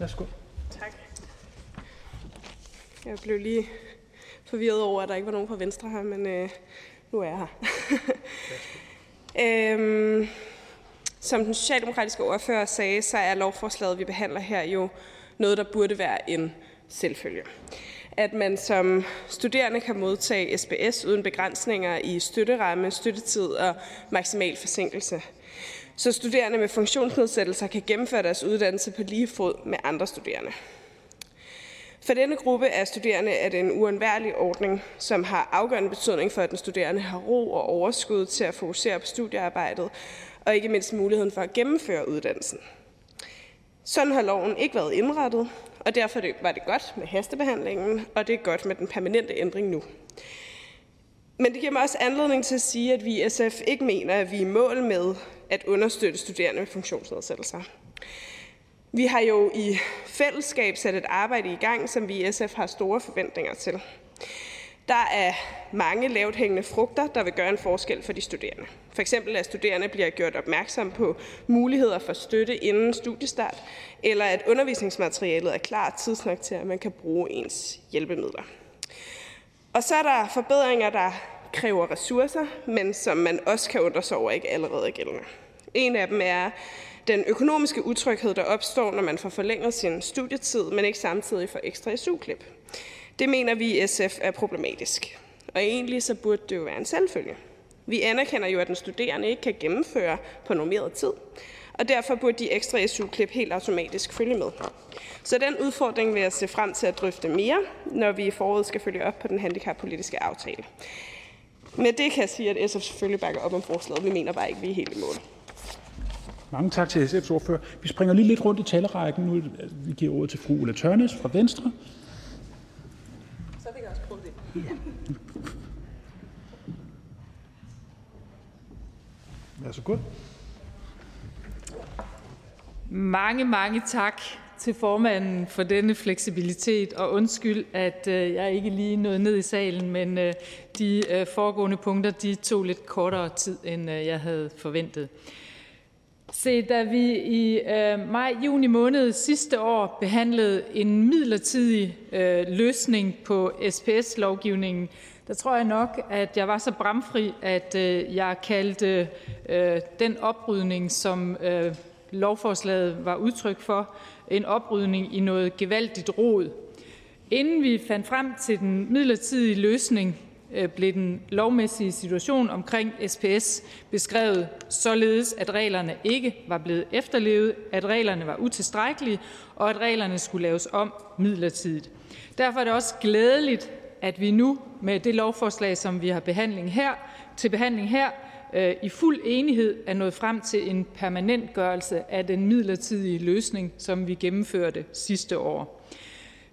Speaker 1: Værsgo.
Speaker 17: Tak. Jeg blev lige forvirret over, at der ikke var nogen fra Venstre her, men øh, nu er jeg her. øhm, som den socialdemokratiske ordfører sagde, så er lovforslaget, vi behandler her, jo noget, der burde være en selvfølge. At man som studerende kan modtage SBS uden begrænsninger i støtteramme, støttetid og maksimal forsinkelse. Så studerende med funktionsnedsættelser kan gennemføre deres uddannelse på lige fod med andre studerende. For denne gruppe af studerende er det en uundværlig ordning, som har afgørende betydning for, at den studerende har ro og overskud til at fokusere på studiearbejdet, og ikke mindst muligheden for at gennemføre uddannelsen. Sådan har loven ikke været indrettet, og derfor var det godt med hastebehandlingen, og det er godt med den permanente ændring nu. Men det giver mig også anledning til at sige, at vi i SF ikke mener, at vi er i mål med at understøtte studerende med funktionsnedsættelser. Vi har jo i fællesskab sat et arbejde i gang, som vi i SF har store forventninger til. Der er mange lavt hængende frugter, der vil gøre en forskel for de studerende. For eksempel at studerende bliver gjort opmærksom på muligheder for støtte inden studiestart, eller at undervisningsmaterialet er klar tidsnok til, at man kan bruge ens hjælpemidler. Og så er der forbedringer, der kræver ressourcer, men som man også kan undre sig over ikke allerede er gældende. En af dem er den økonomiske utryghed, der opstår, når man får forlænget sin studietid, men ikke samtidig får ekstra SU-klip. Det mener vi i SF er problematisk. Og egentlig så burde det jo være en selvfølge. Vi anerkender jo, at den studerende ikke kan gennemføre på normeret tid, og derfor burde de ekstra SU-klip helt automatisk følge med. Så den udfordring vil jeg se frem til at drøfte mere, når vi i foråret skal følge op på den handicappolitiske aftale. Med det kan jeg sige, at SF selvfølgelig bakker op om forslaget. Vi mener bare ikke, at vi er helt i mål.
Speaker 1: Mange tak til SF's ordfører. Vi springer lige lidt rundt i talerrækken nu. Vi giver ordet til fru Ulla Tørnes fra Venstre.
Speaker 17: Så fik jeg også prøvet det. Ja.
Speaker 1: Vær så god.
Speaker 18: Mange, mange tak til formanden for denne fleksibilitet, og undskyld, at øh, jeg ikke lige nåede ned i salen, men øh, de øh, foregående punkter de tog lidt kortere tid, end jeg havde forventet. Se, da vi i øh, maj-juni måned sidste år behandlede en midlertidig øh, løsning på SPS-lovgivningen, der tror jeg nok, at jeg var så bramfri, at øh, jeg kaldte øh, den oprydning, som øh, lovforslaget var udtryk for, en oprydning i noget gevaldigt rod. Inden vi fandt frem til den midlertidige løsning, øh, blev den lovmæssige situation omkring SPS beskrevet således, at reglerne ikke var blevet efterlevet, at reglerne var utilstrækkelige, og at reglerne skulle laves om midlertidigt. Derfor er det også glædeligt, at vi nu med det lovforslag, som vi har behandling her, til behandling her, øh, i fuld enighed er nået frem til en permanentgørelse af den midlertidige løsning, som vi gennemførte sidste år.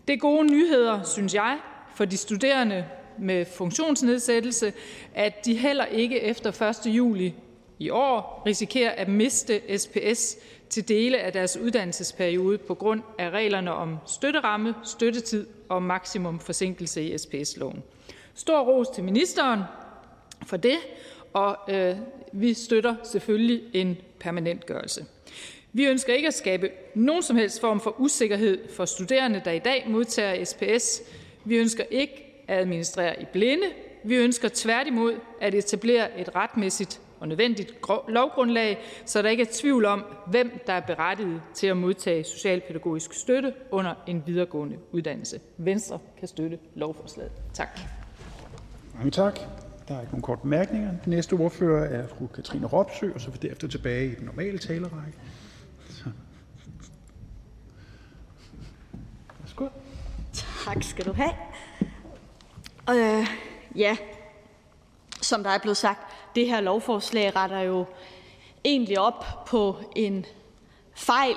Speaker 18: Det er gode nyheder, synes jeg, for de studerende med funktionsnedsættelse, at de heller ikke efter 1. juli i år risikerer at miste SPS til dele af deres uddannelsesperiode på grund af reglerne om støtteramme, støttetid og maksimum forsinkelse i SPS-loven. Stor ros til ministeren for det, og øh, vi støtter selvfølgelig en permanentgørelse. Vi ønsker ikke at skabe nogen som helst form for usikkerhed for studerende, der i dag modtager SPS. Vi ønsker ikke at administrere i blinde. Vi ønsker tværtimod at etablere et retmæssigt og nødvendigt lovgrundlag, så der ikke er tvivl om, hvem der er berettiget til at modtage socialpædagogisk støtte under en videregående uddannelse. Venstre kan støtte lovforslaget. Tak.
Speaker 1: Mange tak. Der er ikke nogen korte bemærkninger. Den næste ordfører er fru Katrine Robsø, og så vil derefter tilbage i den normale talerrække. Så. Værsgo.
Speaker 19: Tak skal du have. Øh, ja, som der er blevet sagt, det her lovforslag retter jo egentlig op på en fejl,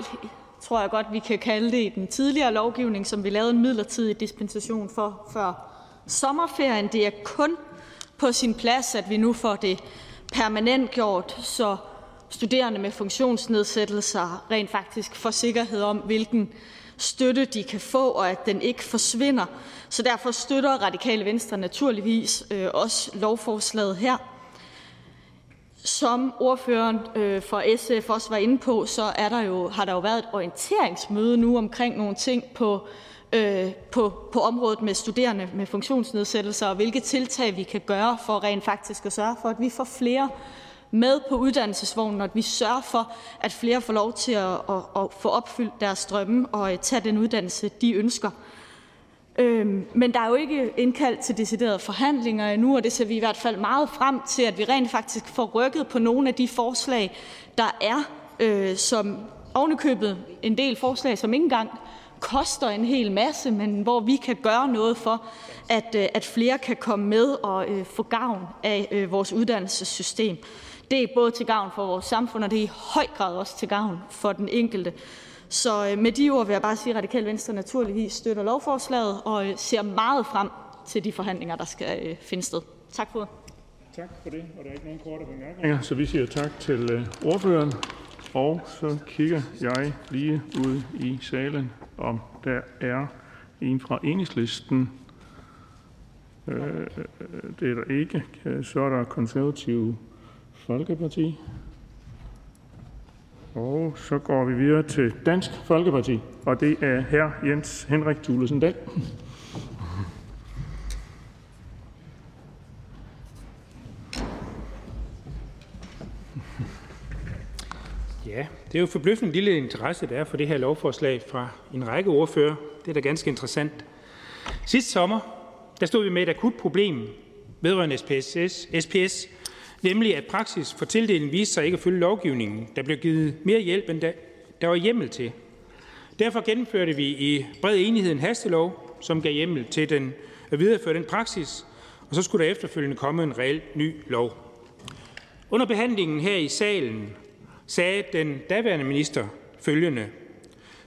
Speaker 19: tror jeg godt vi kan kalde det, i den tidligere lovgivning, som vi lavede en midlertidig dispensation for før sommerferien. Det er kun på sin plads, at vi nu får det permanent gjort, så studerende med funktionsnedsættelser rent faktisk får sikkerhed om, hvilken støtte de kan få, og at den ikke forsvinder. Så derfor støtter Radikale Venstre naturligvis øh, også lovforslaget her. Som ordføreren øh, for SF også var inde på, så er der jo, har der jo været et orienteringsmøde nu omkring nogle ting på, øh, på, på området med studerende med funktionsnedsættelser, og hvilke tiltag vi kan gøre for rent faktisk at sørge for, at vi får flere med på uddannelsesvognen, og at vi sørger for, at flere får lov til at, at, at få opfyldt deres drømme og øh, tage den uddannelse, de ønsker. Øhm, men der er jo ikke indkaldt til deciderede forhandlinger endnu, og det ser vi i hvert fald meget frem til, at vi rent faktisk får rykket på nogle af de forslag, der er, øh, som ovenikøbet en del forslag, som ikke engang koster en hel masse, men hvor vi kan gøre noget for, at, øh, at flere kan komme med og øh, få gavn af øh, vores uddannelsessystem. Det er både til gavn for vores samfund, og det er i høj grad også til gavn for den enkelte. Så øh, med de ord vil jeg bare sige, at Radikal Venstre naturligvis støtter lovforslaget og øh, ser meget frem til de forhandlinger, der skal øh, finde sted. Tak for
Speaker 15: Tak for det, og der er ikke nogen korte bemærkninger, så vi siger tak til øh, ordføreren. Og så kigger jeg lige ud i salen, om der er en fra Enhedslisten. Øh, det er der ikke. Så er der Konservative Folkeparti. Og så går vi videre til Dansk Folkeparti, og det er hr. Jens Henrik Thulesen Dahl. Det er jo forbløffende lille interesse, der er for det her lovforslag fra en række ordfører. Det er da ganske interessant. Sidste sommer, der stod vi med et akut problem vedrørende SPS, SPS nemlig at praksis for tildelingen viste sig ikke at følge lovgivningen. Der blev givet mere hjælp, end der, der var hjemmel til. Derfor gennemførte vi i bred enighed en hastelov, som gav hjemmel til den, at videreføre den praksis, og så skulle der efterfølgende komme en reel ny lov. Under behandlingen her i salen sagde den daværende minister følgende.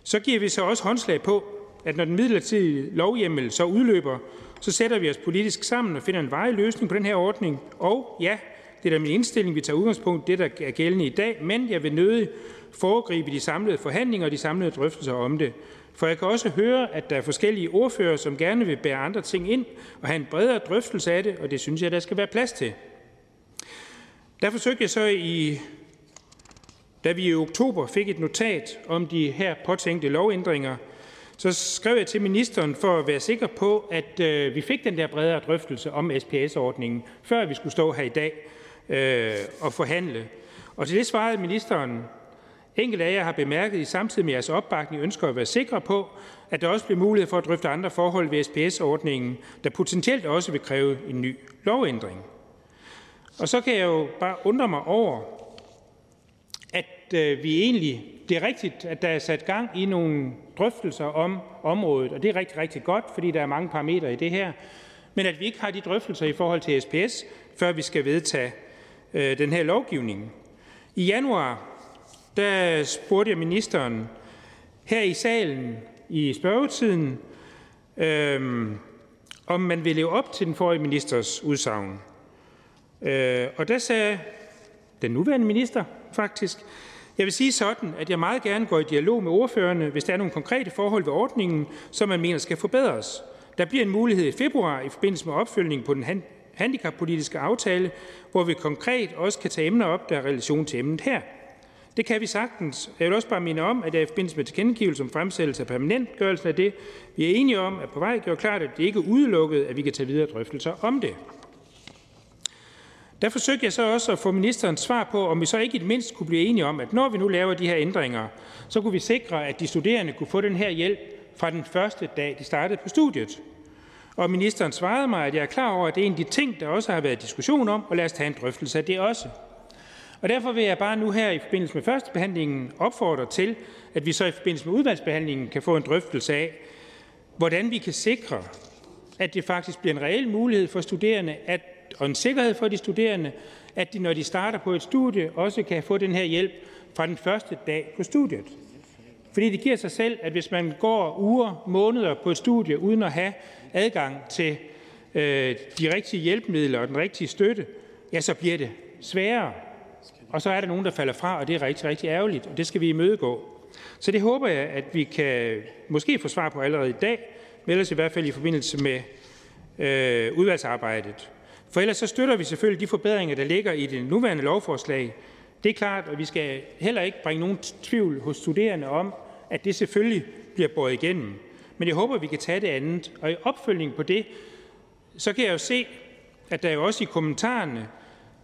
Speaker 15: Så giver vi så også håndslag på, at når den midlertidige lovhjemmel så udløber, så sætter vi os politisk sammen og finder en varig løsning på den her ordning. Og ja, det er da min indstilling, vi tager udgangspunkt i det, der er gældende i dag, men jeg vil nødig foregribe de samlede forhandlinger og de samlede drøftelser om det. For jeg kan også høre, at der er forskellige ordfører, som gerne vil bære andre ting ind og have en bredere drøftelse af det, og det synes jeg, der skal være plads til. Der forsøgte jeg så i da vi i oktober fik et notat om de her påtænkte lovændringer, så skrev jeg til ministeren for at være sikker på, at øh, vi fik den der bredere drøftelse om SPS-ordningen, før vi skulle stå her i dag øh, og forhandle. Og til det svarede ministeren, enkelte af jer har bemærket i samtidig med jeres opbakning ønsker at være sikre på, at der også bliver mulighed for at drøfte andre forhold ved SPS-ordningen, der potentielt også vil kræve en ny lovændring. Og så kan jeg jo bare undre mig over, Øh, vi egentlig, det er rigtigt, at der er sat gang i nogle drøftelser om området, og det er rigtig, rigtig godt, fordi der er mange parametre i det her, men at vi ikke har de drøftelser i forhold til SPS, før vi skal vedtage øh, den her lovgivning. I januar der spurgte jeg ministeren her i salen i spørgetiden, øh, om man vil leve op til den forrige ministers udsagn. Øh, og der sagde den nuværende minister faktisk, jeg vil sige sådan, at jeg meget gerne går i dialog med ordførerne, hvis der er nogle konkrete forhold ved ordningen, som man mener skal forbedres. Der bliver en mulighed i februar i forbindelse med opfølgningen på den handicappolitiske aftale, hvor vi konkret også kan tage emner op, der er relation til emnet her. Det kan vi sagtens. Jeg vil også bare minde om, at jeg i forbindelse med tilkendegivelse om fremsættelse af permanentgørelsen af det, vi er enige om, at på vej gør klart, at det ikke er udelukket, at vi kan tage videre drøftelser om det. Der forsøgte jeg så også at få ministerens svar på, om vi så ikke i det mindste kunne blive enige om, at når vi nu laver de her ændringer, så kunne vi sikre, at de studerende kunne få den her hjælp fra den første dag, de startede på studiet. Og ministeren svarede mig, at jeg er klar over, at det er en af de ting, der også har været diskussion om, og lad os tage en drøftelse af det også. Og derfor vil jeg bare nu her i forbindelse med førstebehandlingen opfordre til, at vi så i forbindelse med udvalgsbehandlingen kan få en drøftelse af, hvordan vi kan sikre, at det faktisk bliver en reel mulighed for studerende at, og en sikkerhed for de studerende, at de, når de starter på et studie, også kan få den her hjælp fra den første dag på studiet. Fordi det giver sig selv, at hvis man går uger, måneder på et studie uden at have adgang til øh, de rigtige hjælpemidler og den rigtige støtte, ja, så bliver det sværere. Og så er der nogen, der falder fra, og det er rigtig, rigtig ærgerligt, og det skal vi imødegå. Så det håber jeg, at vi kan måske få svar på allerede i dag, men ellers i hvert fald i forbindelse med øh, udvalgsarbejdet. For ellers så støtter vi selvfølgelig de forbedringer, der ligger i det nuværende lovforslag. Det er klart, og vi skal heller ikke bringe nogen tvivl hos studerende om, at det selvfølgelig bliver båret igennem. Men jeg håber, vi kan tage det andet. Og i opfølgning på det, så kan jeg jo se, at der jo også i kommentarerne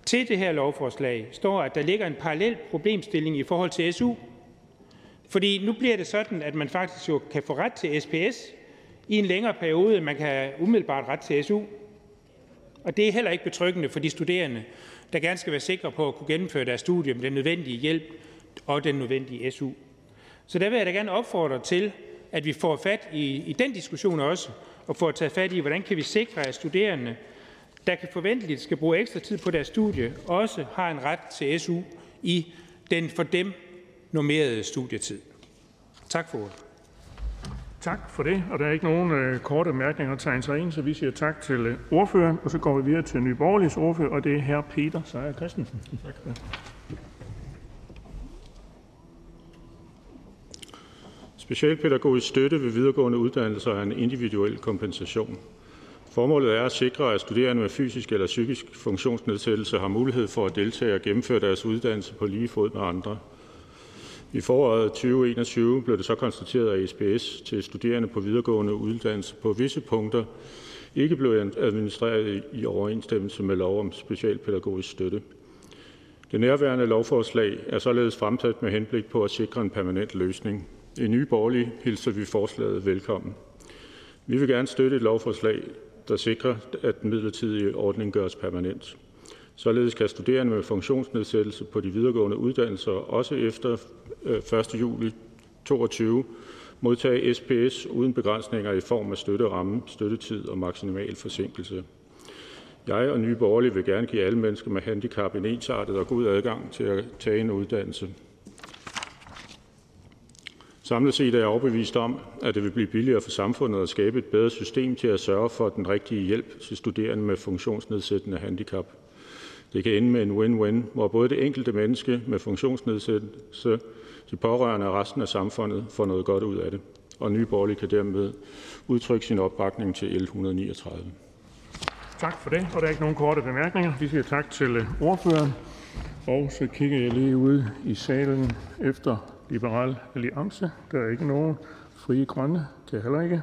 Speaker 15: til det her lovforslag står, at der ligger en parallel problemstilling i forhold til SU. Fordi nu bliver det sådan, at man faktisk jo kan få ret til SPS i en længere periode, man kan umiddelbart ret til SU. Og det er heller ikke betryggende for de studerende, der gerne skal være sikre på at kunne gennemføre deres studie med den nødvendige hjælp og den nødvendige SU. Så der vil jeg da gerne opfordre til, at vi får fat i, i den diskussion også, og får taget fat i, hvordan kan vi sikre, at studerende, der kan forventeligt skal bruge ekstra tid på deres studie, også har en ret til SU i den for dem normerede studietid. Tak for ordet.
Speaker 20: Tak for det. Og der er ikke nogen øh, korte mærkninger at tegne sig ind, så vi siger tak til øh, ordføreren. Og så går vi videre til Nye Borgerliges ordfører, og det er hr. Peter Seier Christensen. Tak.
Speaker 21: Specialpædagogisk støtte ved videregående uddannelser er en individuel kompensation. Formålet er at sikre, at studerende med fysisk eller psykisk funktionsnedsættelse har mulighed for at deltage og gennemføre deres uddannelse på lige fod med andre. I foråret 2021 blev det så konstateret, at SPS til studerende på videregående uddannelse på visse punkter ikke blev administreret i overensstemmelse med lov om specialpædagogisk støtte. Det nærværende lovforslag er således fremsat med henblik på at sikre en permanent løsning. I Nye Borgerlige hilser vi forslaget velkommen. Vi vil gerne støtte et lovforslag, der sikrer, at den midlertidige ordning gøres permanent. Således kan studerende med funktionsnedsættelse på de videregående uddannelser også efter øh, 1. Juli 2022 modtage SPS uden begrænsninger i form af støtteramme, støttetid og maksimal forsinkelse. Jeg og Nye Borgerlige vil gerne give alle mennesker med handicap en ensartet og god adgang til at tage en uddannelse. Samlet set er jeg overbevist om, at det vil blive billigere for samfundet at skabe et bedre system til at sørge for den rigtige hjælp til studerende med funktionsnedsættende handicap. Det kan ende med en win-win, hvor både det enkelte menneske med funktionsnedsættelse, de pårørende og resten af samfundet får noget godt ud af det. Og Nye Borgerlige kan dermed udtrykke sin opbakning til L 139.
Speaker 20: Tak for det. Og der er ikke nogen korte bemærkninger. Vi siger tak til øh, ordføreren. Og så kigger jeg lige ud i salen efter Liberal Alliance. Der er ikke nogen. Frie Grønne kan heller ikke.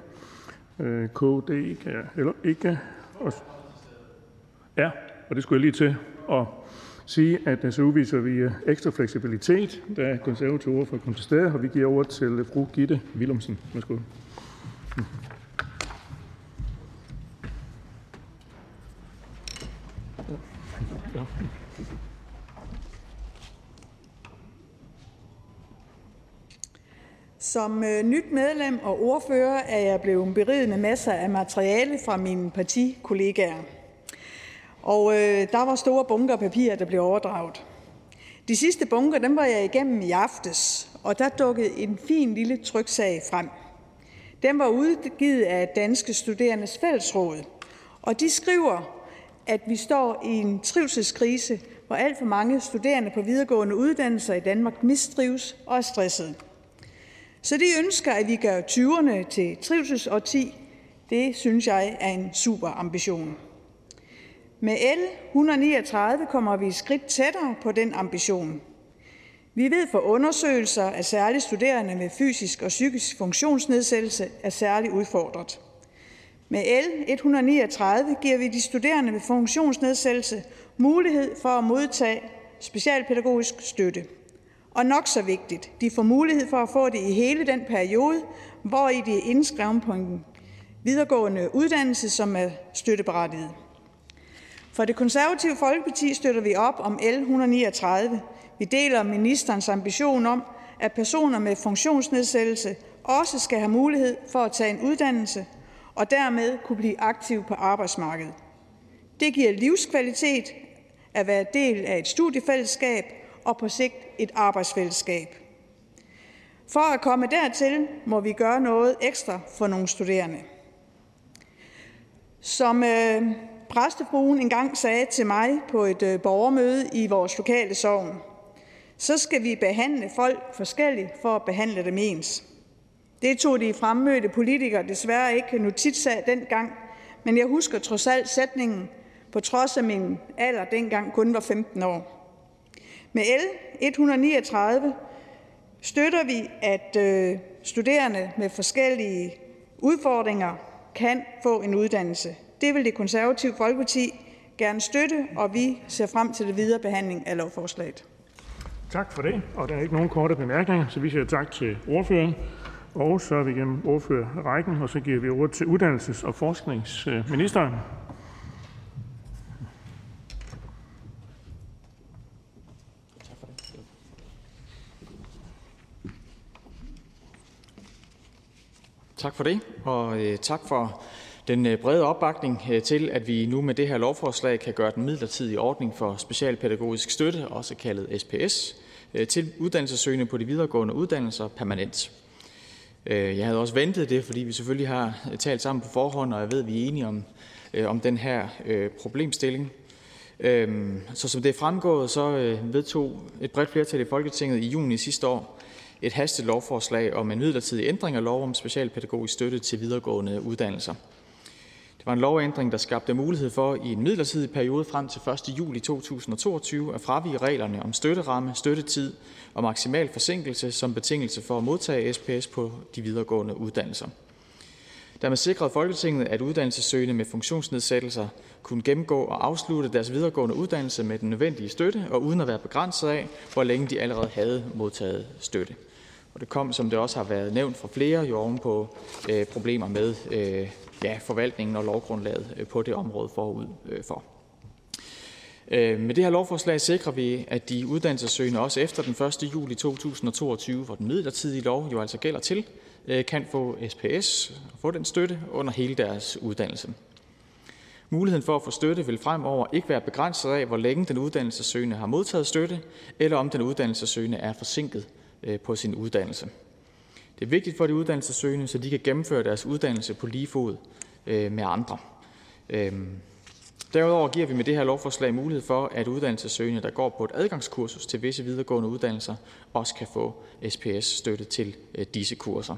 Speaker 20: Øh, KD kan heller ikke. Og ja, og det skulle jeg lige til at sige, at øh, så udviser vi øh, ekstra fleksibilitet, da konservative ordfører kom til stede, og vi giver ordet til øh, fru Gitte Willumsen. Værsgo.
Speaker 22: Som nyt medlem og ordfører er jeg blevet beriget med masser af materiale fra mine partikollegaer. Og øh, der var store bunker papir, der blev overdraget. De sidste bunker, dem var jeg igennem i aftes, og der dukkede en fin lille tryksag frem. Den var udgivet af Danske Studerendes Fællesråd, og de skriver, at vi står i en trivselskrise, hvor alt for mange studerende på videregående uddannelser i Danmark mistrives og er stressede. Så de ønsker, at vi gør 20'erne til trivselsårti. Det synes jeg er en super ambition. Med L 139 kommer vi et skridt tættere på den ambition. Vi ved fra undersøgelser, at særligt studerende med fysisk og psykisk funktionsnedsættelse er særligt udfordret. Med L 139 giver vi de studerende med funktionsnedsættelse mulighed for at modtage specialpædagogisk støtte. Og nok så vigtigt, de får mulighed for at få det i hele den periode, hvor i de er indskrevet på en videregående uddannelse, som er støtteberettiget. For det konservative Folkeparti støtter vi op om L 139. Vi deler ministerens ambition om, at personer med funktionsnedsættelse også skal have mulighed for at tage en uddannelse og dermed kunne blive aktiv på arbejdsmarkedet. Det giver livskvalitet at være del af et studiefællesskab og på sigt et arbejdsfællesskab. For at komme dertil må vi gøre noget ekstra for nogle studerende. Som øh, præstefruen engang sagde til mig på et øh, borgermøde i vores lokale sovn, så skal vi behandle folk forskelligt for at behandle dem ens. Det tog de fremmødte politikere desværre ikke notits af dengang, men jeg husker trods alt sætningen, på trods af min alder dengang kun var 15 år. Med L 139 støtter vi, at øh, studerende med forskellige udfordringer kan få en uddannelse. Det vil det konservative Folkeparti gerne støtte, og vi ser frem til det videre behandling af lovforslaget.
Speaker 20: Tak for det. Og der er ikke nogen korte bemærkninger, så vi siger tak til ordføreren. Og så er vi igennem ordførerrækken, og så giver vi ordet til uddannelses- og forskningsministeren.
Speaker 23: Tak for det, og øh, tak for den øh, brede opbakning øh, til, at vi nu med det her lovforslag kan gøre den midlertidige ordning for specialpædagogisk støtte, også kaldet SPS, øh, til uddannelsessøgende på de videregående uddannelser permanent. Jeg havde også ventet det, fordi vi selvfølgelig har talt sammen på forhånd, og jeg ved, at vi er enige om, om den her problemstilling. Øhm, så som det er fremgået, så vedtog et bredt flertal i Folketinget i juni sidste år et hastelovforslag om en midlertidig ændring af lov om specialpædagogisk støtte til videregående uddannelser. Det var en lovændring, der skabte mulighed for i en midlertidig periode frem til 1. juli 2022 at fravige reglerne om støtteramme, støttetid og maksimal forsinkelse som betingelse for at modtage SPS på de videregående uddannelser. Dermed sikrede Folketinget, at uddannelsessøgende med funktionsnedsættelser kunne gennemgå og afslutte deres videregående uddannelse med den nødvendige støtte og uden at være begrænset af, hvor længe de allerede havde modtaget støtte. Og det kom, som det også har været nævnt for flere, jo oven på øh, problemer med øh, forvaltningen og lovgrundlaget øh, på det område forud øh, for. Øh, med det her lovforslag sikrer vi, at de uddannelsessøgende også efter den 1. juli 2022, hvor den midlertidige lov jo altså gælder til, kan få SPS og få den støtte under hele deres uddannelse. Muligheden for at få støtte vil fremover ikke være begrænset af, hvor længe den uddannelsessøgende har modtaget støtte, eller om den uddannelsessøgende er forsinket på sin uddannelse. Det er vigtigt for de uddannelsessøgende, så de kan gennemføre deres uddannelse på lige fod øh, med andre. Øhm, derudover giver vi med det her lovforslag mulighed for, at uddannelsessøgende, der går på et adgangskursus til visse videregående uddannelser, også kan få SPS-støtte til øh, disse kurser.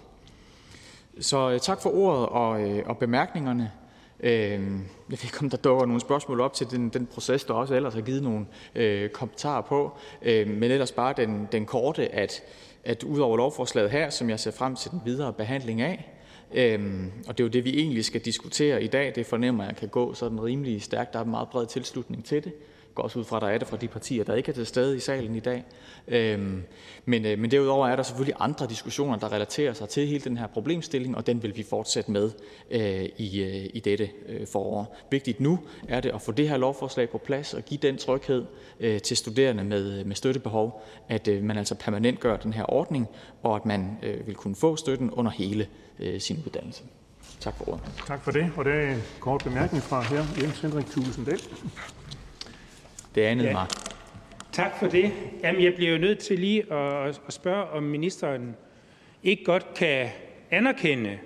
Speaker 23: Så øh, tak for ordet og, og bemærkningerne. Øhm, jeg ved ikke, om der dukker nogle spørgsmål op til den, den proces, der også ellers har givet nogle øh, kommentarer på, øh, men ellers bare den, den korte, at, at ud over lovforslaget her, som jeg ser frem til den videre behandling af, øhm, og det er jo det, vi egentlig skal diskutere i dag, det fornemmer jeg kan gå sådan rimelig stærkt, der er en meget bred tilslutning til det, går også ud fra, at der er det fra de partier, der ikke er til stede i salen i dag. Øhm, men, øh, men derudover er der selvfølgelig andre diskussioner, der relaterer sig til hele den her problemstilling, og den vil vi fortsætte med øh, i, øh, i dette forår. Vigtigt nu er det at få det her lovforslag på plads og give den tryghed til studerende med, med støttebehov, at man altså permanent gør den her ordning, og at man vil kunne få støtten under hele sin uddannelse. Tak for ordet.
Speaker 20: Tak for det. Og der er en kort bemærkning fra her, Jens Henrik Tusinddel.
Speaker 23: Det andet ja. mig.
Speaker 15: Tak for det. Jamen, jeg bliver jo nødt til lige at, at spørge, om ministeren ikke godt kan anerkende,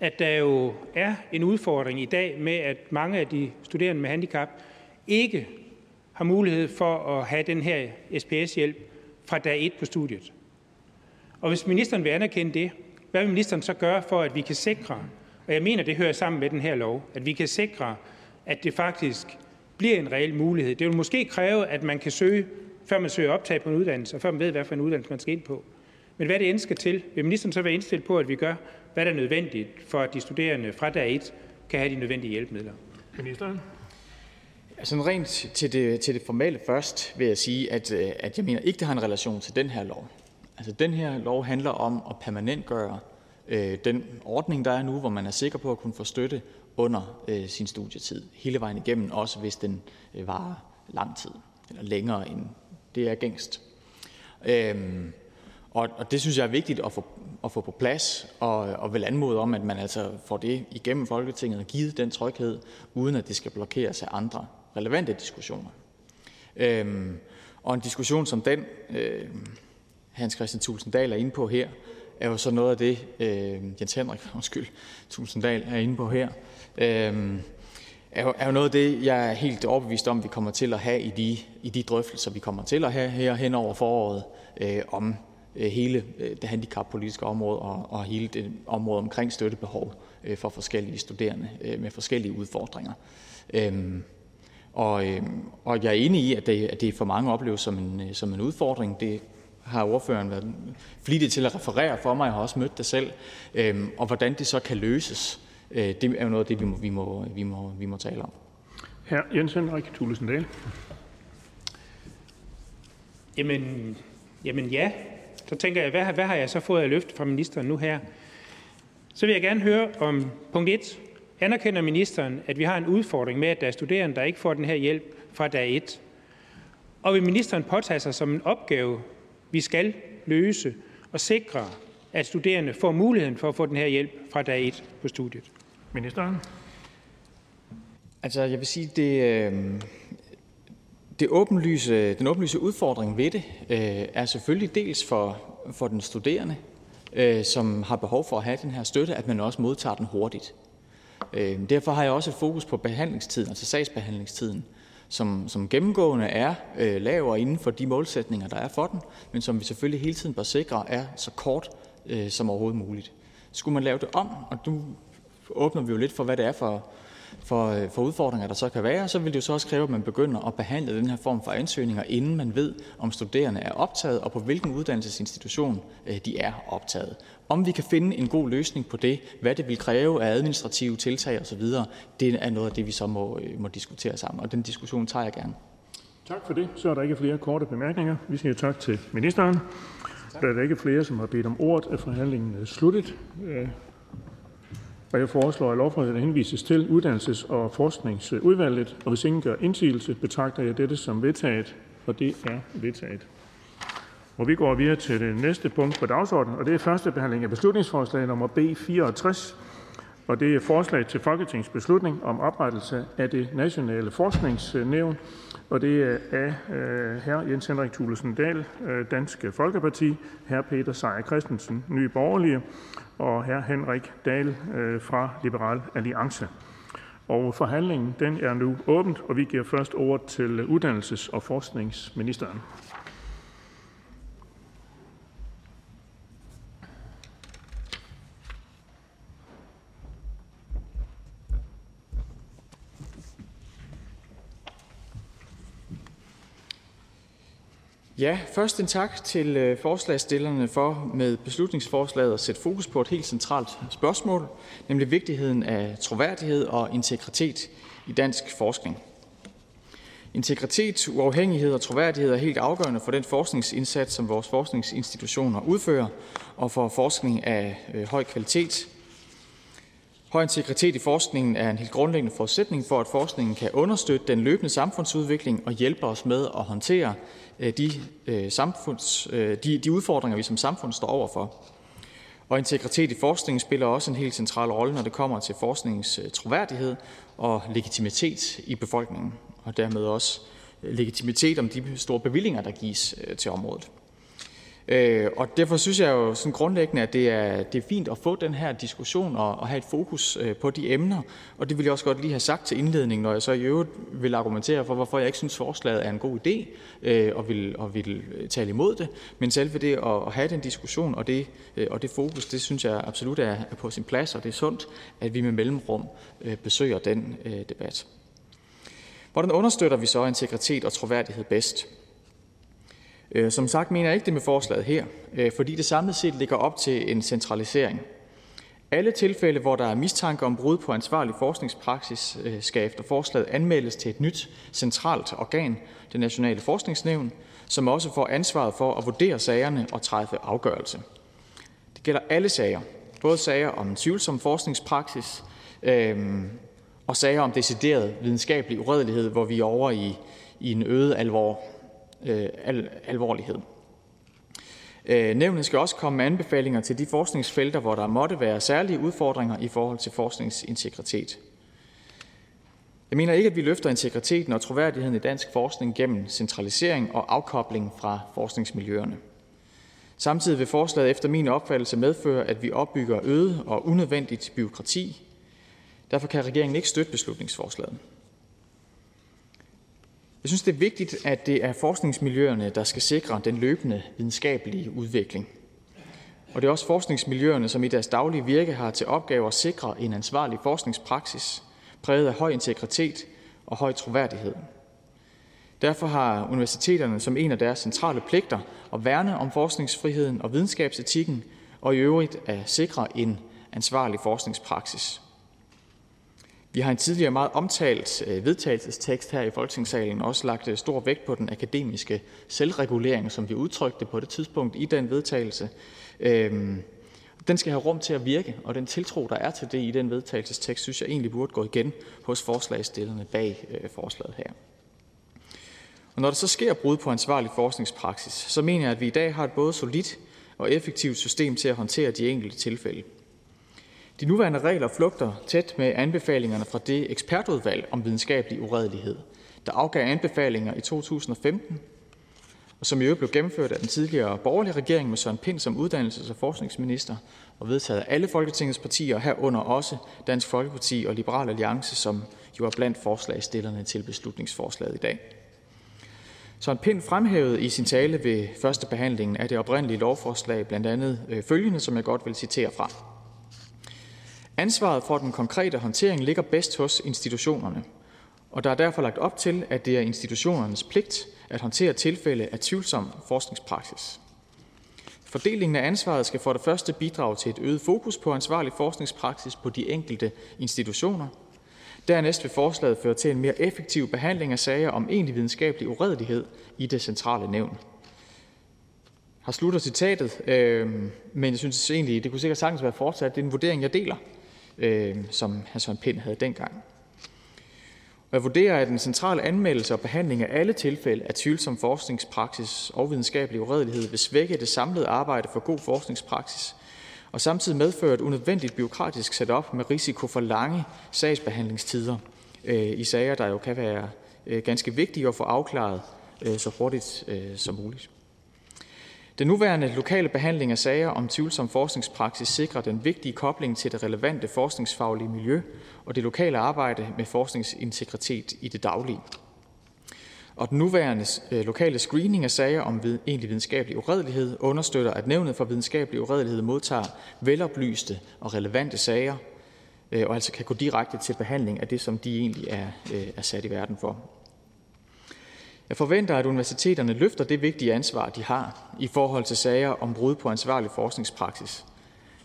Speaker 15: at der jo er en udfordring i dag med, at mange af de studerende med handicap ikke har mulighed for at have den her SPS-hjælp fra dag 1 på studiet. Og hvis ministeren vil anerkende det, hvad vil ministeren så gøre for, at vi kan sikre, og jeg mener, det hører sammen med den her lov, at vi kan sikre, at det faktisk bliver en reel mulighed. Det vil måske kræve, at man kan søge, før man søger optag på en uddannelse, og før man ved, hvad for en uddannelse man skal ind på. Men hvad det end skal til, vil ministeren så være indstillet på, at vi gør, hvad der er nødvendigt, for at de studerende fra dag 1 kan have de nødvendige hjælpemidler?
Speaker 20: Ministeren?
Speaker 23: Altså rent til det, til det formelle først vil jeg sige, at, øh, at jeg mener ikke, det har en relation til den her lov. Altså den her lov handler om at permanentgøre øh, den ordning, der er nu, hvor man er sikker på at kunne få støtte under øh, sin studietid hele vejen igennem, også hvis den øh, varer lang tid eller længere end det er gængst. Øhm, og, og det synes jeg er vigtigt at få, at få på plads, og, og vil anmode om, at man altså får det igennem Folketinget og givet den tryghed, uden at det skal blokeres af andre relevante diskussioner. Øhm, og en diskussion som den, øh, Hans Christian Tulsendal er inde på her, er jo så noget af det, øh, Jens Henrik undskyld, Tulsendal er inde på her, øh, er, jo, er jo noget af det, jeg er helt overbevist om, vi kommer til at have i de, i de drøftelser, vi kommer til at have her hen over foråret øh, om øh, hele øh, det handicappolitiske område og, og hele det område omkring støttebehov øh, for forskellige studerende øh, med forskellige udfordringer. Øh, og, øh, og jeg er enig i, at det, at det for mange opleves som en, øh, som en udfordring. Det har ordføreren været flittig til at referere for mig. Jeg har også mødt det selv. Øh, og hvordan det så kan løses, øh, det er jo noget af det, vi må, vi må, vi må, vi må tale om.
Speaker 20: Her Jens Henrik Thulesen Dahl.
Speaker 15: Jamen, jamen ja, så tænker jeg, hvad, hvad har jeg så fået af løft fra ministeren nu her? Så vil jeg gerne høre om punkt 1. Anerkender ministeren, at vi har en udfordring med, at der er studerende, der ikke får den her hjælp fra dag 1? Og vil ministeren påtage sig som en opgave, vi skal løse og sikre, at studerende får muligheden for at få den her hjælp fra dag 1 på studiet?
Speaker 20: Ministeren?
Speaker 23: Altså, jeg vil sige, det, øh, det åbenlyse, den åbenlyse udfordring ved det øh, er selvfølgelig dels for, for den studerende, øh, som har behov for at have den her støtte, at man også modtager den hurtigt. Øh, derfor har jeg også fokus på behandlingstiden, altså sagsbehandlingstiden, som, som gennemgående er øh, lavere inden for de målsætninger, der er for den, men som vi selvfølgelig hele tiden bør sikre er så kort øh, som overhovedet muligt. Skulle man lave det om, og nu åbner vi jo lidt for, hvad det er for, for, øh, for udfordringer, der så kan være, så vil det jo så også kræve, at man begynder at behandle den her form for ansøgninger, inden man ved, om studerende er optaget, og på hvilken uddannelsesinstitution øh, de er optaget. Om vi kan finde en god løsning på det, hvad det vil kræve af administrative tiltag osv., det er noget af det, vi så må, øh, må diskutere sammen, og den diskussion tager jeg gerne.
Speaker 20: Tak for det. Så er der ikke flere korte bemærkninger. Vi siger tak til ministeren. Da der ikke flere, som har bedt om ordet, er forhandlingen sluttet. Og jeg foreslår, at lovforslaget henvises til Uddannelses- og Forskningsudvalget. Og hvis ingen gør indsigelse, betragter jeg dette som vedtaget. Og det er vedtaget. Og vi går videre til det næste punkt på dagsordenen, og det er første behandling af beslutningsforslag nummer B 64. Og det er forslag til folketingsbeslutning om oprettelse af det nationale forskningsnævn. Og det er af øh, hr. Jens Henrik Thulesen Dahl, øh, Dansk Folkeparti, hr. Peter Seier Christensen, Nye Borgerlige, og hr. Henrik Dahl øh, fra Liberal Alliance. Og forhandlingen den er nu åbent, og vi giver først ordet til uddannelses- og forskningsministeren.
Speaker 23: Først en tak til øh, forslagsstillerne for med beslutningsforslaget at sætte fokus på et helt centralt spørgsmål, nemlig vigtigheden af troværdighed og integritet i dansk forskning. Integritet, uafhængighed og troværdighed er helt afgørende for den forskningsindsats, som vores forskningsinstitutioner udfører, og for forskning af øh, høj kvalitet. Høj integritet i forskningen er en helt grundlæggende forudsætning for, at forskningen kan understøtte den løbende samfundsudvikling og hjælpe os med at håndtere Øh, de, øh, samfunds, øh, de, de udfordringer, vi som samfund står overfor. Og integritet i forskningen spiller også en helt central rolle, når det kommer til forskningens troværdighed og legitimitet i befolkningen, og dermed også legitimitet om de store bevillinger, der gives til området. Øh, og derfor synes jeg jo sådan grundlæggende, at det er, det er fint at få den her diskussion og, og have et fokus øh, på de emner. Og det vil jeg også godt lige have sagt til indledning, når jeg så i øvrigt vil argumentere for, hvorfor jeg ikke synes, forslaget er en god idé øh, og, vil, og vil øh, tale imod det. Men selve det at, at have den diskussion og det, øh, og det fokus, det synes jeg absolut er, er på sin plads, og det er sundt, at vi med mellemrum øh, besøger den øh, debat. Hvordan understøtter vi så integritet og troværdighed bedst? Øh, som sagt mener jeg ikke det med forslaget her, øh, fordi det samlet set ligger op til en centralisering. Alle tilfælde, hvor der er mistanke om brud på ansvarlig forskningspraksis, øh, skal efter forslaget anmeldes til et nyt centralt organ, det Nationale Forskningsnævn, som også får ansvaret for at vurdere sagerne og træffe afgørelse. Det gælder alle sager, både sager om tvivlsom forskningspraksis øhm, og sager om decideret videnskabelig uredelighed, hvor vi er over i, i en øget alvor, Øh, al, alvorlighed. Øh, nævnet skal også komme med anbefalinger til de forskningsfelter, hvor der måtte være særlige udfordringer i forhold til forskningsintegritet. Jeg mener ikke, at vi løfter integriteten og troværdigheden i dansk forskning gennem centralisering og afkobling fra forskningsmiljøerne. Samtidig vil forslaget efter min opfattelse medføre, at vi opbygger øget og unødvendigt byråkrati. Derfor kan regeringen ikke støtte beslutningsforslaget. Jeg synes, det er vigtigt, at det er forskningsmiljøerne, der skal sikre den løbende videnskabelige udvikling. Og det er også forskningsmiljøerne, som i deres daglige virke har til opgave at sikre en ansvarlig forskningspraksis, præget af høj integritet og høj troværdighed. Derfor har universiteterne som en af deres centrale pligter at værne om forskningsfriheden og videnskabsetikken og i øvrigt at sikre en ansvarlig forskningspraksis. Vi har en tidligere meget omtalt øh, vedtagelsestekst her i Folketingssalen også lagt øh, stor vægt på den akademiske selvregulering, som vi udtrykte på det tidspunkt i den vedtagelse. Øhm, den skal have rum til at virke, og den tiltro, der er til det i den vedtagelsestekst, synes jeg egentlig burde gå igen hos forslagstillerne bag øh, forslaget her. Og når der så sker brud på ansvarlig forskningspraksis, så mener jeg, at vi i dag har et både solidt og effektivt system til at håndtere de enkelte tilfælde. De nuværende regler flugter tæt med anbefalingerne fra det ekspertudvalg om videnskabelig uredelighed, der afgav anbefalinger i 2015, og som i øvrigt blev gennemført af den tidligere borgerlige regering med Søren Pind som uddannelses- og forskningsminister og vedtaget af alle Folketingets partier, herunder også Dansk Folkeparti og Liberal Alliance, som jo er blandt forslagstillerne til beslutningsforslaget i dag. Søren Pind fremhævede i sin tale ved første behandling af det oprindelige lovforslag blandt andet øh, følgende, som jeg godt vil citere fra. Ansvaret for den konkrete håndtering ligger bedst hos institutionerne, og der er derfor lagt op til, at det er institutionernes pligt at håndtere tilfælde af tvivlsom forskningspraksis. Fordelingen af ansvaret skal for det første bidrage til et øget fokus på ansvarlig forskningspraksis på de enkelte institutioner. Dernæst vil forslaget føre til en mere effektiv behandling af sager om egentlig videnskabelig uredelighed i det centrale nævn. Har slutter citatet, øh, men jeg synes egentlig, det kunne sikkert sagtens være fortsat. Det er en vurdering, jeg deler Øh, som hr. Søren Pind havde dengang. Og jeg vurderer, at den centrale anmeldelse og behandling af alle tilfælde af tvivlsom forskningspraksis og videnskabelig uredelighed vil svække det samlede arbejde for god forskningspraksis, og samtidig medføre et unødvendigt byråkratisk setup med risiko for lange sagsbehandlingstider øh, i sager, der jo kan være øh, ganske vigtige at få afklaret øh, så hurtigt øh, som muligt. Den nuværende lokale behandling af sager om tvivlsom forskningspraksis sikrer den vigtige kobling til det relevante forskningsfaglige miljø og det lokale arbejde med forskningsintegritet i det daglige. Og den nuværende øh, lokale screening af sager om egentlig videnskabelig uredelighed understøtter, at Nævnet for Videnskabelig Uredelighed modtager veloplyste og relevante sager, øh, og altså kan gå direkte til behandling af det, som de egentlig er, øh, er sat i verden for. Jeg forventer, at universiteterne løfter det vigtige ansvar, de har i forhold til sager om brud på ansvarlig forskningspraksis.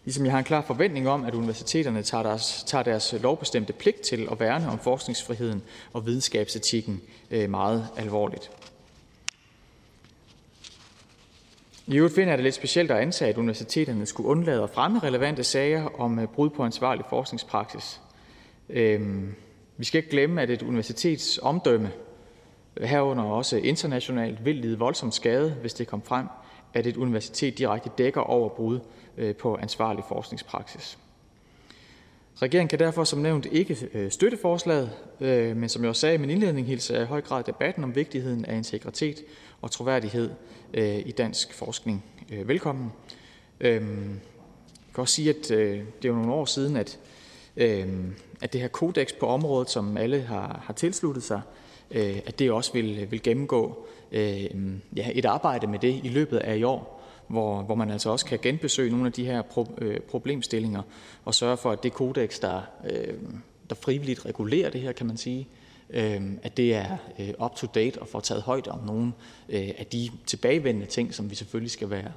Speaker 23: Ligesom jeg har en klar forventning om, at universiteterne tager deres, tager deres lovbestemte pligt til at værne om forskningsfriheden og videnskabsetikken øh, meget alvorligt. I øvrigt finder jeg det lidt specielt at antage, at universiteterne skulle undlade at fremme relevante sager om øh, brud på ansvarlig forskningspraksis. Øhm, vi skal ikke glemme, at et universitets omdømme herunder også internationalt, vil lide voldsom skade, hvis det kom frem, at et universitet direkte dækker over brud øh, på ansvarlig forskningspraksis. Regeringen kan derfor som nævnt ikke øh, støtte forslaget, øh, men som jeg også sagde i min indledning, hilser jeg i høj grad debatten om vigtigheden af integritet og troværdighed i dansk forskning velkommen. Øhm, jeg kan også sige, at det er jo nogle år siden, at, øhm, at det her kodex på området, som alle har, har tilsluttet sig, Øh, at det også vil, vil gennemgå øh, ja, et arbejde med det i løbet af i år, hvor, hvor man altså også kan genbesøge nogle af de her pro, øh, problemstillinger og sørge for, at det kodex, der, øh, der frivilligt regulerer det her, kan man sige, øh, at det er øh, up to date og får taget højde om nogle øh, af de tilbagevendende ting, som vi selvfølgelig skal være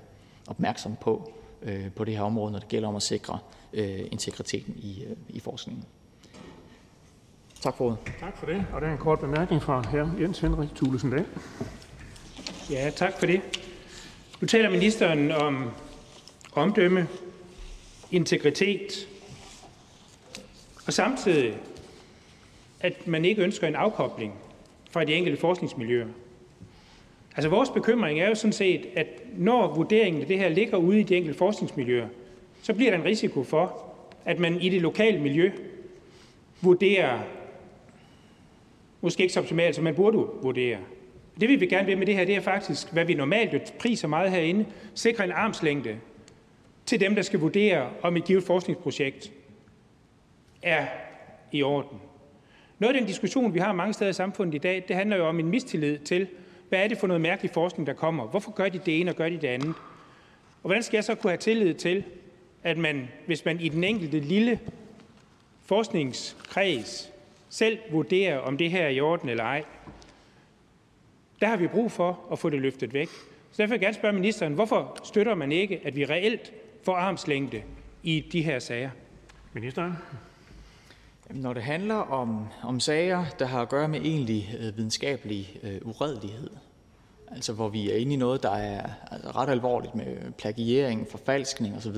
Speaker 23: opmærksom på øh, på det her område, når det gælder om at sikre øh, integriteten i, øh, i forskningen. Tak for ordet.
Speaker 20: Tak for det. Og der er en kort bemærkning fra hr. Jens Henrik Thulesen Dahl.
Speaker 15: Ja, tak for det. Nu taler ministeren om omdømme integritet, og samtidig, at man ikke ønsker en afkobling fra de enkelte forskningsmiljøer. Altså vores bekymring er jo sådan set, at når vurderingen af det her ligger ude i de enkelte forskningsmiljøer, så bliver der en risiko for, at man i det lokale miljø vurderer måske ikke så optimalt, som man burde vurdere. Det vi vil gerne vil med det her, det er faktisk, hvad vi normalt priser meget herinde, sikre en armslængde til dem, der skal vurdere, om et givet forskningsprojekt er i orden. Noget af den diskussion, vi har mange steder i samfundet i dag, det handler jo om en mistillid til, hvad er det for noget mærkelig forskning, der kommer? Hvorfor gør de det ene og gør de det andet? Og hvordan skal jeg så kunne have tillid til, at man, hvis man i den enkelte lille forskningskreds selv vurderer, om det her er i orden eller ej, der har vi brug for at få det løftet væk. Så derfor vil jeg gerne spørge ministeren, hvorfor støtter man ikke, at vi reelt får armslængde i de her sager?
Speaker 20: Ministeren?
Speaker 23: Når det handler om, om sager, der har at gøre med egentlig øh, videnskabelig øh, uredelighed, altså hvor vi er inde i noget, der er altså, ret alvorligt med plagiering, forfalskning osv.,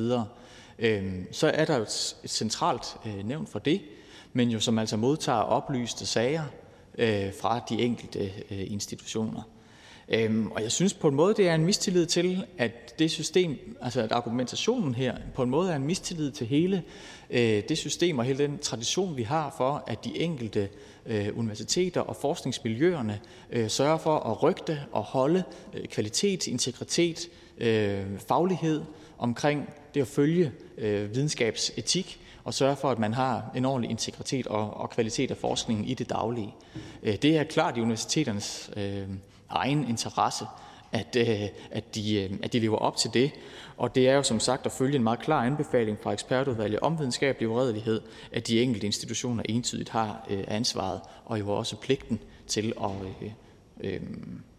Speaker 23: øh, så er der jo et, et centralt øh, nævn for det, men jo som altså modtager oplyste sager øh, fra de enkelte øh, institutioner. Øhm, og jeg synes på en måde, det er en mistillid til, at det system, altså at argumentationen her på en måde er en mistillid til hele øh, det system og hele den tradition, vi har for, at de enkelte øh, universiteter og forskningsmiljøerne øh, sørger for at rygte og holde øh, kvalitet, integritet, øh, faglighed omkring det at følge øh, videnskabsetik og sørge for, at man har en ordentlig integritet og, og kvalitet af forskningen i det daglige. Øh, det er klart i universiteternes øh, egen interesse, at, øh, at, de, øh, at de lever op til det. Og det er jo som sagt at følge en meget klar anbefaling fra ekspertudvalget om videnskabelig uredelighed, at de enkelte institutioner entydigt har øh, ansvaret og jo også pligten til at, øh, øh,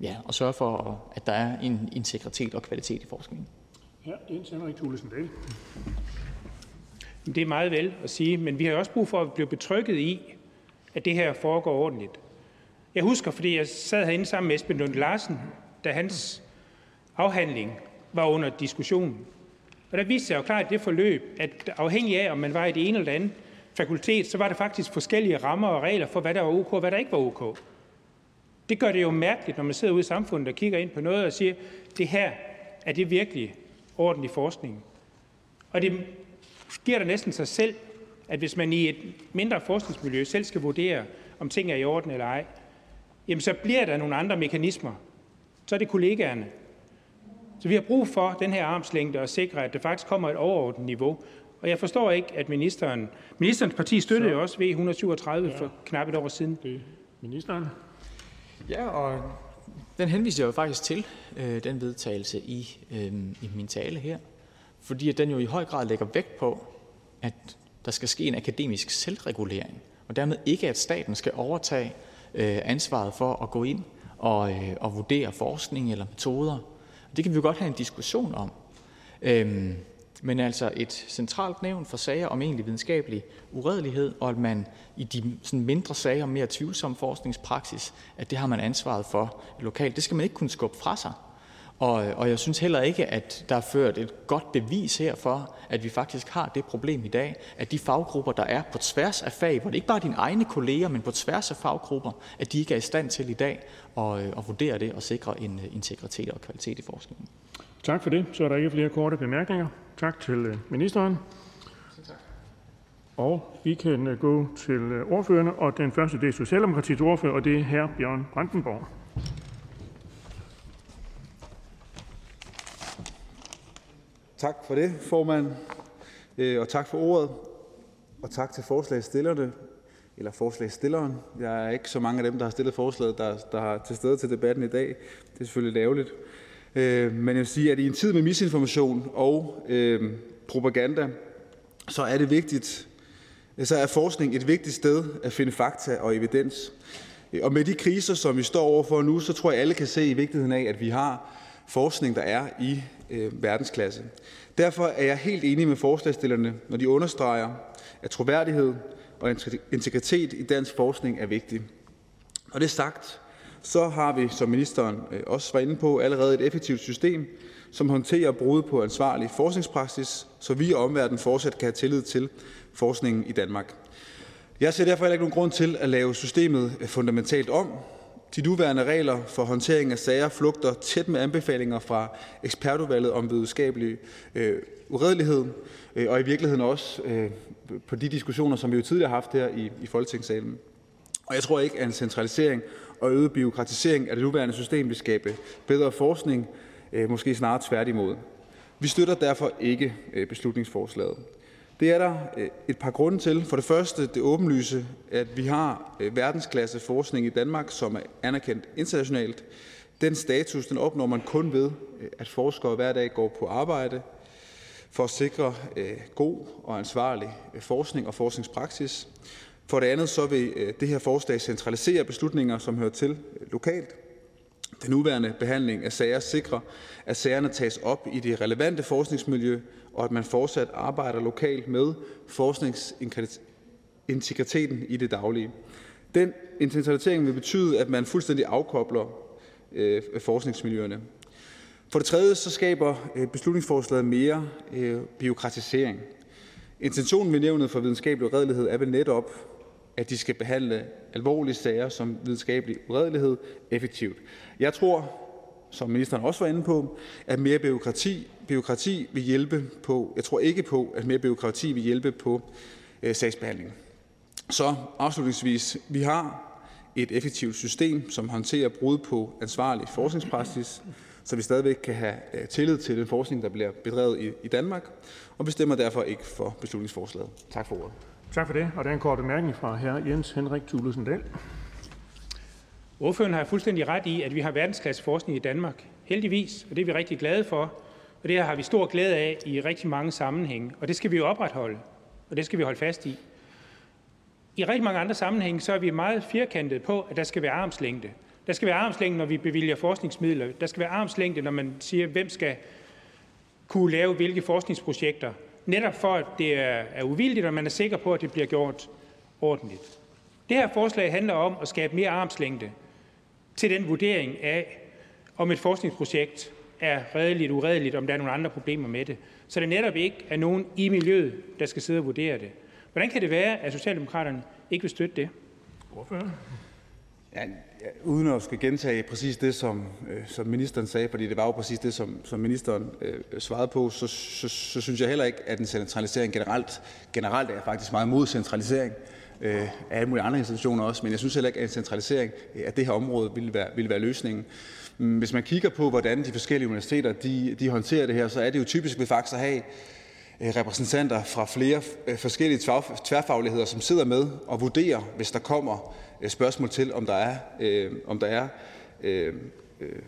Speaker 23: ja, at sørge for, at der er en integritet og kvalitet i forskningen.
Speaker 20: Ja, Jens Henrik Thulesen Dahl.
Speaker 15: Det er meget vel at sige, men vi har også brug for at blive betrykket i, at det her foregår ordentligt. Jeg husker, fordi jeg sad herinde sammen med Esben Lund Larsen, da hans afhandling var under diskussion. Og der viste sig jo klart i det forløb, at afhængig af, om man var i det ene eller andet fakultet, så var der faktisk forskellige rammer og regler for, hvad der var ok og hvad der ikke var ok. Det gør det jo mærkeligt, når man sidder ude i samfundet og kigger ind på noget og siger, det her, er det virkelig ordentlig forskning? Og det giver der næsten sig selv, at hvis man i et mindre forskningsmiljø selv skal vurdere, om ting er i orden eller ej, jamen så bliver der nogle andre mekanismer. Så er det kollegaerne. Så vi har brug for den her armslængde og sikre, at der faktisk kommer et overordnet niveau. Og jeg forstår ikke, at ministeren... Ministerens parti støttede jo også V137 ja. for knap et år siden. Det
Speaker 20: ministeren.
Speaker 23: Ja, og den henviser jeg jo faktisk til, øh, den vedtagelse i, øh, i min tale her. Fordi den jo i høj grad lægger vægt på, at der skal ske en akademisk selvregulering. Og dermed ikke, at staten skal overtage øh, ansvaret for at gå ind og, øh, og vurdere forskning eller metoder. Det kan vi jo godt have en diskussion om. Øhm, men altså et centralt nævn for sager om egentlig videnskabelig uredelighed, og at man i de sådan mindre sager om mere tvivlsom forskningspraksis, at det har man ansvaret for lokalt. Det skal man ikke kunne skubbe fra sig. Og, og jeg synes heller ikke, at der er ført et godt bevis her for, at vi faktisk har det problem i dag, at de faggrupper, der er på tværs af fag, hvor det ikke bare er dine egne kolleger, men på tværs af faggrupper, at de ikke er i stand til i dag at, at vurdere det og sikre en integritet og kvalitet i forskningen.
Speaker 20: Tak for det. Så er der ikke flere korte bemærkninger. Tak til øh, ministeren. Og vi kan øh, gå til øh, ordførerne, og den første det er Socialdemokratiets ordfører, og det er hr. Bjørn Brandenborg.
Speaker 16: Tak for det, formand, øh, og tak for ordet, og tak til forslagsstillerne, eller forslagsstilleren. Jeg er ikke så mange af dem, der har stillet forslaget, der, der har til stede til debatten i dag. Det er selvfølgelig ærgerligt. Øh, men jeg vil sige, at i en tid med misinformation og øh, propaganda, så er det vigtigt, øh, så er forskning et vigtigt sted at finde fakta og evidens. Øh, og med de kriser, som vi står overfor nu, så tror jeg, alle kan se i vigtigheden af, at vi har forskning, der er i øh, verdensklasse. Derfor er jeg helt enig med forslagstillerne, når de understreger, at troværdighed og integritet i dansk forskning er vigtig. Når det er sagt,
Speaker 7: så har vi, som ministeren øh, også var inde på, allerede et effektivt system, som håndterer brud på ansvarlig forskningspraksis, så vi og omverdenen fortsat kan have tillid til forskningen i Danmark. Jeg ser derfor heller ikke nogen grund til at lave systemet øh, fundamentalt om. De nuværende regler for håndtering af sager flugter tæt med anbefalinger fra ekspertudvalget om videnskabelig øh, uredelighed, øh, og i virkeligheden også øh, på de diskussioner, som vi jo tidligere har haft her i, i Folketingssalen. Og jeg tror ikke, at en centralisering og øget byråkratisering af det nuværende system vil skabe bedre forskning, øh, måske snarere tværtimod. Vi støtter derfor ikke øh, beslutningsforslaget. Det er der øh, et par grunde til. For det første det åbenlyse, at vi har øh, verdensklasse forskning i Danmark, som er anerkendt internationalt. Den status den opnår man kun ved, øh, at forskere hver dag går på arbejde for at sikre øh, god og ansvarlig forskning og forskningspraksis. For det andet så vil det her forslag centralisere beslutninger, som hører til lokalt. Den nuværende behandling af sager sikrer, at sagerne tages op i det relevante forskningsmiljø, og at man fortsat arbejder lokalt med forskningsintegriteten i det daglige. Den centralisering vil betyde, at man fuldstændig afkobler øh, forskningsmiljøerne. For det tredje så skaber øh, beslutningsforslaget mere øh, biokratisering. Intentionen med nævnet for videnskabelig uredelighed er vel netop, at de skal behandle alvorlige sager som videnskabelig uredelighed effektivt. Jeg tror, som ministeren også var inde på, at mere byråkrati, byråkrati vil hjælpe på, jeg tror ikke på, at mere byråkrati vil hjælpe på øh, sagsbehandlingen. Så afslutningsvis, vi har et effektivt system, som håndterer brud på ansvarlig forskningspraksis, så vi stadigvæk kan have øh, tillid til den forskning, der bliver bedrevet i, i Danmark, og bestemmer derfor ikke for beslutningsforslaget. Tak for ordet.
Speaker 20: Tak for det. Og der er en kort bemærkning fra hr. Jens Henrik Thulesen Dahl.
Speaker 15: Ordføreren har fuldstændig ret i, at vi har verdensklasse forskning i Danmark. Heldigvis, og det er vi rigtig glade for. Og det her har vi stor glæde af i rigtig mange sammenhænge. Og det skal vi jo opretholde, og det skal vi holde fast i. I rigtig mange andre sammenhænge, så er vi meget firkantet på, at der skal være armslængde. Der skal være armslængde, når vi bevilger forskningsmidler. Der skal være armslængde, når man siger, hvem skal kunne lave hvilke forskningsprojekter. Netop for, at det er, er uvildigt, og man er sikker på, at det bliver gjort ordentligt. Det her forslag handler om at skabe mere armslængde til den vurdering af, om et forskningsprojekt er redeligt, uredeligt, om der er nogle andre problemer med det. Så det netop ikke er nogen i miljøet, der skal sidde og vurdere det. Hvordan kan det være, at Socialdemokraterne ikke vil støtte det?
Speaker 20: Hvorfor?
Speaker 7: Ja, uden at skal gentage præcis det, som, øh, som ministeren sagde, fordi det var jo præcis det, som, som ministeren øh, svarede på, så, så, så synes jeg heller ikke, at en centralisering generelt, generelt er faktisk meget mod centralisering øh, af alle mulige andre institutioner også, men jeg synes heller ikke, at en centralisering af det her område ville være, ville være løsningen. Mm, hvis man kigger på, hvordan de forskellige universiteter de, de håndterer det her, så er det jo typisk ved faktisk at have øh, repræsentanter fra flere øh, forskellige tværfagligheder, som sidder med og vurderer, hvis der kommer øh, spørgsmål til, om der er, øh, om der er øh, øh,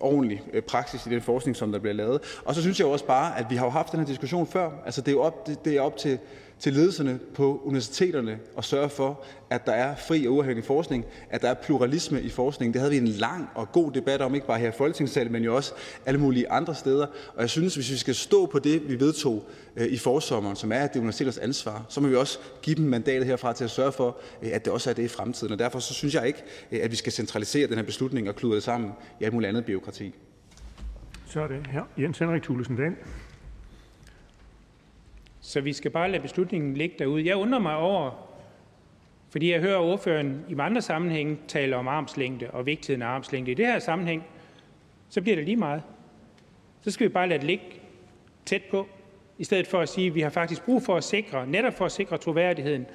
Speaker 7: ordentlig praksis i den forskning, som der bliver lavet. Og så synes jeg også bare, at vi har jo haft den her diskussion før. Altså det er jo op, det, det er op til til ledelserne på universiteterne og sørge for, at der er fri og uafhængig forskning, at der er pluralisme i forskningen. Det havde vi en lang og god debat om, ikke bare her i Folketingssalen, men jo også alle mulige andre steder. Og jeg synes, hvis vi skal stå på det, vi vedtog øh, i forsommeren, som er, at det er universiteters ansvar, så må vi også give dem mandatet herfra til at sørge for, øh, at det også er det i fremtiden. Og derfor så synes jeg ikke, øh, at vi skal centralisere den her beslutning og kludre det sammen i alt muligt andet byråkrati.
Speaker 20: Så er det her Jens Henrik Thulesen Dahl.
Speaker 15: Så vi skal bare lade beslutningen ligge derude. Jeg undrer mig over, fordi jeg hører ordføreren i andre sammenhænge tale om armslængde og vigtigheden af armslængde. I det her sammenhæng, så bliver det lige meget. Så skal vi bare lade det ligge tæt på, i stedet for at sige, at vi har faktisk brug for at sikre, netop for at sikre troværdigheden,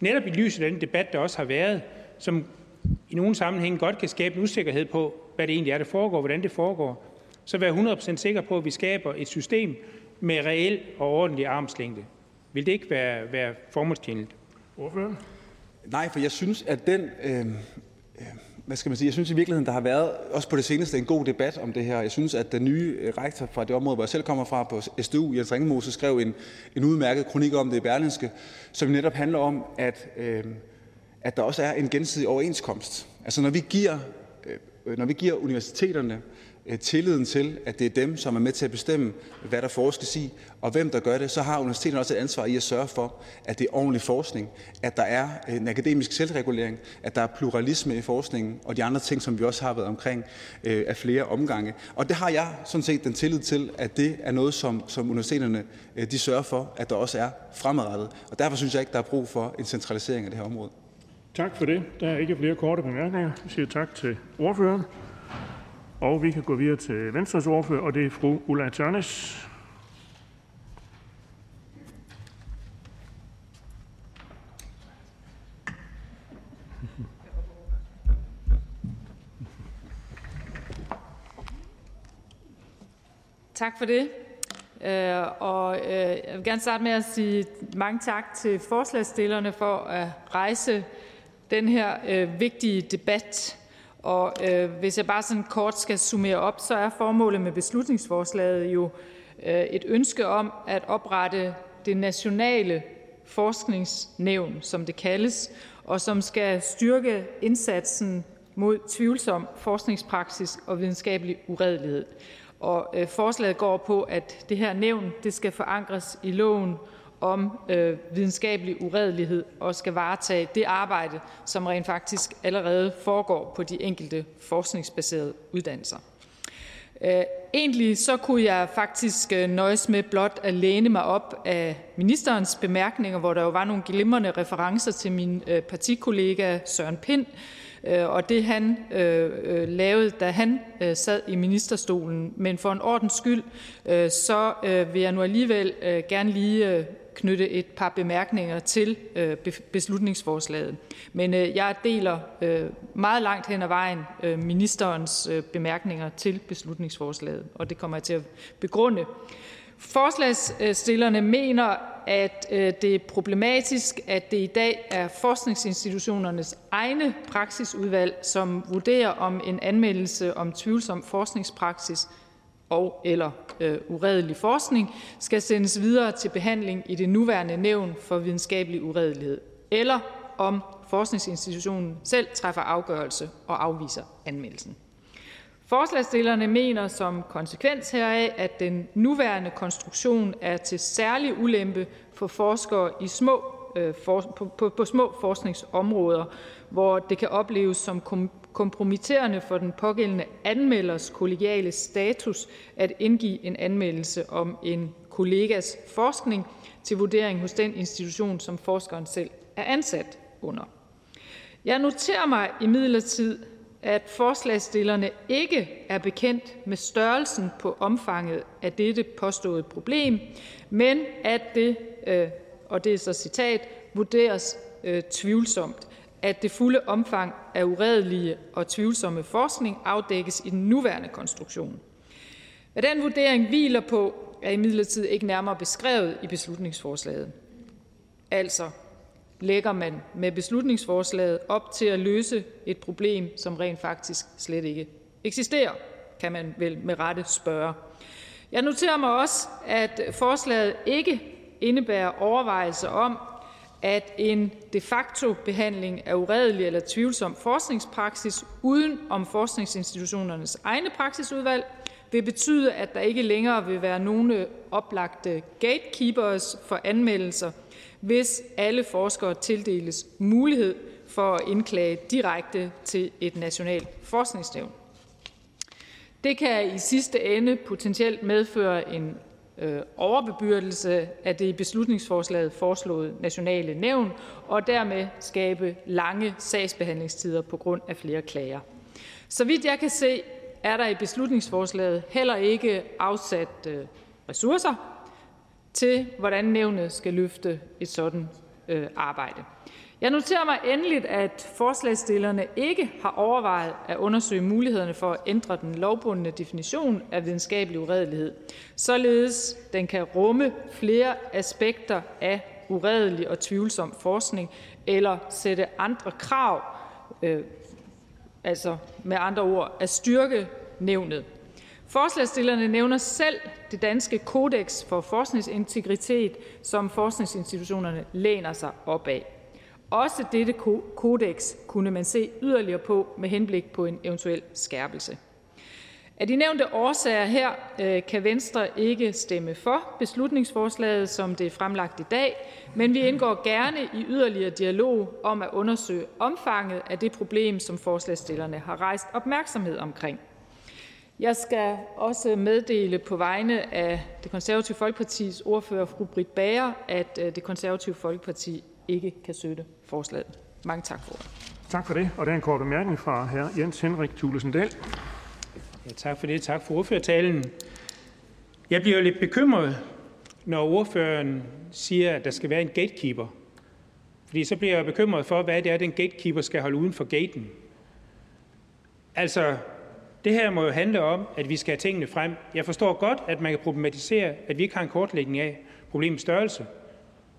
Speaker 15: netop i lyset af den debat, der også har været, som i nogle sammenhænge godt kan skabe en usikkerhed på, hvad det egentlig er, der foregår, hvordan det foregår, så være 100% sikker på, at vi skaber et system, med reel og ordentlig armslængde. Vil det ikke være, være formålstjenligt?
Speaker 20: Ordfører?
Speaker 7: Nej, for jeg synes, at den... Øh, øh, hvad skal man sige? Jeg synes i virkeligheden, der har været, også på det seneste, en god debat om det her. Jeg synes, at den nye øh, rektor fra det område, hvor jeg selv kommer fra, på SDU, Jens Ringemose, skrev en, en udmærket kronik om det i Berlinske, som netop handler om, at, øh, at der også er en gensidig overenskomst. Altså når vi giver, øh, når vi giver universiteterne
Speaker 16: Øh, tilliden til, at det er dem, som er med til at bestemme, hvad der forskes i, og hvem der gør det, så har universiteterne også et ansvar i at sørge for, at det er ordentlig forskning, at der er en akademisk selvregulering, at der er pluralisme i forskningen, og de andre ting, som vi også har været omkring øh, af flere omgange. Og det har jeg sådan set den tillid til, at det er noget, som, som universiteterne øh, de sørger for, at der også er fremadrettet. Og derfor synes jeg ikke, der er brug for en centralisering af det her område.
Speaker 20: Tak for det. Der er ikke flere korte bemærkninger. Vi siger tak til ordføreren. Og vi kan gå videre til Venstres ordfører, og det er fru Ulla Tørnes.
Speaker 18: Tak for det. Øh, og øh, jeg vil gerne starte med at sige mange tak til forslagsstillerne for at rejse den her øh, vigtige debat. Og øh, hvis jeg bare sådan kort skal summere op, så er formålet med beslutningsforslaget jo øh, et ønske om at oprette det nationale forskningsnævn, som det kaldes, og som skal styrke indsatsen mod tvivlsom forskningspraksis og videnskabelig uredelighed. Og øh, forslaget går på, at det her nævn det skal forankres i loven om øh, videnskabelig uredelighed og skal varetage det arbejde, som rent faktisk allerede foregår på de enkelte forskningsbaserede uddannelser. Øh, egentlig så kunne jeg faktisk øh, nøjes med blot at læne mig op af ministerens bemærkninger, hvor der jo var nogle glimrende referencer til min øh, partikollega Søren Pind, øh, og det han øh, øh lavede, da han sad i ministerstolen. Men for en ordens skyld, så vil jeg nu alligevel gerne lige knytte et par bemærkninger til øh, beslutningsforslaget. Men øh, jeg deler øh, meget langt hen ad vejen ministerens bemærkninger til beslutningsforslaget, og det kommer jeg til at begrunde. Forslagsstillerne mener, at det er problematisk, at det i dag er forskningsinstitutionernes egne praksisudvalg, som vurderer, om en anmeldelse om tvivlsom forskningspraksis og eller øh, uredelig forskning skal sendes videre til behandling i det nuværende nævn for videnskabelig uredelighed, eller om forskningsinstitutionen selv træffer afgørelse og afviser anmeldelsen. Forslagsstillerne mener som konsekvens heraf, at den nuværende konstruktion er til særlig ulempe for forskere i små, øh, for, på, på, på små forskningsområder, hvor det kan opleves som kom, kompromitterende for den pågældende anmelders kollegiale status at indgive en anmeldelse om en kollegas forskning til vurdering hos den institution, som forskeren selv er ansat under. Jeg noterer mig imidlertid, at forslagsstillerne ikke er bekendt med størrelsen på omfanget af dette påståede problem, men at det, øh, og det er så citat, vurderes øh, tvivlsomt, at det fulde omfang af uredelige og tvivlsomme forskning afdækkes i den nuværende konstruktion. Hvad den vurdering hviler på, er imidlertid ikke nærmere beskrevet i beslutningsforslaget. Altså, lægger man med beslutningsforslaget op til at løse et problem, som rent faktisk slet ikke eksisterer, kan man vel med rette spørge. Jeg noterer mig også, at forslaget ikke indebærer overvejelser om, at en de facto behandling af uredelig eller tvivlsom forskningspraksis uden om forskningsinstitutionernes egne praksisudvalg vil betyde, at der ikke længere vil være nogen oplagte gatekeepers for anmeldelser hvis alle forskere tildeles mulighed for at indklage direkte til et nationalt forskningsnævn. Det kan i sidste ende potentielt medføre en øh, overbebyrdelse af det i beslutningsforslaget foreslåede nationale nævn og dermed skabe lange sagsbehandlingstider på grund af flere klager. Så vidt jeg kan se, er der i beslutningsforslaget heller ikke afsat øh, ressourcer til, hvordan nævnet skal løfte et sådan øh, arbejde. Jeg noterer mig endeligt, at forslagsstillerne ikke har overvejet at undersøge mulighederne for at ændre den lovbundne definition af videnskabelig uredelighed, således den kan rumme flere aspekter af uredelig og tvivlsom forskning, eller sætte andre krav, øh, altså med andre ord at styrke nævnet. Forslagsstillerne nævner selv det danske kodex for forskningsintegritet, som forskningsinstitutionerne læner sig op af. Også dette kodex kunne man se yderligere på med henblik på en eventuel skærpelse. Af de nævnte årsager her øh, kan Venstre ikke stemme for beslutningsforslaget, som det er fremlagt i dag, men vi indgår gerne i yderligere dialog om at undersøge omfanget af det problem, som forslagsstillerne har rejst opmærksomhed omkring. Jeg skal også meddele på vegne af det konservative Folkepartis ordfører, fru Britt Bager, at øh, det konservative Folkeparti ikke kan støtte forslaget. Mange tak for
Speaker 20: Tak for det. Og der er en kort bemærkning fra hr. Jens Henrik Thulesen Dahl.
Speaker 15: Ja, tak for det. Tak for ordførertalen. Jeg bliver lidt bekymret, når ordføreren siger, at der skal være en gatekeeper. Fordi så bliver jeg bekymret for, hvad det er, den gatekeeper skal holde uden for gaten. Altså, det her må jo handle om, at vi skal have tingene frem. Jeg forstår godt, at man kan problematisere, at vi ikke har en kortlægning af problemets størrelse.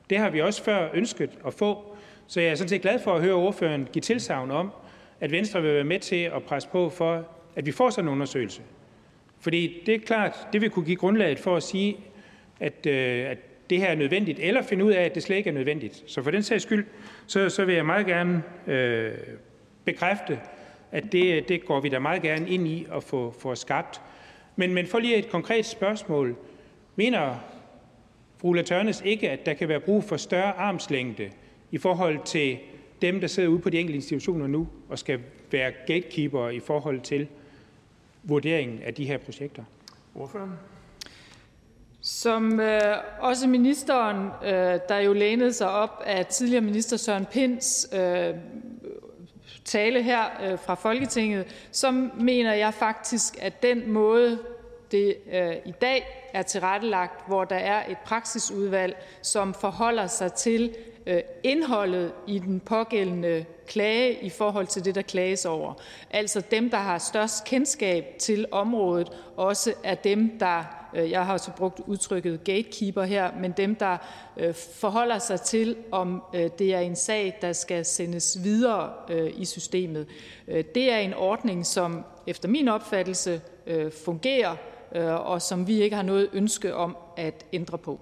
Speaker 15: Det har vi også før ønsket at få. Så jeg er sådan set glad for at høre ordføreren give tilsavn om, at Venstre vil være med til at presse på for, at vi får sådan en undersøgelse. Fordi det er klart, det vil kunne give grundlaget for at sige, at, øh, at det her er nødvendigt, eller finde ud af, at det slet ikke er nødvendigt. Så for den sags skyld, så, så vil jeg meget gerne øh, bekræfte, at det, det går vi da meget gerne ind i at få, få skabt. Men, men for lige et konkret spørgsmål. Mener fru Ulla Tørnes ikke, at der kan være brug for større armslængde i forhold til dem, der sidder ude på de enkelte institutioner nu og skal være gatekeeper i forhold til vurderingen af de her projekter?
Speaker 20: Ordføreren?
Speaker 18: Som øh, også ministeren, øh, der jo lænede sig op af tidligere minister Søren Pins øh, tale her øh, fra Folketinget, så mener jeg faktisk, at den måde, det øh, i dag er tilrettelagt, hvor der er et praksisudvalg, som forholder sig til øh, indholdet i den pågældende klage i forhold til det, der klages over. Altså dem, der har størst kendskab til området, også er dem, der, øh, jeg har så brugt udtrykket gatekeeper her, men dem, der øh, forholder sig til, om øh, det er en sag, der skal sendes videre i systemet. Det er en ordning, som efter min opfattelse fungerer, og som vi ikke har noget ønske om at ændre på.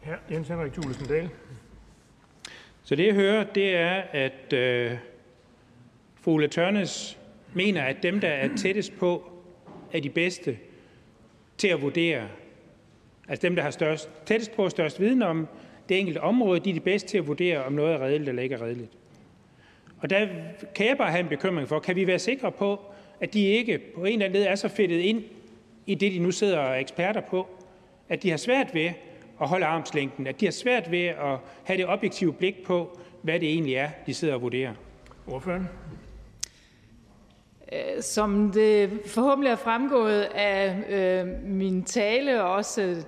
Speaker 20: Her, Jens Henrik Thulesen Dahl.
Speaker 15: Så det, jeg hører, det er, at øh, fru Ulla Tørnes mener, at dem, der er tættest på, er de bedste til at vurdere. Altså dem, der har størst, tættest på og størst viden om det enkelte område, de er de bedste til at vurdere, om noget er redeligt eller ikke er redeligt. Og der kan jeg bare have en bekymring for, kan vi være sikre på, at de ikke på en eller anden led er så fedtet ind i det, de nu sidder og er eksperter på, at de har svært ved at holde armslængden, at de har svært ved at have det objektive blik på, hvad det egentlig er, de sidder og vurderer.
Speaker 20: Ordføreren?
Speaker 18: Øh, som det forhåbentlig er fremgået af øh, min tale og også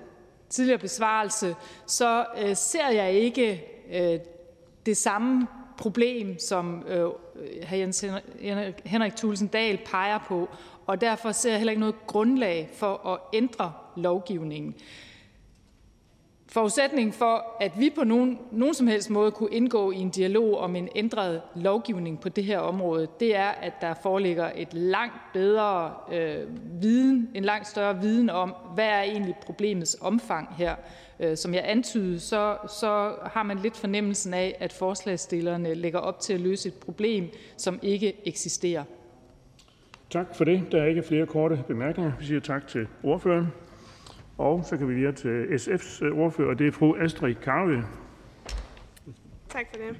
Speaker 18: tidligere besvarelse, så øh, ser jeg ikke øh, det samme problem, som øh, hr. Jens Henrik Thulesen Dahl peger på, og derfor ser jeg heller ikke noget grundlag for at ændre lovgivningen. Forudsætningen for, at vi på nogen, nogen som helst måde kunne indgå i en dialog om en ændret lovgivning på det her område, det er, at der foreligger et langt bedre øh, viden, en langt større viden om, hvad er egentlig problemets omfang her. Øh, som jeg antydede, så, så har man lidt fornemmelsen af, at forslagsstillerne lægger op til at løse et problem, som ikke eksisterer.
Speaker 20: Tak for det. Der er ikke flere korte bemærkninger. Vi siger tak til ordføreren. Og så kan vi videre til SF's øh, ordfører, og det er fru Astrid Karve.
Speaker 17: Tak for det.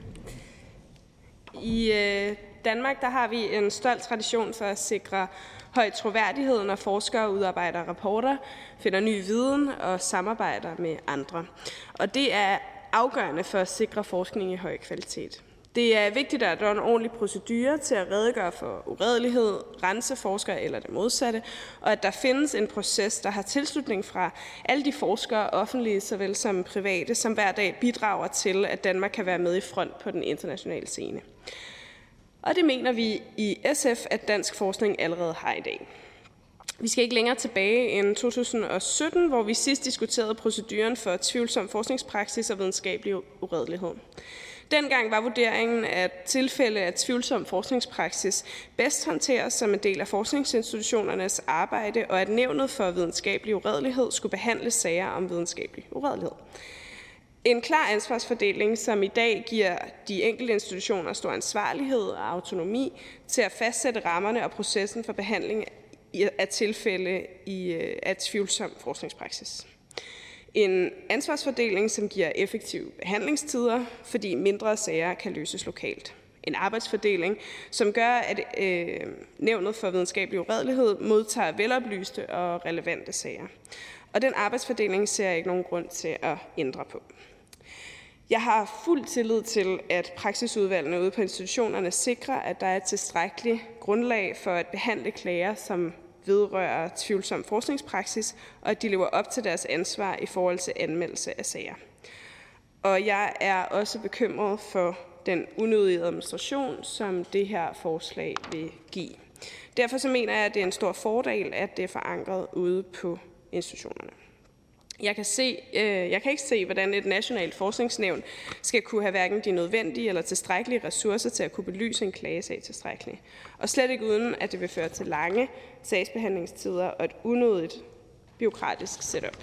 Speaker 17: I øh, Danmark der har vi en stolt tradition for at sikre høj troværdighed, når forskere udarbejder rapporter, finder ny viden og samarbejder med andre. Og det er afgørende for at sikre forskning i høj kvalitet. Det er vigtigt, at der er en ordentlig procedure til at redegøre for uredelighed, rense forskere eller det modsatte, og at der findes en proces, der har tilslutning fra alle de forskere, offentlige såvel som private, som hver dag bidrager til, at Danmark kan være med i front på den internationale scene. Og det mener vi i SF, at dansk forskning allerede har i dag. Vi skal ikke længere tilbage end 2017, hvor vi sidst diskuterede proceduren for tvivlsom forskningspraksis og videnskabelig uredelighed. Dengang var vurderingen, at tilfælde af tvivlsom forskningspraksis bedst håndteres som en del af forskningsinstitutionernes arbejde, og at nævnet for videnskabelig uredelighed skulle behandle sager om videnskabelig uredelighed. En klar ansvarsfordeling, som i dag giver de enkelte institutioner stor ansvarlighed og autonomi til at fastsætte rammerne og processen for behandling af tilfælde i, øh, af tvivlsom forskningspraksis. En ansvarsfordeling, som giver effektive behandlingstider, fordi mindre sager kan løses lokalt. En arbejdsfordeling, som gør, at øh, Nævnet for Videnskabelig Uredelighed modtager veloplyste og relevante sager. Og den arbejdsfordeling ser jeg ikke nogen grund til at ændre på. Jeg har fuld tillid til, at praksisudvalgene ude på institutionerne sikrer, at der er et tilstrækkeligt grundlag for at behandle klager, som vedrører tvivlsom forskningspraksis, og at de lever op til deres ansvar i forhold til anmeldelse af sager. Og jeg er også bekymret for den unødige administration, som det her forslag vil give. Derfor så mener jeg, at det er en stor fordel, at det er forankret ude på institutionerne. Jeg kan, se, øh, jeg kan ikke se, hvordan et nationalt forskningsnævn skal kunne have hverken de nødvendige eller tilstrækkelige ressourcer til at kunne belyse en klagesag tilstrækkeligt. Og slet ikke uden, at det vil føre til lange sagsbehandlingstider og et unødigt byråkratisk setup.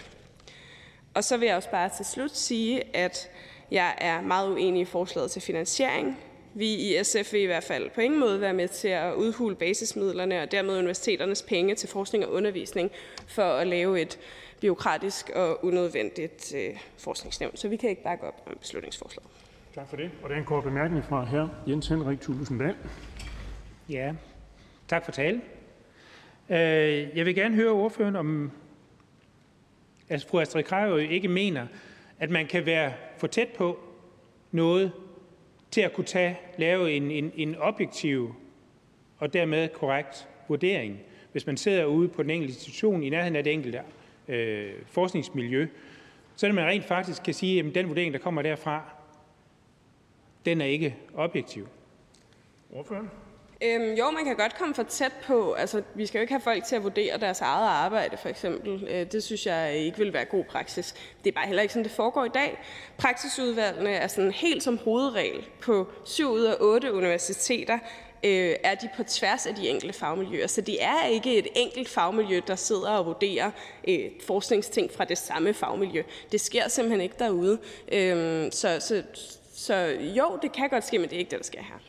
Speaker 17: Og så vil jeg også bare til slut sige, at jeg er meget uenig i forslaget til finansiering. Vi i SF vil i hvert fald på ingen måde være med til at udhule basismidlerne og dermed universiteternes penge til forskning og undervisning for at lave et byråkratisk og unødvendigt øh, forskningsnævn. Så vi kan ikke bakke op om beslutningsforslaget.
Speaker 20: Tak for det. Og der er en kort bemærkning fra her Jens Henrik Thulesen Dahl.
Speaker 15: Ja, tak for talen. Øh, jeg vil gerne høre ordføreren om, at fru Astrid Krajø ikke mener, at man kan være for tæt på noget til at kunne tage, lave en, en, en objektiv og dermed korrekt vurdering, hvis man sidder ude på den enkelte institution i nærheden af det enkelte forskningsmiljø, så er man rent faktisk kan sige, at den vurdering, der kommer derfra, den er ikke objektiv.
Speaker 20: Ordføreren?
Speaker 17: Øhm, jo, man kan godt komme for tæt på. Altså, vi skal jo ikke have folk til at vurdere deres eget arbejde, for eksempel. Øh, det synes jeg ikke vil være god praksis. Det er bare heller ikke sådan, det foregår i dag. Praksisudvalgene er sådan helt som hovedregel på syv ud af otte universiteter øh, er de på tværs af de enkelte fagmiljøer. Så det er ikke et enkelt fagmiljø, der sidder og vurderer øh, forskningsting fra det samme fagmiljø. Det sker simpelthen ikke derude. Øh, så, så, så jo, det kan godt ske, men det er ikke det, der sker her.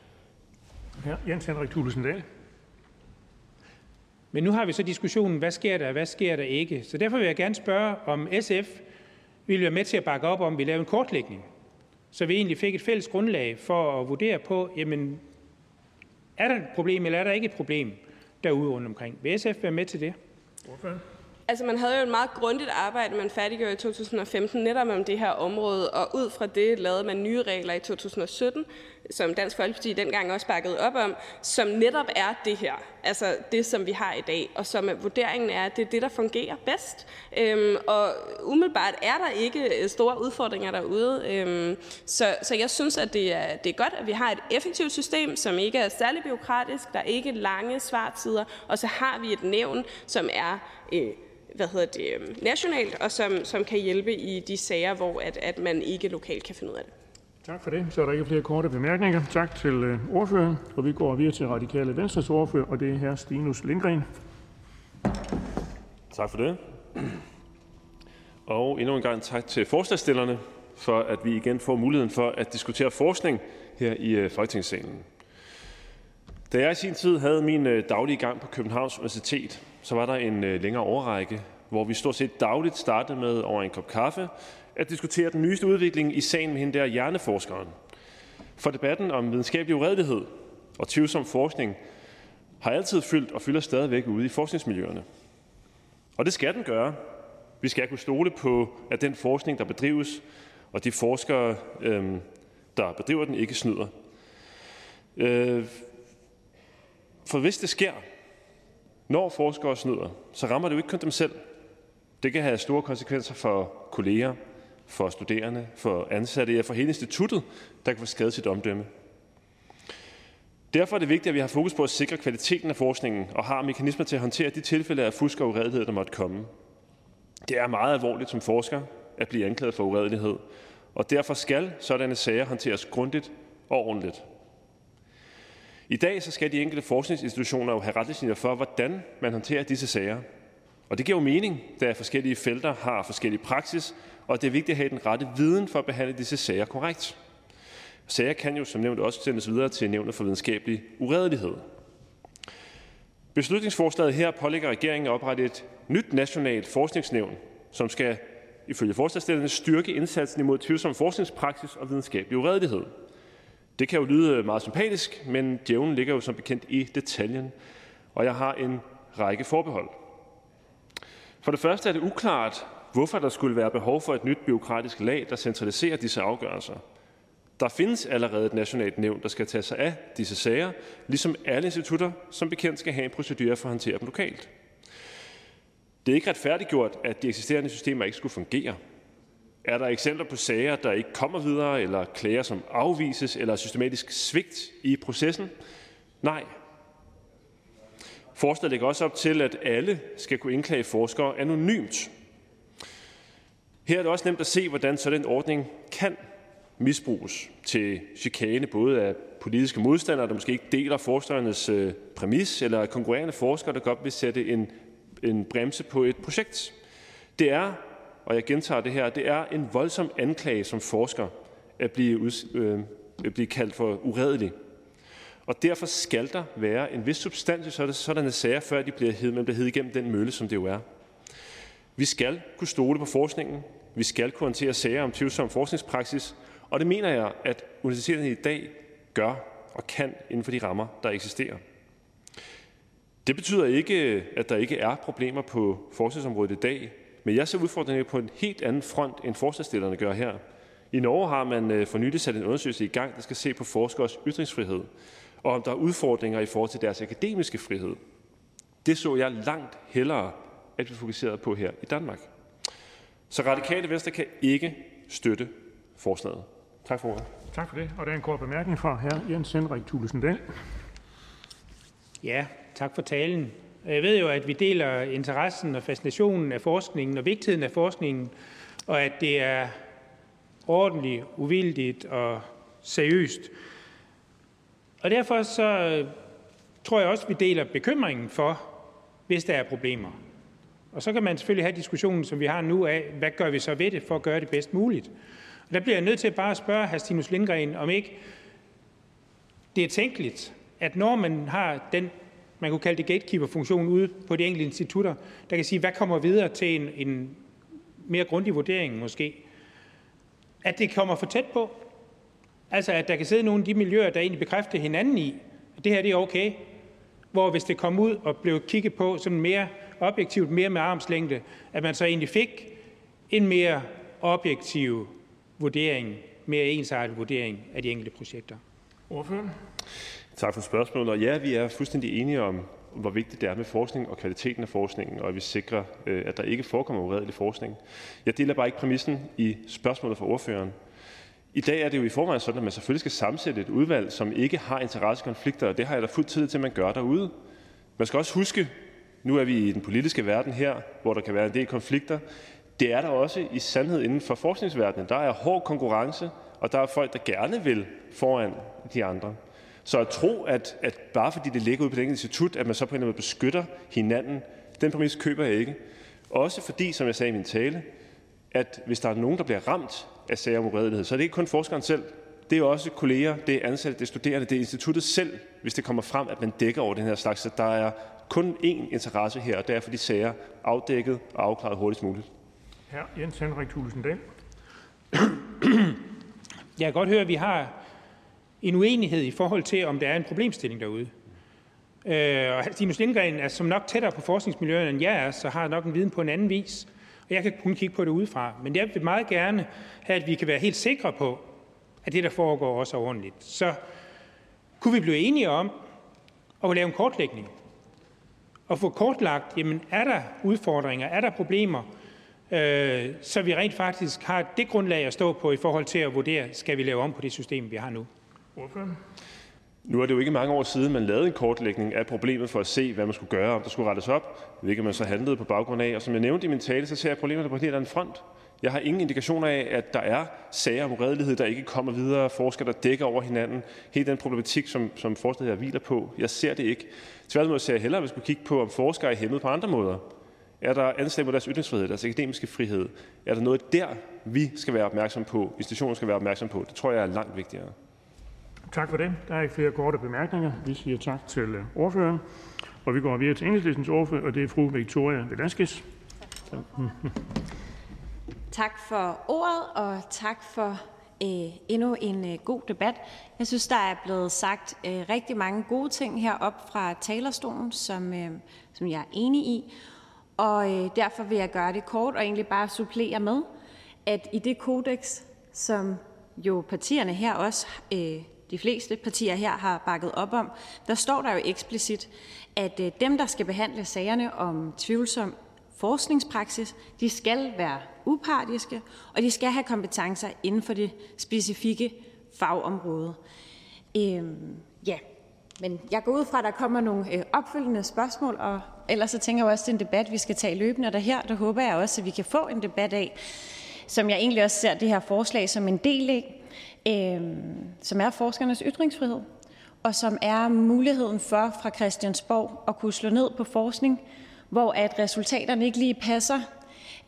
Speaker 20: Ja, Jens Henrik Thulesen Dahl.
Speaker 15: Men nu har vi så diskussionen, hvad sker der, hvad sker der ikke? Så derfor vil jeg gerne spørge, om SF vil være med til at bakke op om, at vi laver en kortlægning, så vi egentlig fik et fælles grundlag for at vurdere på, jamen, er der et problem, eller er der ikke et problem derude rundt omkring? Vil SF være med til det?
Speaker 17: Altså, man havde jo et meget grundigt arbejde, man færdiggjorde i 2015 netop om det her område, og ud fra det lavede man nye regler i 2017, som Dansk Folkeparti dengang også bakkede op om, som netop er det her, altså det, som vi har i dag, og som vurderingen er, at det er det, der fungerer bedst. Øhm, og umiddelbart er der ikke øh, store udfordringer derude, øhm, så, så jeg synes, at det er, det er godt, at vi har et effektivt system, som ikke er særlig byråkratisk, der er ikke lange svartider, og så har vi et nævn, som er øh, hvad hedder det, øhm, nationalt, og som, som kan hjælpe i de sager, hvor at, at man ikke lokalt kan finde ud af det.
Speaker 20: Tak for det. Så er der ikke flere korte bemærkninger. Tak til øh, ordføreren. Og vi går videre til Radikale Venstres ordfører, og det er her Stinus Lindgren.
Speaker 24: Tak for det. Og endnu en gang tak til forslagstillerne for, at vi igen får muligheden for at diskutere forskning her i øh, Folketingssalen. Da jeg i sin tid havde min øh, daglige gang på Københavns Universitet, så var der en øh, længere overrække, hvor vi stort set dagligt startede med over en kop kaffe at diskutere den nyeste udvikling i sagen med hende der hjerneforskeren. For debatten om videnskabelig uredelighed og tvivlsom forskning har altid fyldt og fylder stadigvæk ude i forskningsmiljøerne. Og det skal den gøre. Vi skal kunne stole på, at den forskning, der bedrives, og de forskere, øhm, der bedriver den, ikke snyder. Øh, for hvis det sker, når forskere snyder, så rammer det jo ikke kun dem selv. Det kan have store konsekvenser for kolleger, for studerende, for ansatte, ja for hele instituttet, der kan få skadet sit omdømme. Derfor er det vigtigt, at vi har fokus på at sikre kvaliteten af forskningen og har mekanismer til at håndtere de tilfælde af fusk og uredelighed, der måtte komme. Det er meget alvorligt som forsker at blive anklaget for uredelighed, og derfor skal sådanne sager håndteres grundigt og ordentligt. I dag så skal de enkelte forskningsinstitutioner jo have retningslinjer for, hvordan man håndterer disse sager. Og det giver jo mening, da forskellige felter har forskellige praksis, og det er vigtigt at have den rette viden for at behandle disse sager korrekt. Sager kan jo som nævnt også sendes videre til nævnet for videnskabelig uredelighed. Beslutningsforslaget her pålægger regeringen at oprette et nyt nationalt forskningsnævn, som skal ifølge forslagstillerne styrke indsatsen imod tvivlsom forskningspraksis og videnskabelig uredelighed. Det kan jo lyde øh, meget sympatisk, men djævlen ligger jo som bekendt i detaljen, og jeg har en række forbehold. For det første er det uklart, hvorfor der skulle være behov for et nyt byråkratisk lag, der centraliserer disse afgørelser. Der findes allerede et nationalt nævn, der skal tage sig af disse sager, ligesom alle institutter som bekendt skal have en procedure for at håndtere dem lokalt. Det er ikke retfærdiggjort, at de eksisterende systemer ikke skulle fungere. Er der eksempler på sager, der ikke kommer videre, eller klager, som afvises, eller systematisk svigt i processen? Nej. Forslaget lægger også op til, at alle skal kunne indklage forskere anonymt. Her er det også nemt at se, hvordan sådan en ordning kan misbruges til chikane både af politiske modstandere, der måske ikke deler forskernes øh, præmis, eller konkurrerende forskere, der godt vil sætte en, en bremse på et projekt. Det er, og jeg gentager det her, det er en voldsom anklage som forsker at blive, øh, at blive kaldt for uredelig. Og derfor skal der være en vis substans i sådanne sager, før de bliver hed, man bliver hed igennem den mølle, som det jo er. Vi skal kunne stole på forskningen. Vi skal kunne håndtere sager om tvivlsom forskningspraksis, og det mener jeg, at universiteterne i dag gør og kan inden for de rammer, der eksisterer. Det betyder ikke, at der ikke er problemer på forskningsområdet i dag, men jeg ser udfordringer på en helt anden front, end forslagsstillerne gør her. I Norge har man øh, for nylig sat en undersøgelse i gang, der skal se på forskers ytringsfrihed, og om der er udfordringer i forhold til deres akademiske frihed. Det så jeg langt hellere, at vi fokuserede på her i Danmark. Så Radikale Venstre kan ikke støtte forslaget. Tak for ordet.
Speaker 20: Tak for det. Og der er en kort bemærkning fra hr. Jens Henrik Thulesen Dahl.
Speaker 15: Ja, tak for talen. Jeg ved jo, at vi deler interessen og fascinationen af forskningen og vigtigheden af forskningen, og at det er ordentligt, uvildigt og seriøst. Og derfor så øh, tror jeg også, at vi deler bekymringen for, hvis der er problemer. Og så kan man selvfølgelig have diskussionen, som vi har nu af, hvad gør vi så ved det for at gøre det bedst muligt. Og der bliver jeg nødt til bare at spørge hr. Stinus Lindgren, om ikke det er tænkeligt, at når man har den, man kunne kalde det gatekeeper-funktion ude på de enkelte institutter, der kan sige, hvad kommer videre til en, en mere grundig vurdering måske, at det kommer for tæt på. Altså, at der kan sidde nogle af de miljøer, der egentlig bekræfter hinanden i, at det her det er okay, hvor hvis det kom ud og blev kigget på sådan mere objektivt, mere med armslængde, at man så egentlig fik en mere objektiv vurdering, mere ensartet vurdering af de enkelte projekter.
Speaker 20: Ordfører?
Speaker 24: Tak for spørgsmålet. Og ja, vi er fuldstændig enige om, hvor vigtigt det er med forskning og kvaliteten af forskningen, og at vi sikrer, øh, at der ikke forekommer uredelig forskning. Jeg deler bare ikke præmissen i spørgsmålet fra ordføreren. I dag er det jo i forvejen sådan, at man selvfølgelig skal sammensætte et udvalg, som ikke har interessekonflikter, og det har jeg da fuldt tid til, at man gør derude. Man skal også huske, nu er vi i den politiske verden her, hvor der kan være en del konflikter. Det er der også i sandhed inden for forskningsverdenen. Der er hård konkurrence, og der er folk, der gerne vil foran de andre. Så at tro, at, at bare fordi det ligger ude på det enkelte institut, at man så på en eller anden måde beskytter hinanden, den præmis køber jeg ikke. Også fordi, som jeg sagde i min tale, at hvis der er nogen, der bliver ramt af sager om uredelighed, så er det ikke kun forskeren selv. Det er også kolleger, det er ansatte, det er studerende, det er instituttet selv, hvis det kommer frem, at man dækker over den her slags. Så der er kun én interesse her, og det er for de sager afdækket og afklaret hurtigst muligt.
Speaker 20: Her Jens Henrik Thulesen Dahl.
Speaker 15: Jeg kan godt høre, at vi har en uenighed i forhold til, om der er en problemstilling derude. Øh, og Stinus Lindgren er som nok tættere på forskningsmiljøerne, end jeg er, så har nok en viden på en anden vis. Og jeg kan kun kigge på det udefra. Men jeg vil meget gerne have, at vi kan være helt sikre på, at det, der foregår, også er ordentligt. Så kunne vi blive enige om at lave en kortlægning og få kortlagt, jamen er der udfordringer, er der problemer, øh, så vi rent faktisk har det grundlag at stå på i forhold til at vurdere, skal vi lave om på det system, vi har nu.
Speaker 24: Nu er det jo ikke mange år siden, man lavede en kortlægning af problemet for at se, hvad man skulle gøre, om der skulle rettes op, hvilket man så handlede på baggrund af. Og som jeg nævnte i min tale, så ser jeg problemerne på en helt anden front. Jeg har ingen indikationer af, at der er sager om uredelighed, der ikke kommer videre, forskere, der dækker over hinanden. Hele den problematik, som, som forslaget her hviler på, jeg ser det ikke. Tværtimod ser jeg hellere, at vi skulle kigge på, om forskere er hæmmet på andre måder. Er der anslag mod deres ytringsfrihed, deres akademiske frihed? Er der noget der, vi skal være opmærksom på, institutionen skal være opmærksom på? Det tror jeg er langt vigtigere.
Speaker 20: Tak for det. Der er ikke flere korte bemærkninger. Vi siger tak til øh, ordføreren. Og vi går videre til enhedslistens ordfører, og det er fru Victoria Velasquez.
Speaker 25: Tak for ordet, og tak for øh, endnu en øh, god debat. Jeg synes, der er blevet sagt øh, rigtig mange gode ting heroppe fra talerstolen, som, øh, som jeg er enig i. Og øh, derfor vil jeg gøre det kort og egentlig bare supplere med, at i det kodex, som jo partierne her også, øh, de fleste partier her har bakket op om, der står der jo eksplicit, at øh, dem, der skal behandle sagerne om tvivlsom forskningspraksis, de skal være upartiske, og de skal have kompetencer inden for det specifikke fagområde. Øhm, ja, men jeg går ud fra, at der kommer nogle øh, opfølgende spørgsmål, og ellers så tænker jeg også, at det er en debat, vi skal tage løbende, og der her, der håber jeg også, at vi kan få en debat af, som jeg egentlig også ser det her forslag som en del af, øh, som er forskernes ytringsfrihed, og som er muligheden for fra Christiansborg at kunne slå ned på forskning, hvor at resultaterne ikke lige passer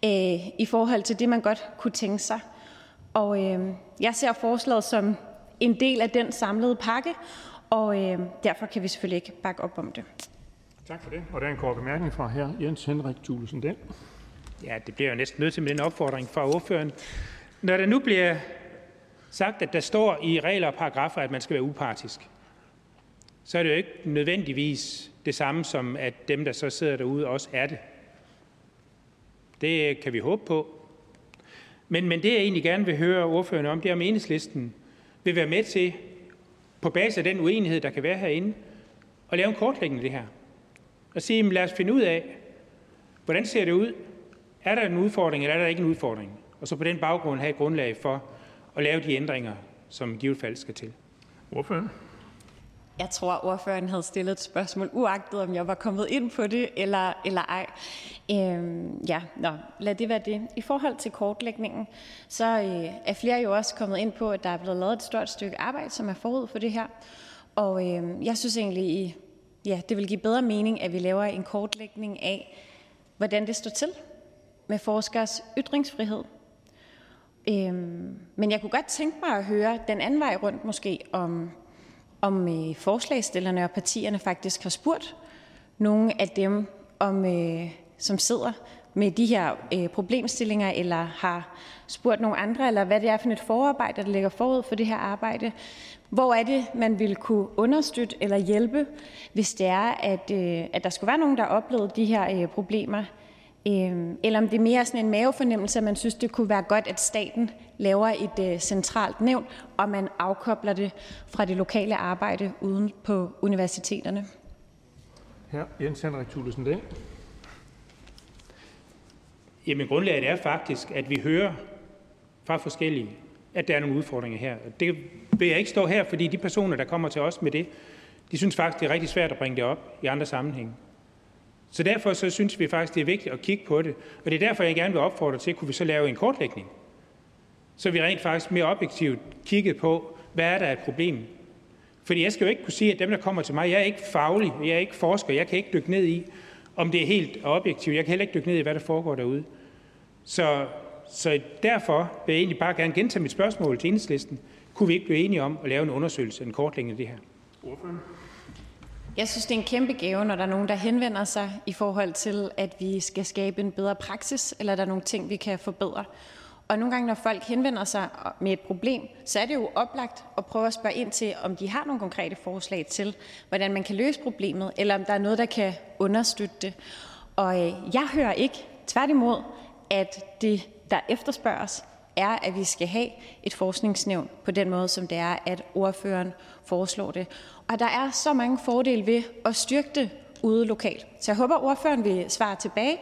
Speaker 25: øh, i forhold til det, man godt kunne tænke sig. Og øh, jeg ser forslaget som en del af den samlede pakke, og øh, derfor kan vi selvfølgelig ikke bakke op om det.
Speaker 20: Tak for det. Og der er en kort bemærkning fra her Jens Henrik Thulesen Den.
Speaker 15: Ja, det bliver jo næsten nødt til med den opfordring fra ordføreren. Når der nu bliver sagt, at der står i regler og paragrafer, at man skal være upartisk, så er det jo ikke nødvendigvis det samme som, at dem, der så sidder derude, også er det. Det kan vi håbe på. Men, men det, jeg egentlig gerne vil høre ordførende om, det er, om enhedslisten vil være med til, på basis af den uenighed, der kan være herinde, at lave en kortlægning af det her. Og sige, lad os finde ud af, hvordan ser det ud? Er der en udfordring, eller er der ikke en udfordring? Og så på den baggrund have et grundlag for at lave de ændringer, som i givet fald skal til.
Speaker 20: Ordføreren?
Speaker 5: Jeg tror, ordføreren havde stillet et spørgsmål, uagtet om jeg var kommet ind på det eller, eller ej. Øhm, ja, nå, lad det være det. I forhold til kortlægningen, så øh, er flere jo også kommet ind på, at der er blevet lavet et stort stykke arbejde, som er forud for det her. Og øh, jeg synes egentlig, ja, det vil give bedre mening, at vi laver en kortlægning af, hvordan det står til med forskers ytringsfrihed. Øhm, men jeg kunne godt tænke mig at høre den anden vej rundt måske, om om øh, forslagsstillerne og partierne faktisk har spurgt nogle af dem, om, øh, som sidder med de her øh, problemstillinger, eller har spurgt nogle andre, eller hvad det er for et forarbejde, der ligger forud for det her arbejde. Hvor er det, man ville kunne understøtte eller hjælpe, hvis det er, at, øh, at der skulle være nogen, der oplevede oplevet de her øh, problemer? Øh, eller om det er mere sådan en mavefornemmelse, at man synes, det kunne være godt, at staten laver et øh, centralt nævn, og man afkobler det fra det lokale arbejde uden på universiteterne.
Speaker 20: Her Jens Henrik Thulesen Dahl.
Speaker 15: Jamen grundlaget er faktisk, at vi hører fra forskellige, at der er nogle udfordringer her. Det vil jeg ikke stå her, fordi de personer, der kommer til os med det, de synes faktisk, det er rigtig svært at bringe det op i andre sammenhænge. Så derfor så synes vi faktisk, det er vigtigt at kigge på det. Og det er derfor, jeg gerne vil opfordre til, kunne vi så lave en kortlægning, så vi rent faktisk mere objektivt kiggede på, hvad er der et problem. Fordi jeg skal jo ikke kunne sige, at dem, der kommer til mig, jeg er ikke faglig, jeg er ikke forsker, jeg kan ikke dykke ned i, om det er helt objektivt. Jeg kan heller ikke dykke ned i, hvad der foregår derude. Så, så derfor vil jeg egentlig bare gerne gentage mit spørgsmål til enhedslisten. Kunne vi ikke blive enige om at lave en undersøgelse, en kortlægning af det her?
Speaker 5: Jeg synes, det er en kæmpe gave, når der er nogen, der henvender sig i forhold til, at vi skal skabe en bedre praksis, eller der er nogle ting, vi kan forbedre. Og nogle gange, når folk henvender sig med et problem, så er det jo oplagt at prøve at spørge ind til, om de har nogle konkrete forslag til, hvordan man kan løse problemet, eller om der er noget, der kan understøtte det. Og øh, jeg hører ikke tværtimod, at det, der efterspørges, er, at vi skal have et forskningsnævn på den måde, som det er, at ordføreren foreslår det. Og der er så mange fordele ved at styrke det ude lokalt. Så jeg håber, at ordføreren vil svare tilbage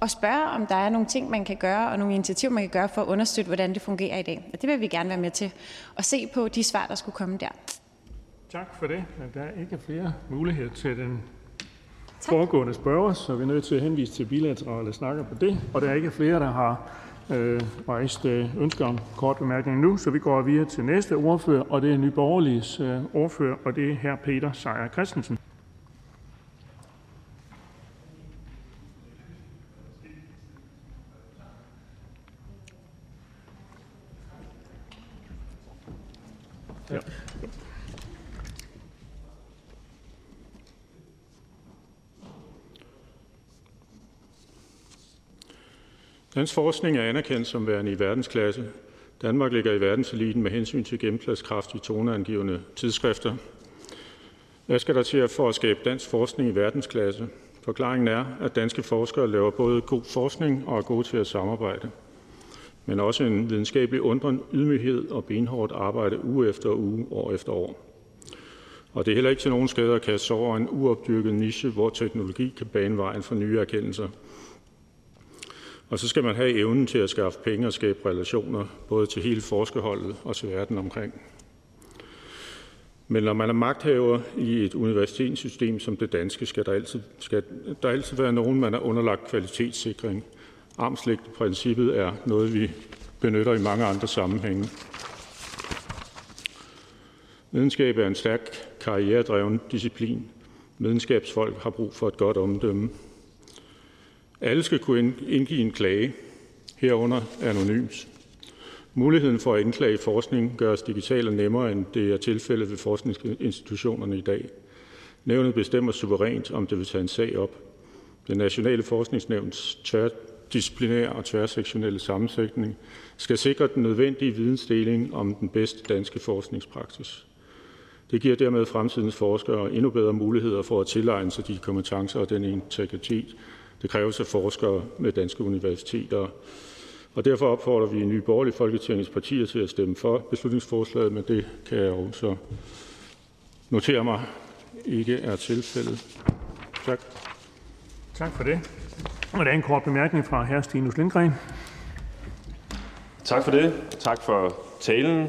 Speaker 5: og spørge, om der er nogle ting, man kan gøre, og nogle initiativer, man kan gøre for at understøtte, hvordan det fungerer i dag. Og det vil vi gerne være med til at se på de svar, der skulle komme der.
Speaker 20: Tak for det. Men der er ikke flere muligheder til den tak. foregående spørger, så vi er nødt til at henvise til bilaterale snakker på det. Og der er ikke flere, der har Øh, rejst øh, ønsker om kort bemærkning nu, så vi går videre til næste ordfører, og det er Nyborgerliges øh, ordfører, og det er her Peter Sejer Christensen.
Speaker 21: Dansk forskning er anerkendt som værende i verdensklasse. Danmark ligger i verdenseliten med hensyn til gennemslagskraft i toneangivende tidsskrifter. Hvad skal der til for at skabe dansk forskning i verdensklasse? Forklaringen er, at danske forskere laver både god forskning og er gode til at samarbejde, men også en videnskabelig undren, ydmyghed og benhårdt arbejde uge efter uge, år efter år. Og det er heller ikke til nogen skade at kaste sig over en uopdyrket niche, hvor teknologi kan bane vejen for nye erkendelser. Og så skal man have evnen til at skaffe penge og skabe relationer, både til hele forskerholdet og til verden omkring. Men når man er magthaver i et universitetssystem som det danske, skal der altid, skal der altid være nogen, man er underlagt kvalitetssikring. Armslægteprincippet er noget, vi benytter i mange andre sammenhænge. Videnskab er en stærk karrieredreven disciplin. Videnskabsfolk har brug for et godt omdømme. Alle skal kunne indgive en klage, herunder anonymt. Muligheden for at indklage forskning gøres digitalt og nemmere, end det er tilfældet ved forskningsinstitutionerne i dag. Nævnet bestemmer suverænt, om det vil tage en sag op. Det nationale forskningsnævns tværdisciplinære og tværsektionelle sammensætning skal sikre den nødvendige vidensdeling om den bedste danske forskningspraksis. Det giver dermed fremtidens forskere endnu bedre muligheder for at tilegne sig de kompetencer og den integritet, det kræves af forskere med danske universiteter. Og derfor opfordrer vi i Nye Borgerlige Folketingets partier til at stemme for beslutningsforslaget, men det kan jeg også notere mig ikke er tilfældet. Tak. Tak for det. Og der er en kort bemærkning fra hr. Stinus Lindgren.
Speaker 24: Tak for det. Tak for talen.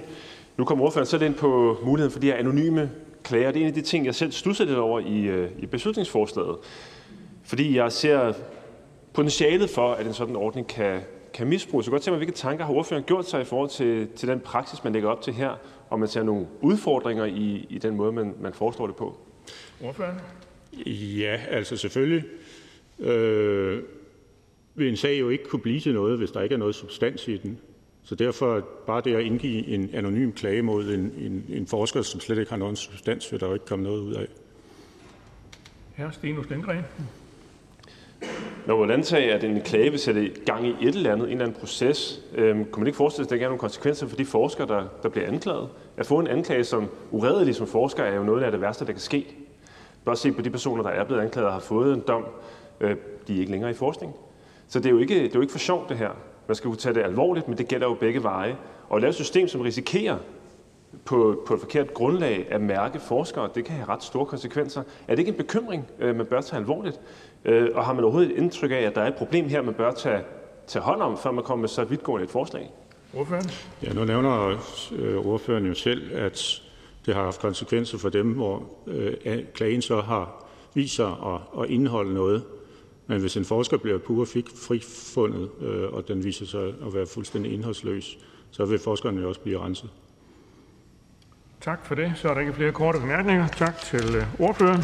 Speaker 24: Nu kommer ordføreren selv ind på muligheden for de her anonyme klager. Det er en af de ting, jeg selv stusser lidt over i, øh, i beslutningsforslaget. Fordi jeg ser potentialet for, at en sådan ordning kan, kan misbruges. Så godt tænke mig, hvilke tanker har ordføreren gjort sig i forhold til, til den praksis, man lægger op til her, og man ser nogle udfordringer i, i den måde, man, man foreslår det på?
Speaker 21: Ordføreren? Ja, altså selvfølgelig øh, vil en sag jo ikke kunne blive til noget, hvis der ikke er noget substans i den. Så derfor bare det at indgive en anonym klage mod en, en, en forsker, som slet ikke har nogen substans, vil der jo ikke komme noget ud af.
Speaker 15: Hr. Stinus Lindgren.
Speaker 24: Når man antager, at en klage vil sætte gang i et eller andet, en eller anden proces, øhm, kunne man ikke forestille sig, at der ikke er nogen konsekvenser for de forskere, der, der bliver anklaget? At få en anklage som uredelig som forsker er jo noget af det værste, der kan ske. Bare se på de personer, der er blevet anklaget og har fået en dom. Øh, de er ikke længere i forskning. Så det er, jo ikke, det er jo ikke for sjovt, det her. Man skal kunne tage det alvorligt, men det gælder jo begge veje. Og at lave et system, som risikerer på, på et forkert grundlag at mærke forskere, det kan have ret store konsekvenser. Er det ikke en bekymring, øh, man bør tage alvorligt? Øh, og har man overhovedet et indtryk af, at der er et problem her, man bør tage, tage hånd om, før man kommer med så vidtgående et forslag?
Speaker 21: Ordføreren? Ja, nu nævner øh, ordføreren jo selv, at det har haft konsekvenser for dem, hvor øh, klagen så har vist sig at, at indeholde noget. Men hvis en forsker bliver pur frifundet, øh, og den viser sig at være fuldstændig indholdsløs, så vil forskeren jo også blive renset.
Speaker 15: Tak for det. Så er der ikke flere korte bemærkninger. Tak til øh, ordføreren.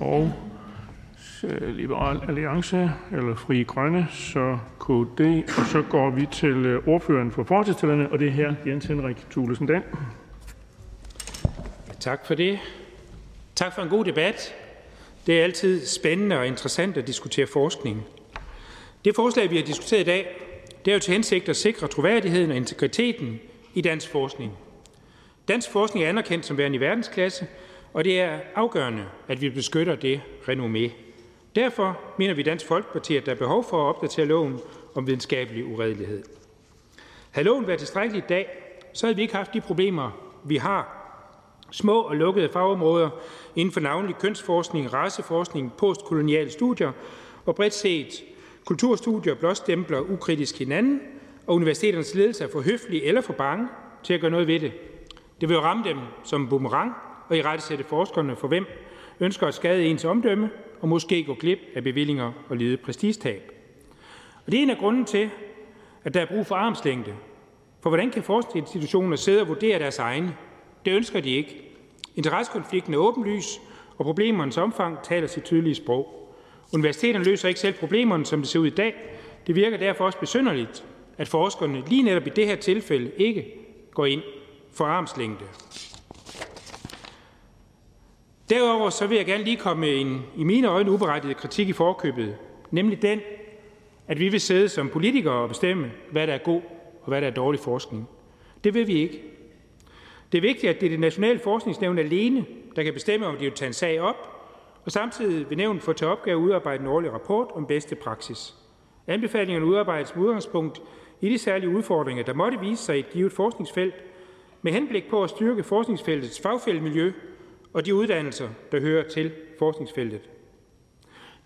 Speaker 15: Og Liberal Alliance eller Fri Grønne, så KD, og så går vi til øh, ordføreren for fortidstillerne, og det er her Jens Henrik Thulesen Dahl. Tak for det. Tak for en god debat. Det er altid spændende og interessant at diskutere forskning. Det forslag, vi har diskuteret i dag, det er jo til hensigt at sikre troværdigheden og integriteten i dansk forskning. Dansk forskning er anerkendt som værende i verdensklasse, og det er afgørende, at vi beskytter det renommé. Derfor mener vi i Dansk Folkeparti, at der er behov for at opdatere loven om videnskabelig uredelighed. Havde loven været tilstrækkelig i dag, så havde vi ikke haft de problemer, vi har. Små og lukkede fagområder inden for navnlig kønsforskning, raceforskning, postkoloniale studier og bredt set kulturstudier blåstempler ukritisk hinanden, og universiteternes ledelse er for høflige eller for bange til at gøre noget ved det. Det vil jo ramme dem som en boomerang og i rette sætte forskerne for hvem ønsker at skade ens omdømme og måske gå glip af bevillinger og lide prestigetab. Og det er en af grunden til, at der er brug for armslængde. For hvordan kan forskningsinstitutioner sidde og vurdere deres egne? Det ønsker de ikke. Interessekonflikten er åbenlys, og problemernes omfang taler sit tydelige sprog. Universiteterne løser ikke selv problemerne, som det ser ud i dag. Det virker derfor også besynderligt, at forskerne lige netop i det her tilfælde ikke går ind for armslængde. Derudover så vil jeg gerne lige komme med en i mine øjne uberettiget kritik i forkøbet, nemlig den, at vi vil sidde som politikere og bestemme, hvad der er god og hvad der er dårlig forskning. Det vil vi ikke. Det er vigtigt, at det er det nationale forskningsnævn alene, der kan bestemme, om de vil tage en sag op, og samtidig vil nævnet få til opgave at udarbejde en årlig rapport om bedste praksis. Anbefalingerne udarbejdes med udgangspunkt i de særlige udfordringer, der måtte vise sig i et givet forskningsfelt, med henblik på at styrke forskningsfeltets fagfældemiljø og de uddannelser, der hører til forskningsfeltet.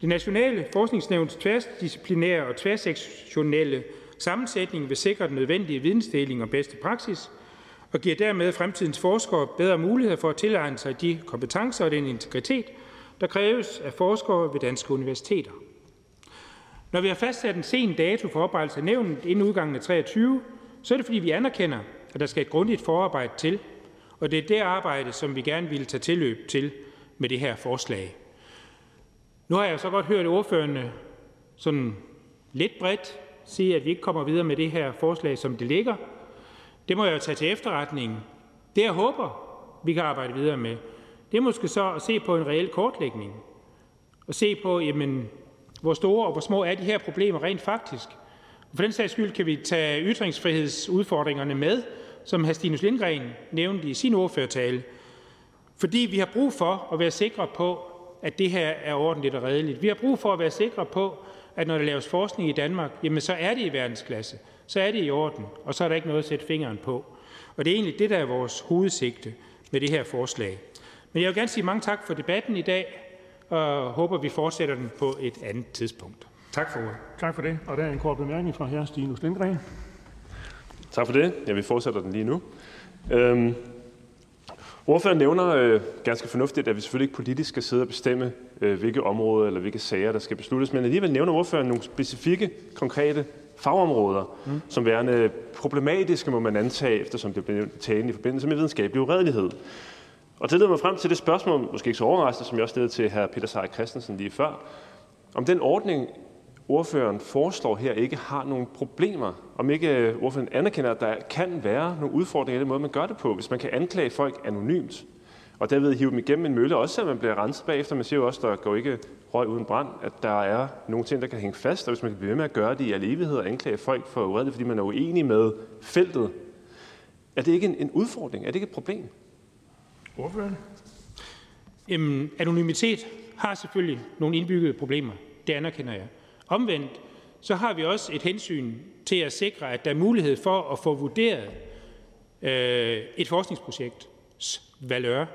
Speaker 15: Det nationale forskningsnævns tværdisciplinære og tværsektionelle sammensætning vil sikre den nødvendige vidensdeling og bedste praksis og giver dermed fremtidens forskere bedre muligheder for at tilegne sig de kompetencer og den integritet, der kræves af forskere ved danske universiteter. Når vi har fastsat en sen dato for oprettelse af nævnet inden udgangen af 23, så er det fordi, vi anerkender, at der skal et grundigt forarbejde til, og det er det arbejde, som vi gerne ville tage tilløb til med det her forslag. Nu har jeg så godt hørt ordførende sådan lidt bredt sige, at vi ikke kommer videre med det her forslag, som det ligger. Det må jeg jo tage til efterretning. Det, jeg håber, vi kan arbejde videre med, det er måske så at se på en reel kortlægning. Og se på, jamen, hvor store og hvor små er de her problemer rent faktisk. Og for den sags skyld kan vi tage ytringsfrihedsudfordringerne med, som hr. Stinus Lindgren nævnte i sin ordførertale. Fordi vi har brug for at være sikre på, at det her er ordentligt og redeligt. Vi har brug for at være sikre på, at når der laves forskning i Danmark, jamen så er det i verdensklasse. Så er det i orden, og så er der ikke noget at sætte fingeren på. Og det er egentlig det, der er vores hovedsigte med det her forslag. Men jeg vil gerne sige mange tak for debatten i dag, og håber, vi fortsætter den på et andet tidspunkt. Tak for ordet.
Speaker 20: Tak for det. Og der er en kort bemærkning fra hr. Stinus Lindgren.
Speaker 24: Tak for det. Jeg vil fortsætte den lige nu. Øhm, ordføreren nævner øh, ganske fornuftigt, at vi selvfølgelig ikke politisk skal sidde og bestemme, øh, hvilke områder eller hvilke sager, der skal besluttes, men alligevel nævner ordføreren nogle specifikke, konkrete fagområder, mm. som værende problematiske, må man antage, eftersom det bliver taget i forbindelse med videnskabelig uredelighed. Og det leder mig frem til det spørgsmål, måske ikke så overraskende, som jeg også stillede til hr. Peter Seier Christensen lige før, om den ordning, ordføreren foreslår her, ikke har nogen problemer. Om ikke øh, ordføreren anerkender, at der kan være nogle udfordringer i den måde, man gør det på, hvis man kan anklage folk anonymt, og derved hive dem igennem en mølle, også selvom man bliver renset bagefter. Man siger jo også, der går ikke røg uden brand, at der er nogle ting, der kan hænge fast, og hvis man kan blive ved med at gøre det i al evighed og anklage folk for uredeligt, fordi man er uenig med feltet, er det ikke en, en udfordring? Er det ikke et problem?
Speaker 15: Ordføreren? Jamen, anonymitet har selvfølgelig nogle indbyggede problemer. Det anerkender jeg. Omvendt, så har vi også et hensyn til at sikre, at der er mulighed for at få vurderet øh, et forskningsprojekts valør.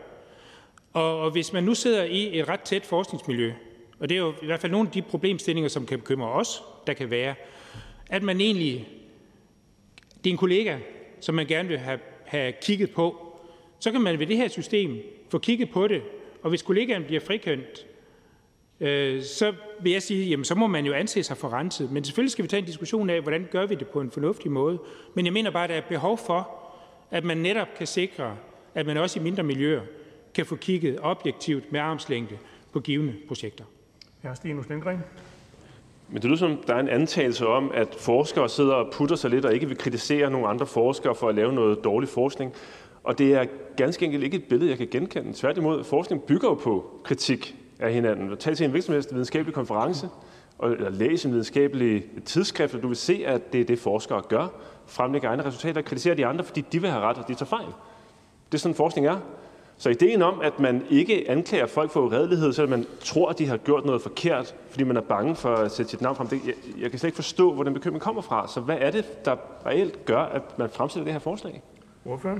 Speaker 15: Og, og hvis man nu sidder i et ret tæt forskningsmiljø, og det er jo i hvert fald nogle af de problemstillinger, som kan bekymre os, der kan være, at man egentlig, det er en kollega, som man gerne vil have, have kigget på, så kan man ved det her system få kigget på det, og hvis kollegaen bliver frikendt, øh, så vil jeg sige, jamen så må man jo anse sig for renset. Men selvfølgelig skal vi tage en diskussion af, hvordan gør vi det på en fornuftig måde. Men jeg mener bare, at der er behov for, at man netop kan sikre, at man også i mindre miljøer kan få kigget objektivt med armslængde på givende projekter.
Speaker 20: Ja, Stinus Lindgren.
Speaker 24: Men det lyder som, der er en antagelse om, at forskere sidder og putter sig lidt og ikke vil kritisere nogle andre forskere for at lave noget dårlig forskning. Og det er ganske enkelt ikke et billede, jeg kan genkende. Tværtimod, forskning bygger jo på kritik af hinanden. Tag til en virksomhed videnskabelig konference, eller læs en videnskabelig tidsskrift, og du vil se, at det er det, forskere gør. Fremlægger egne resultater og kritiserer de andre, fordi de vil have ret, og de tager fejl. Det er sådan, forskning er. Så ideen om, at man ikke anklager folk for uredelighed, selvom man tror, at de har gjort noget forkert, fordi man er bange for at sætte sit navn frem, det, jeg, jeg kan slet ikke forstå, hvor den bekymring kommer fra. Så hvad er det, der reelt gør, at man fremsætter det her forslag?
Speaker 20: Hvorfor?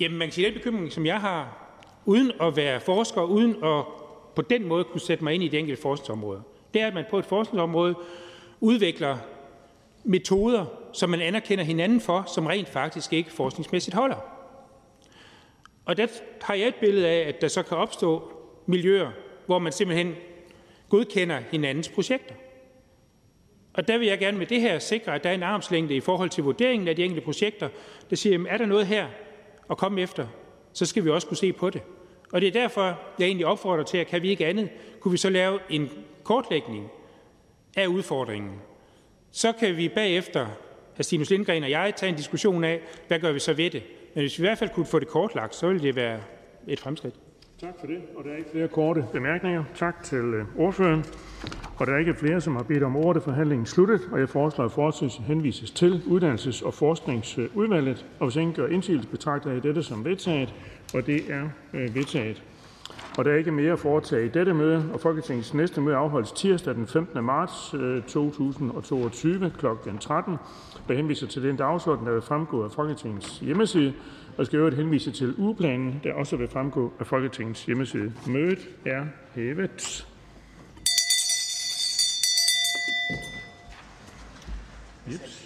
Speaker 15: Jamen, man kan sige, den bekymring, som jeg har, uden at være forsker, uden at på den måde kunne sætte mig ind i de enkelte forskningsområder, det er, at man på et forskningsområde udvikler metoder, som man anerkender hinanden for, som rent faktisk ikke forskningsmæssigt holder. Og der har jeg et billede af, at der så kan opstå miljøer, hvor man simpelthen godkender hinandens projekter. Og der vil jeg gerne med det her sikre, at der er en armslængde i forhold til vurderingen af de enkelte projekter, der siger, jamen, er der noget her, at komme efter, så skal vi også kunne se på det. Og det er derfor, jeg egentlig opfordrer til, at kan vi ikke andet, kunne vi så lave en kortlægning af udfordringen. Så kan vi bagefter, at Stinus Lindgren og jeg, tage en diskussion af, hvad gør vi så ved det. Men hvis vi i hvert fald kunne få det kortlagt, så ville det være et fremskridt.
Speaker 20: Tak for det. Og der er ikke flere korte bemærkninger. Tak til øh, ordføreren. Og der er ikke flere, som har bedt om ordet, forhandlingen sluttet, og jeg foreslår, at forslaget henvises til Uddannelses- og Forskningsudvalget. Og hvis ingen gør indsigelse, betragter jeg dette som vedtaget, og det er øh, vedtaget. Og der er ikke mere at foretage i dette møde, og Folketingets næste møde afholdes tirsdag den 15. marts 2022 kl. 13. Jeg henviser til den dagsorden, der vil fremgå af Folketingets hjemmeside, og skal øvrigt henvise til ugeplanen, der også vil fremgå af Folketingets hjemmeside. Mødet er hævet. Jeps.